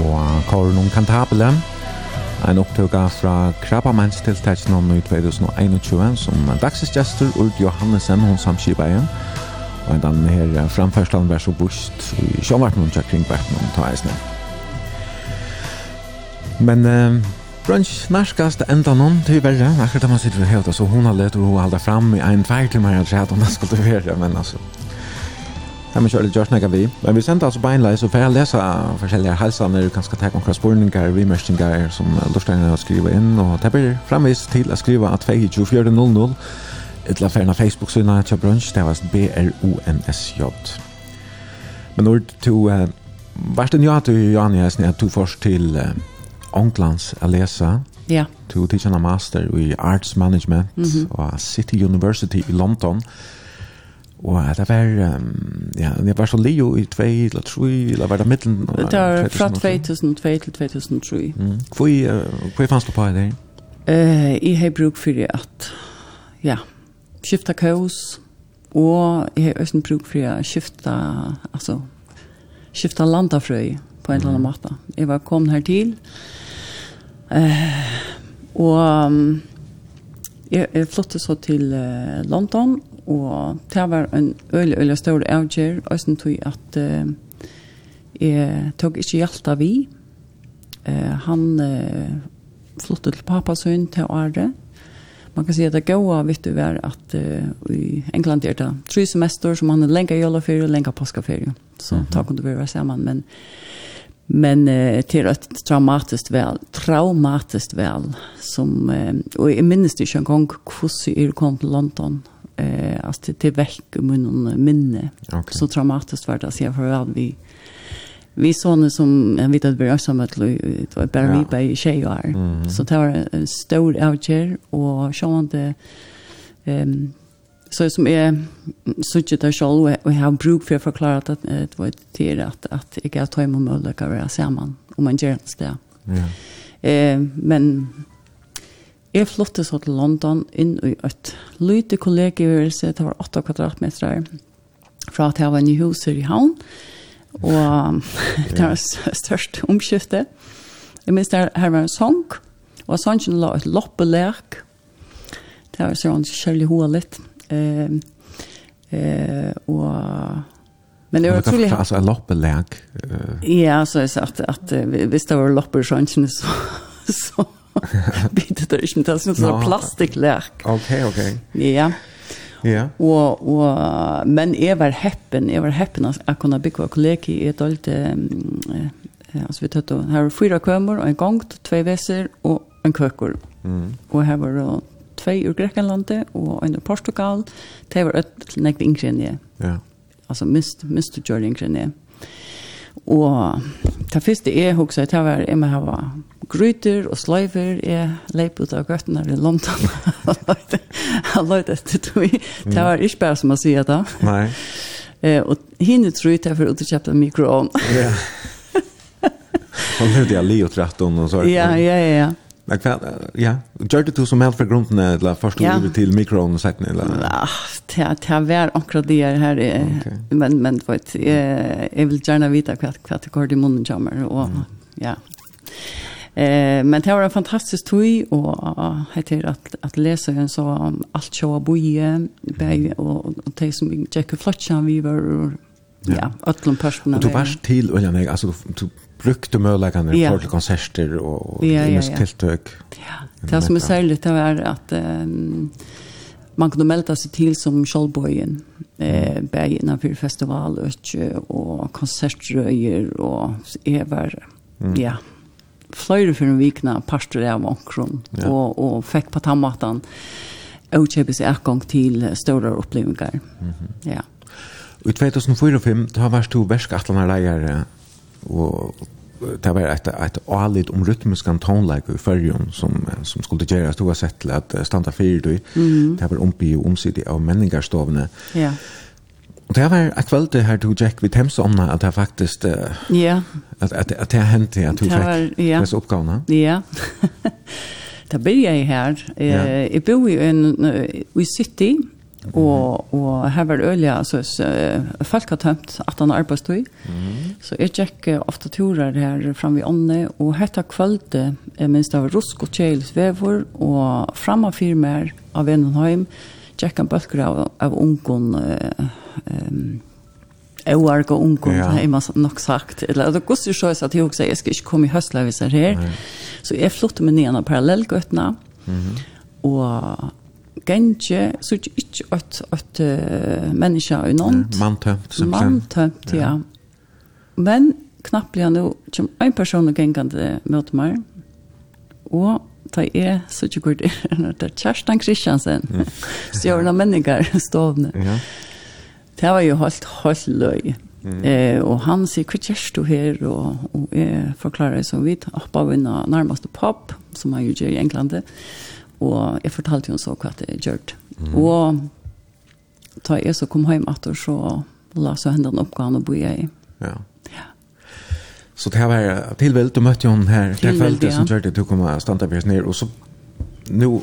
S1: og kåren om kantabelen en opptøka fra Krabbamennstiltagen om 2021 som dagsesgjester Urt Johannesen, hun samskibeien. Og den her framførselen var så bust i sjåvartnum til kringverten om ta eisne. Men eh, brunch narskast enda noen til verre, akkurat da man sitter og hevda, så hun har lett å holde fram i en feil til meg at det skulle være, men altså, man ikke gjøre Josh vi. Men vi sendte altså beinleis, og for jeg leser forskjellige halsene, kan skal ta konkret spurninger, vimerskninger som Lorsteiner har skrivet inn, og det blir fremvis til å skrive at 2400 etla ferna Facebook-synet til brunch, det var B-R-O-N-S-J. Men når du uh, varst en til Johan Jæsen, at du først til uh, Ånglands å lese,
S2: ja.
S1: du tidsjana master i Arts Management
S2: mm -hmm.
S1: og City University i London, og Og det var, um, ja, det var så leo i 2 eller 3, eller var det midten?
S2: Det var fra 2002 til 2003.
S1: Mm. Hvor, uh, hvor fanns du på det?
S2: Uh, jeg har bruk for at, ja, skifta kaos, og jeg har også bruk for at skifta, altså, skifta landafrøy på en eller annen måte. Jeg var kommet her til, uh, og um, jeg, jeg flyttet så til uh, London, og det var en øyelig, øyelig stor avgjør, og jeg tog at uh, jeg tok ikke hjelp av vi. Uh, han uh, flyttet til papasøyn til året. Man kan si at det gode, vet du, var at uh, i England er det tre semester som han er lenge jøleferie og lenge påskeferie. Så mm -hmm. da kunne vi være sammen, men men uh, til et traumatisk vel, traumatisk vel, som, uh, og jeg minnes det ikke en gang hvordan jeg kom til London, eh alltså till väck mun minne
S1: okay.
S2: så traumatiskt var det att jag för vi vi såna som jag vet att vi som att det var
S1: bara
S2: vi på tjejer så det var en stor outcher och sjönde ehm um, så som är sucht där själv och har bruk för förklara att det var till att att jag tar emot möjligheter att vara samman om man gör det.
S1: Ja.
S2: Eh men Jeg flyttet så til London inn i et lite kollegivørelse, det var 8 kvadratmeter, fra at jeg var i huset i havn, og det var størst omskifte. Jeg minns der, her var en sång, og sången la et loppelerk, det var sånn kjærlig hoa litt, eh, eh, og Men det var utrolig...
S1: Altså, en loppelerk? Uh...
S2: Ja, så jeg sa at, at hvis det var lopper sånn, så, så Bitte det ikke, det er sånn
S1: no.
S2: plastiklærk.
S1: Ok, ok.
S2: Ja.
S1: Ja.
S2: Og, og, men jeg var heppen, jeg var heppen at jeg kunne bygge kollegi i et alt, um, altså vi tatt, her var fyra kømer og en gang, tve veser og en køkker.
S1: Mm.
S2: Og her var det tve ur Grekenlandet og en ur Portugal, det var et nekt yngre enn jeg.
S1: Ja.
S2: Altså mist, mist du gjør yngre enn jeg. Og det første jeg husker, det var, jeg må ha gryter og sløyver er leip ut av gøttene i London. Han løyde etter tog. Det var ikke bare som å si det.
S1: Nei.
S2: Eh, og hinne tror jeg for å utkjøpe en mikroovn.
S1: Ja. Han levde jeg li og tretton og så.
S2: Ja, ja, ja, ja.
S1: Men kva, ja, gjør det du som helt för grunden eller først du
S2: ja.
S1: til mikron og sagt eller.
S2: Ja, det det var akkurat det här är
S1: okay.
S2: men men för att jag vill gärna veta kvart det går i munnen jammer och mm. ja. Eh, men det var en fantastisk tøy, og heter att att läsa en så om allt sjå boje bäj och och det som tjekker Fletcher vi var,
S1: ja,
S2: ötlom personer.
S1: Og du var til, og jeg, altså, du brukte møllagene
S2: ja.
S1: for konserter og, og
S2: ja, ja, ja.
S1: tiltøk.
S2: Ja, det som er særlig, det var at um, man kunne melda seg til som Kjolbøyen, eh, bare innenfor festival og konsertrøyer, og jeg var,
S1: mm.
S2: ja, fløyre for en vikna parster av omkron,
S1: ja.
S2: og, og fikk på tammatan og kjøpes ergang til større opplevelser.
S1: Mm
S2: -hmm.
S1: Ja. I 2004-2005, da var du verskattlande leier, og det var et, et alit om rytmisk tonläge i fyrjon som som skulle göra stora sätt att standa fyrir du,
S2: Mm.
S1: Det var ombi og omsidig av menningarstovene.
S2: Ja.
S1: Og det var et kveld her du Jack vi temse om at det faktisk uh,
S2: yeah.
S1: at, at, at det hendte at du fikk
S2: ja.
S1: disse oppgavene.
S2: Ja. da blir jeg her. Uh,
S1: yeah.
S2: Jeg bor i en uh, i city, og, og her var det ølige, så uh, folk har tømt at han arbeidstøy. Mm. Så jeg gikk uh, ofte turer her frem i ånne, og hette kvelde, uh, minst av rusk og kjælsvever, og fremme firmer av Vennenheim, og tjekka en bølger av, av ungen, uh, um, Oarg og ungdom,
S1: ja.
S2: har man nok sagt. Eller, det går så sjøys at jeg også, jeg skal ikke komme i høstleviser her. Så jeg flyttet meg ned av parallellgøttene, mm -hmm. og ganje, så ikke ikke at, at uh, mennesker er unånt.
S1: Manntømt, simpelthen.
S2: Manntømt, ja. ja. Men knappt knapplig nå, som en person og gengende mot meg, og ta er så ikke går det, det er Kjerstan Kristiansen, mm. stjørn av mennesker, stående
S1: Ja.
S2: Det var jo helt, helt løy. Mm. Eh, og han sier, hva gjør du her? Og, og jeg forklarer det som vi oppa av en nærmeste pop, som han jo gjør i England. Og jeg fortalte jo så hva det gjør. Mm. Og da jeg så kom hjem etter, så la så hendene oppgaven å bo i.
S1: Ja. Så det här var tillvält, då mötte hon här det kvället som
S2: gjorde
S1: att hon kom att stanna vid oss ner. Och så, nu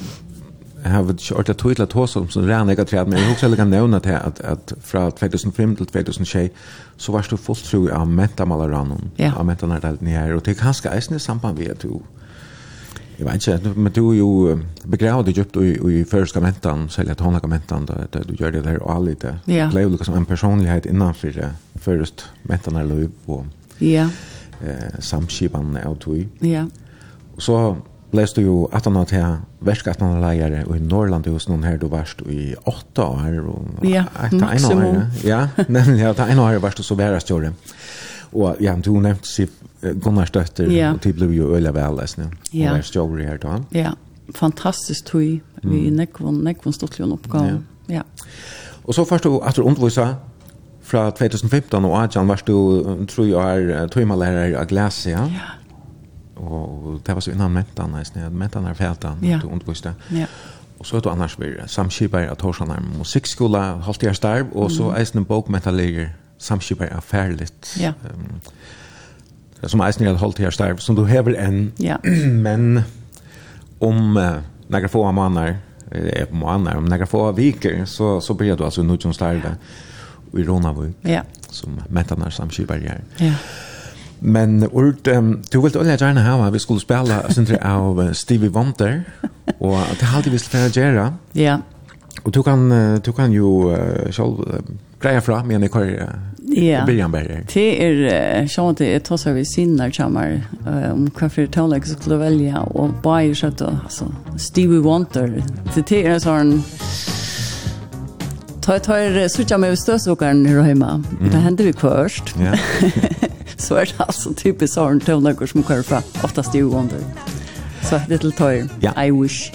S1: har vi inte ordat tog till att hos som redan jag träd, men jag har också lägga nämna till att, att från 2005 till 2006 så var du fullt tro av mentamalaran,
S2: ja.
S1: av mentanardelten här. Och det är ganska ägstna i samband med att du Jag vet inte, men du är ju begravd i djupt och i förska mentan, sälja tonlaka mentan, där du gör det där och all lite.
S2: Ja.
S1: Det blev liksom en personlighet innanför först mentan här liv.
S2: Ja
S1: eh, samskipan av tog.
S2: Ja.
S1: Og så blest du jo at han hadde versk at han hadde leier i Norrland hos noen her du varst i åtta år. Og,
S2: ja, maksimum.
S1: Ja, nemlig, ja, ta en år varst og så være større. Og ja, du nevnte Siv Gunnar Støtter,
S2: ja.
S1: og de ble jo øyla vel,
S2: ja.
S1: og var større her da.
S2: Ja, fantastisk tog vi mm. i Nekvon, Nekvon Stortlion oppgave. Ja. ja.
S1: Og så først du at du underviser fra 2015 og Adjan var du, tror jeg, er tøymalærer av Glass,
S2: ja?
S1: Og det var så innan mentan, nesten, mentan er feltan,
S2: ja.
S1: du underviste.
S2: Ja.
S1: Og så er du annars vi samskipar av Torsanar musikkskola, halvt jeg starv, og så eisen en bokmentalegger samskipar av Færligt.
S2: Ja.
S1: Um, som eisen jeg halvt jeg starv, som du hever enn,
S2: ja.
S1: men om uh, några få månader, eh, månader, om några få viker, så, så blir du altså nødt til starve. Ja i Ronavøy,
S2: ja.
S1: som mentanar samskipar her.
S2: Ja.
S1: Men Urt, um, du vill veldig gjerne ha at vi skulle spela sindre av Stevie Wonder, og det har alltid visst för gjøre.
S2: Ja.
S1: Og du kan, du kan ju uh, själv uh, greia fra, men jeg kan
S2: Ja.
S1: Birjanberg.
S2: Det er sånn at det tar seg ved sinner kommer om hva for tålegg jeg skulle velge, og bare skjøtt, altså, Stevie Wonder. Det er sånn, tar tar sucha med stösåkaren här hemma. Det händer ju först.
S1: Ja.
S2: så är det alltså typiskt sånt till som kör för oftast i under. Så det till
S1: tar
S2: I wish.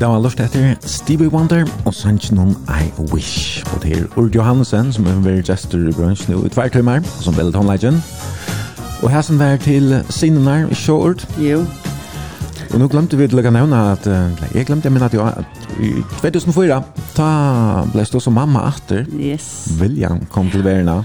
S1: dag har lurt etter Stevie Wonder og sannsjonen I Wish. Og det er Urt Johansen som er vært gestor i brunch nå i tvertøymer, som veldig legend Og her som var til sinnenar i Sjåurt.
S2: Jo.
S1: Og nå glemte vi til å nevne at, jeg glemte jeg jo, at i 2004, ta ble stå som mamma atter.
S2: Yes.
S1: William kom til verden.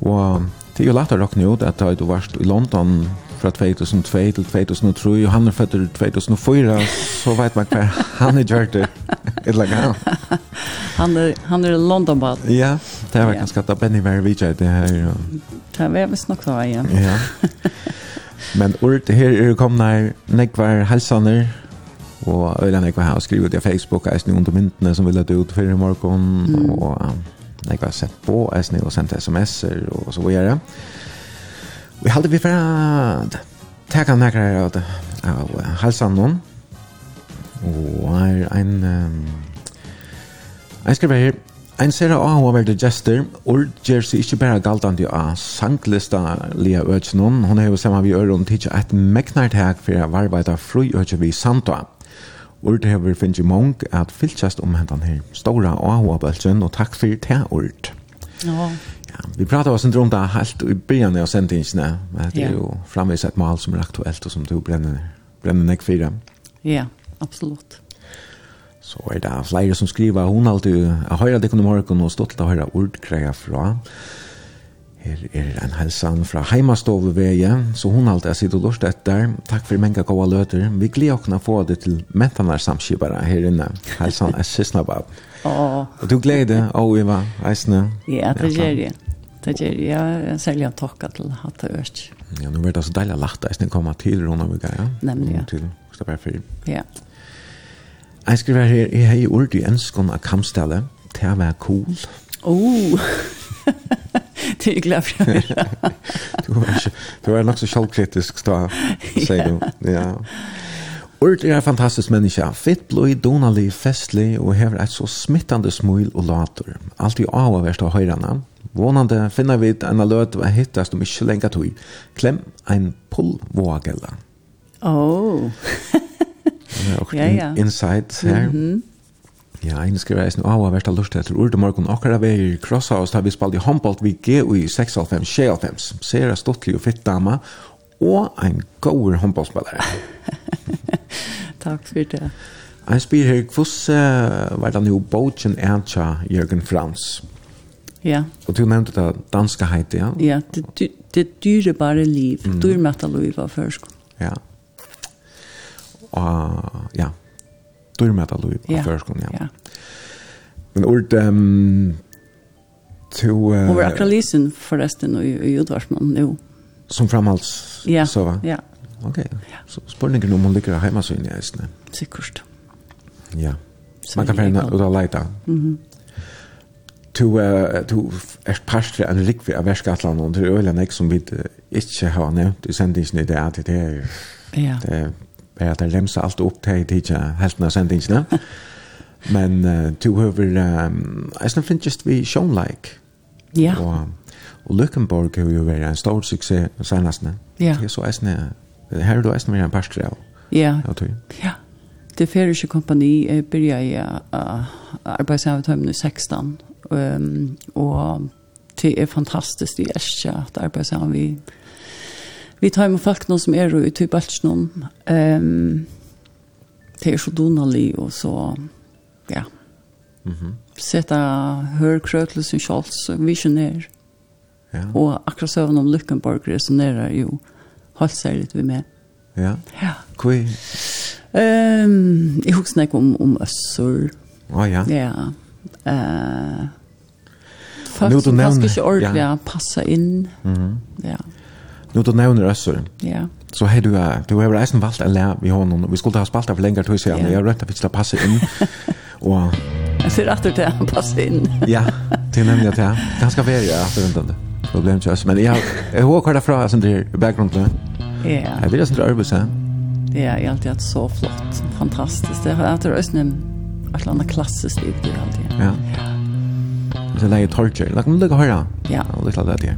S1: Og til jo lagt å råkne ut at du varst i London fra 2002 til 2003, og han er født i 2004, så vet man hva han er gjort det. Et lag
S2: han. Han er, han er Londonbad.
S1: Ja, det var ganske at Benny var vidtja i det her.
S2: Det er visst nok da, ja.
S1: ja. Men ord her er kommet her, nekvar helsaner, og Øyla nekvar her, og skriver det på Facebook, eisne under myntene som vil ha ut før i morgen,
S2: mm.
S1: og nekvar sett på, eisne og sendt sms'er, og så videre. Ja Vi halde vi fra teka nekrar av, av halsan noen. Og er ein... Um, ein skriver her, Ein ser av hva var det gester, og gjør seg ikke bare galtande av sanglista lia økjennom, hun har jo sammen vi øren tidsi et megnartak for å arbeide fru økje vi samtå. Ord det har vi finnes mong at fylltjast om hentan her stora av hva bølsen, og takk for det, Ord.
S2: Ja.
S1: Ja, vi pratar oss inte om det helt i början av sändningarna. Men det är ju framvis ett mål som är aktuellt och som du bränner, bränner näck fyra.
S2: Ja, absolut.
S1: Så är det flera som skriver, hon alltid har hört det kunde morgon och stolt att höra ordkräga från. Her er en helsan fra heimastoveveie, så hun alltid har sitt og lort etter. Takk for mange gode løter. Vi gleder åkna få det til mentanar samskipere her inne. Helsan er sysnabab.
S2: oh.
S1: Og du gleder, og Eva, eisne.
S2: Ja, det gjør jeg. Det gjør jeg jeg særlig en takk til at det øst.
S1: Ja, nå blir det så deilig å lagt deg, så kommer til Ronavika, ja?
S2: Nemlig, ja.
S1: Til Stabberfyr.
S2: Ja.
S1: Jeg skriver her, jeg har i ord i ønskene av kampstallet, til å være cool.
S2: Oh, det er jeg glad for å høre.
S1: du var, ikke, du var nok så selvkritisk, da, sier du. Ja. Urt er en fantastisk menneske. Fitt blod, donalig, festlig og hever et så smittande smil og later. Alt i av å være til høyrene. Vånande finner vi en løt hva hittast om ikke lenge tog. Klem en pullvågela.
S2: Oh. ja, ja.
S1: Insight her. Mm -hmm. Ja, ein skriver eisen, av hva verst av lust etter urde morgon, akkara vei i oss, da vi spalt i håndbolt vi GUI 6,5-6,5, sera stottlig og fitt dame, og en god håndboltspillare.
S2: Takk for det.
S1: Jeg spyr her, hvordan var det nå bogen er til Jørgen Frans?
S2: Ja.
S1: Og du nevnte det danske heite, ja?
S2: Ja, det, det dyrebare liv, mm. dyrmette liv av først.
S1: Ja. Og, ja, dyrmette
S2: liv
S1: av ja. ja.
S2: ja.
S1: Men ord, um, to... Uh,
S2: Hun var akkurat lysen forresten i, i Udvarsmån nå.
S1: Som framhalds,
S2: ja.
S1: så va?
S2: Ja.
S1: Ok, ja. så spørningen om hun ligger hjemme så inn i eisene.
S2: Sikkert.
S1: Ja,
S2: Så
S1: man kan finne ut av leita.
S2: Mhm.
S1: Mm uh, to er pastor en rikvi av verskatlan og det er øyla nek som vi ikke har nevnt i sendingen i det at det er
S2: ja.
S1: det er at det lemsa alt opp til i tidsja helten av sendingene men uh, to høver um, jeg snart finnes just vi sjånleik
S2: ja
S1: og, og Lykkenborg har jo vært en stor suksess senastene
S2: ja
S1: det er så jeg snart her er du eisen vært en pastor av
S2: ja ja Det färdiga kompani jeg började jag arbeta i 16 Um, og det er fantastisk, i er at arbeid sammen vi vi tar med folk noen som er ute i Baltsjnum um, det er så donalig og så ja
S1: mm
S2: -hmm. sette hørkrøtler som visionær
S1: ja.
S2: og akkurat søvn om Lykkenborg resonerer jo holdt seg litt ved meg
S1: ja,
S2: ja.
S1: Kui?
S2: Um, jeg husker ikke om, om Øssur
S1: Å oh,
S2: ja. Ja,
S1: Eh
S2: Fast
S1: det
S2: kanskje ikke ordentlig
S1: ja.
S2: passa inn.
S1: Mm.
S2: Ja.
S1: Nu du nevner Össur.
S2: Ja.
S1: Så hei du uh, du har reisen valgt en lær vi honom. Vi skulle ha spalt av längre tid sedan. Jag
S2: rätt
S1: att det passa in. at för att det passa in.
S2: ja, det nämnde jag till. Ganska väl
S1: ja, att vänta det. Problem inte men jeg, jeg har kvar fra som det är backgrunden.
S2: Ja.
S1: Jeg vil det som det är
S2: Ja, jeg har alltid hatt så flott. Fantastisk. Det har jag alltid ett annat klassiskt liv det alltid.
S1: Ja. Det lägger torture. Låt du lägga höra.
S2: Ja.
S1: Och lite av det där.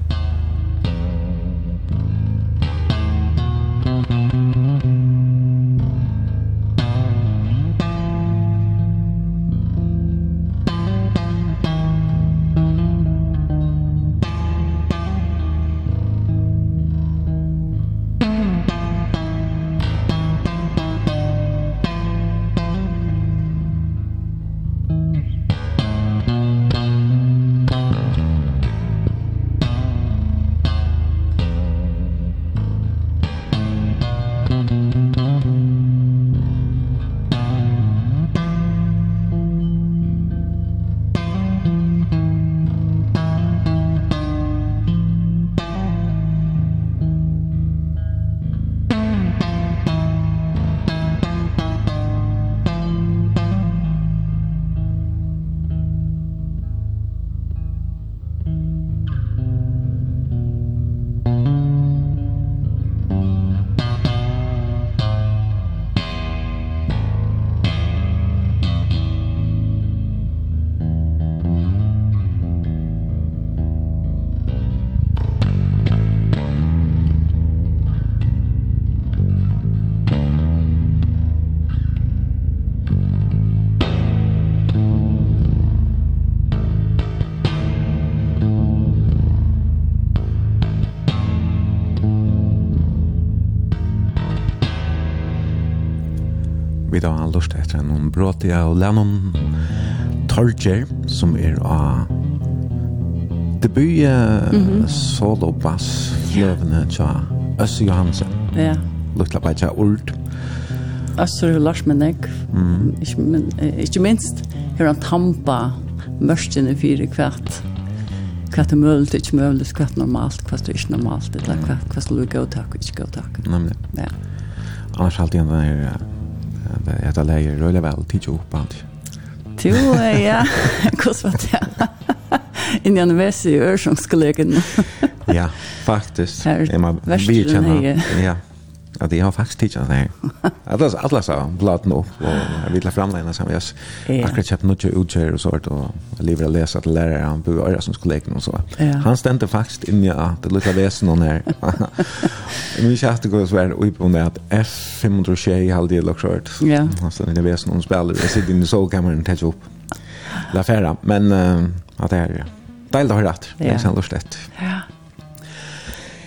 S1: bråti av Lennon Torger, som er av debut uh, mm -hmm. solo bass fløvene tja Øsse Johansen.
S2: Ja.
S1: Lukla bare tja ord.
S2: Øsse Lars Menek, mm. ikke, men, ikke minst, her han tampa mørkene fire kvart kvart er mulig, ikke mulig, kvart normalt, kvart er ikke normalt, eller kvart, kvart skal du gå tak, ikke gå takk.
S1: Nemlig.
S2: Ja.
S1: Annars alltid den her Det är det läge rullar väl till upp band.
S2: Jo, ja. Kus vad det. In den vässe örsångskollegan.
S1: ja,
S2: faktiskt.
S1: Är man vill
S2: känna.
S1: Ja. Ja, det har det tittat där. Atlas Atlas har blått nu och jag vill framlägga som
S2: jag
S1: akkurat kjøpt noe utger og sånt og jeg lever å lese til lærere, han på öra som skulle leke och så. Han stendte faktisk inn i det lukar läsa någon här. Min kärste går så här upp under att F500 tjej hade det lukar sånt.
S2: Ja.
S1: Han stämde inn i läsa någon spiller, och sitter inn i sovkammeren og täcker opp. La färra, men at det er deilig å høre rätt. Det er sånn lustet.
S2: Ja.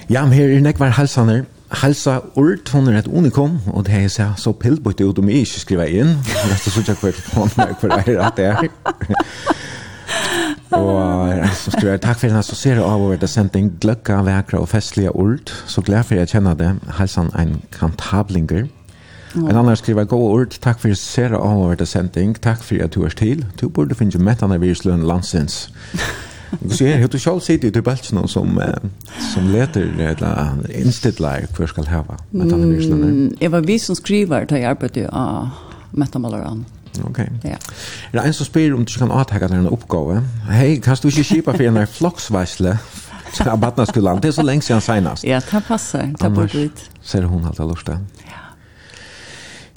S1: Ja, men her er nekvar halsaner. Ja. Halsa Urt, hon er et unikum, og det er så, så pillbøyte ut om jeg ikke skriver inn. Det er så ikke hver meg for det er at det er. Og så skriver jeg, takk for den assosierer av over det sendt en gløkka, vekra og festlige Urt. Så glad for jeg kjenner det. Halsan en kantablinger. En annan skriver gå ord, takk for sera avhårda sending, takk for at du er til. Du burde finne mettene virsløn landsins. Du ser, hur du själv sitter i balsen som som leter eller inställare hur ska hava med han
S2: är snäll. Jag var vi som skriver till arbete av metamallaran.
S1: Okej.
S2: Ja.
S1: Det en som spyr om du kan avtaka den uppgåva. Hej, kan du inte kipa för en flocksvarsle? Så abatna skulle han, det är så länge sedan senast.
S2: Ja, det passar, det borde ut.
S1: Ser hon allt alldeles där. Ja.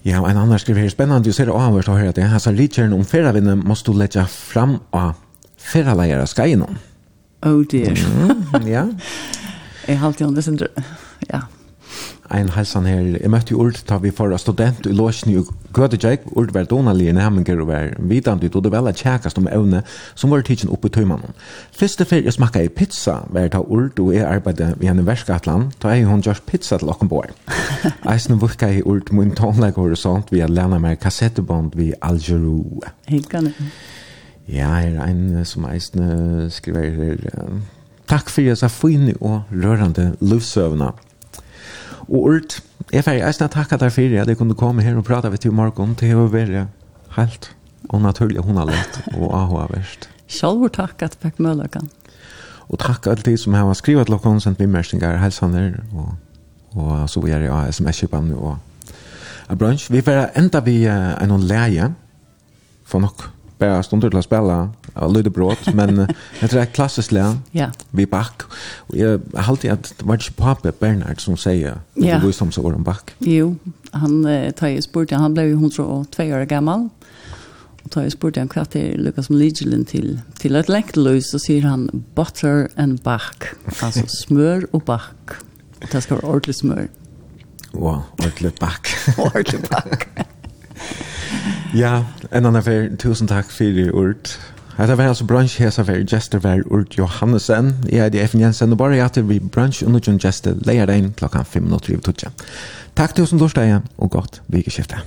S1: Ja, en annan skriver här, spännande, du ser det avhörst och hör att det Han sa, Richard om förra vinnen måste du lägga fram av ferraleier av Skaino.
S2: Oh dear.
S1: Mm, ja.
S2: Jeg har alltid det, sender. Ja.
S1: Ein halsan her, jeg møtte jo ord da vi var student i Låsjen i Gødejek, ord var donalige nærmengar og var vidande ut, og det var veldig tjekast om evne som var tidsen oppe i tøymannen. Første fyr jeg smakka i pizza var ta ord, og jeg arbeidde i en verskatlan, da jeg hun gjørs pizza til okken bor. Eisen vukka i ord, min tonleik horisont vi at lena meg kassettebond vi Algeru.
S2: Hikkane. Hikkane.
S1: Ja, her er en som eisne skriver her. Takk for jeg sa fine og rørende livsøvna. Og Urt, jeg får eisne takka deg for at jeg kunne komme her og prate med til morgen. Det var veldig helt og naturlig hun har lett og AHA verst.
S2: Sjálfur takk at Pekk Møllakan.
S1: Og takk alle de som har skrivet til dere, sendt vimmersinger, helsaner, og, og så vi er i SMS-kipan og bransj. Vi får enda vi uh, en leie for nok bara stunder til att spela av Ludebrott, men jag tror det är klassiskt län
S2: yeah.
S1: vid Back. Och jag har alltid att det var inte pappa Bernhard som
S2: säger
S1: det yeah. var som så om Back.
S2: Jo, han tar ju spurt, han blev ju 102 år gammal. Och tar ju spurt han kvart till Lucas Mligelen till, till ett läktlös så säger han butter and Back. Alltså smör och back. Det ska vara ordentligt smör.
S1: Wow, ordentlig back.
S2: ordentligt back
S1: ja, en annan för tusen tack för det ord. Hetta var altså brunch her så var Jester var Urt Johannesen. Ja, det er FN Jensen og bare jeg til vi brunch under John Jester leier deg inn klokken 5.30. Takk til oss som dårsteg og godt vikeskiftet.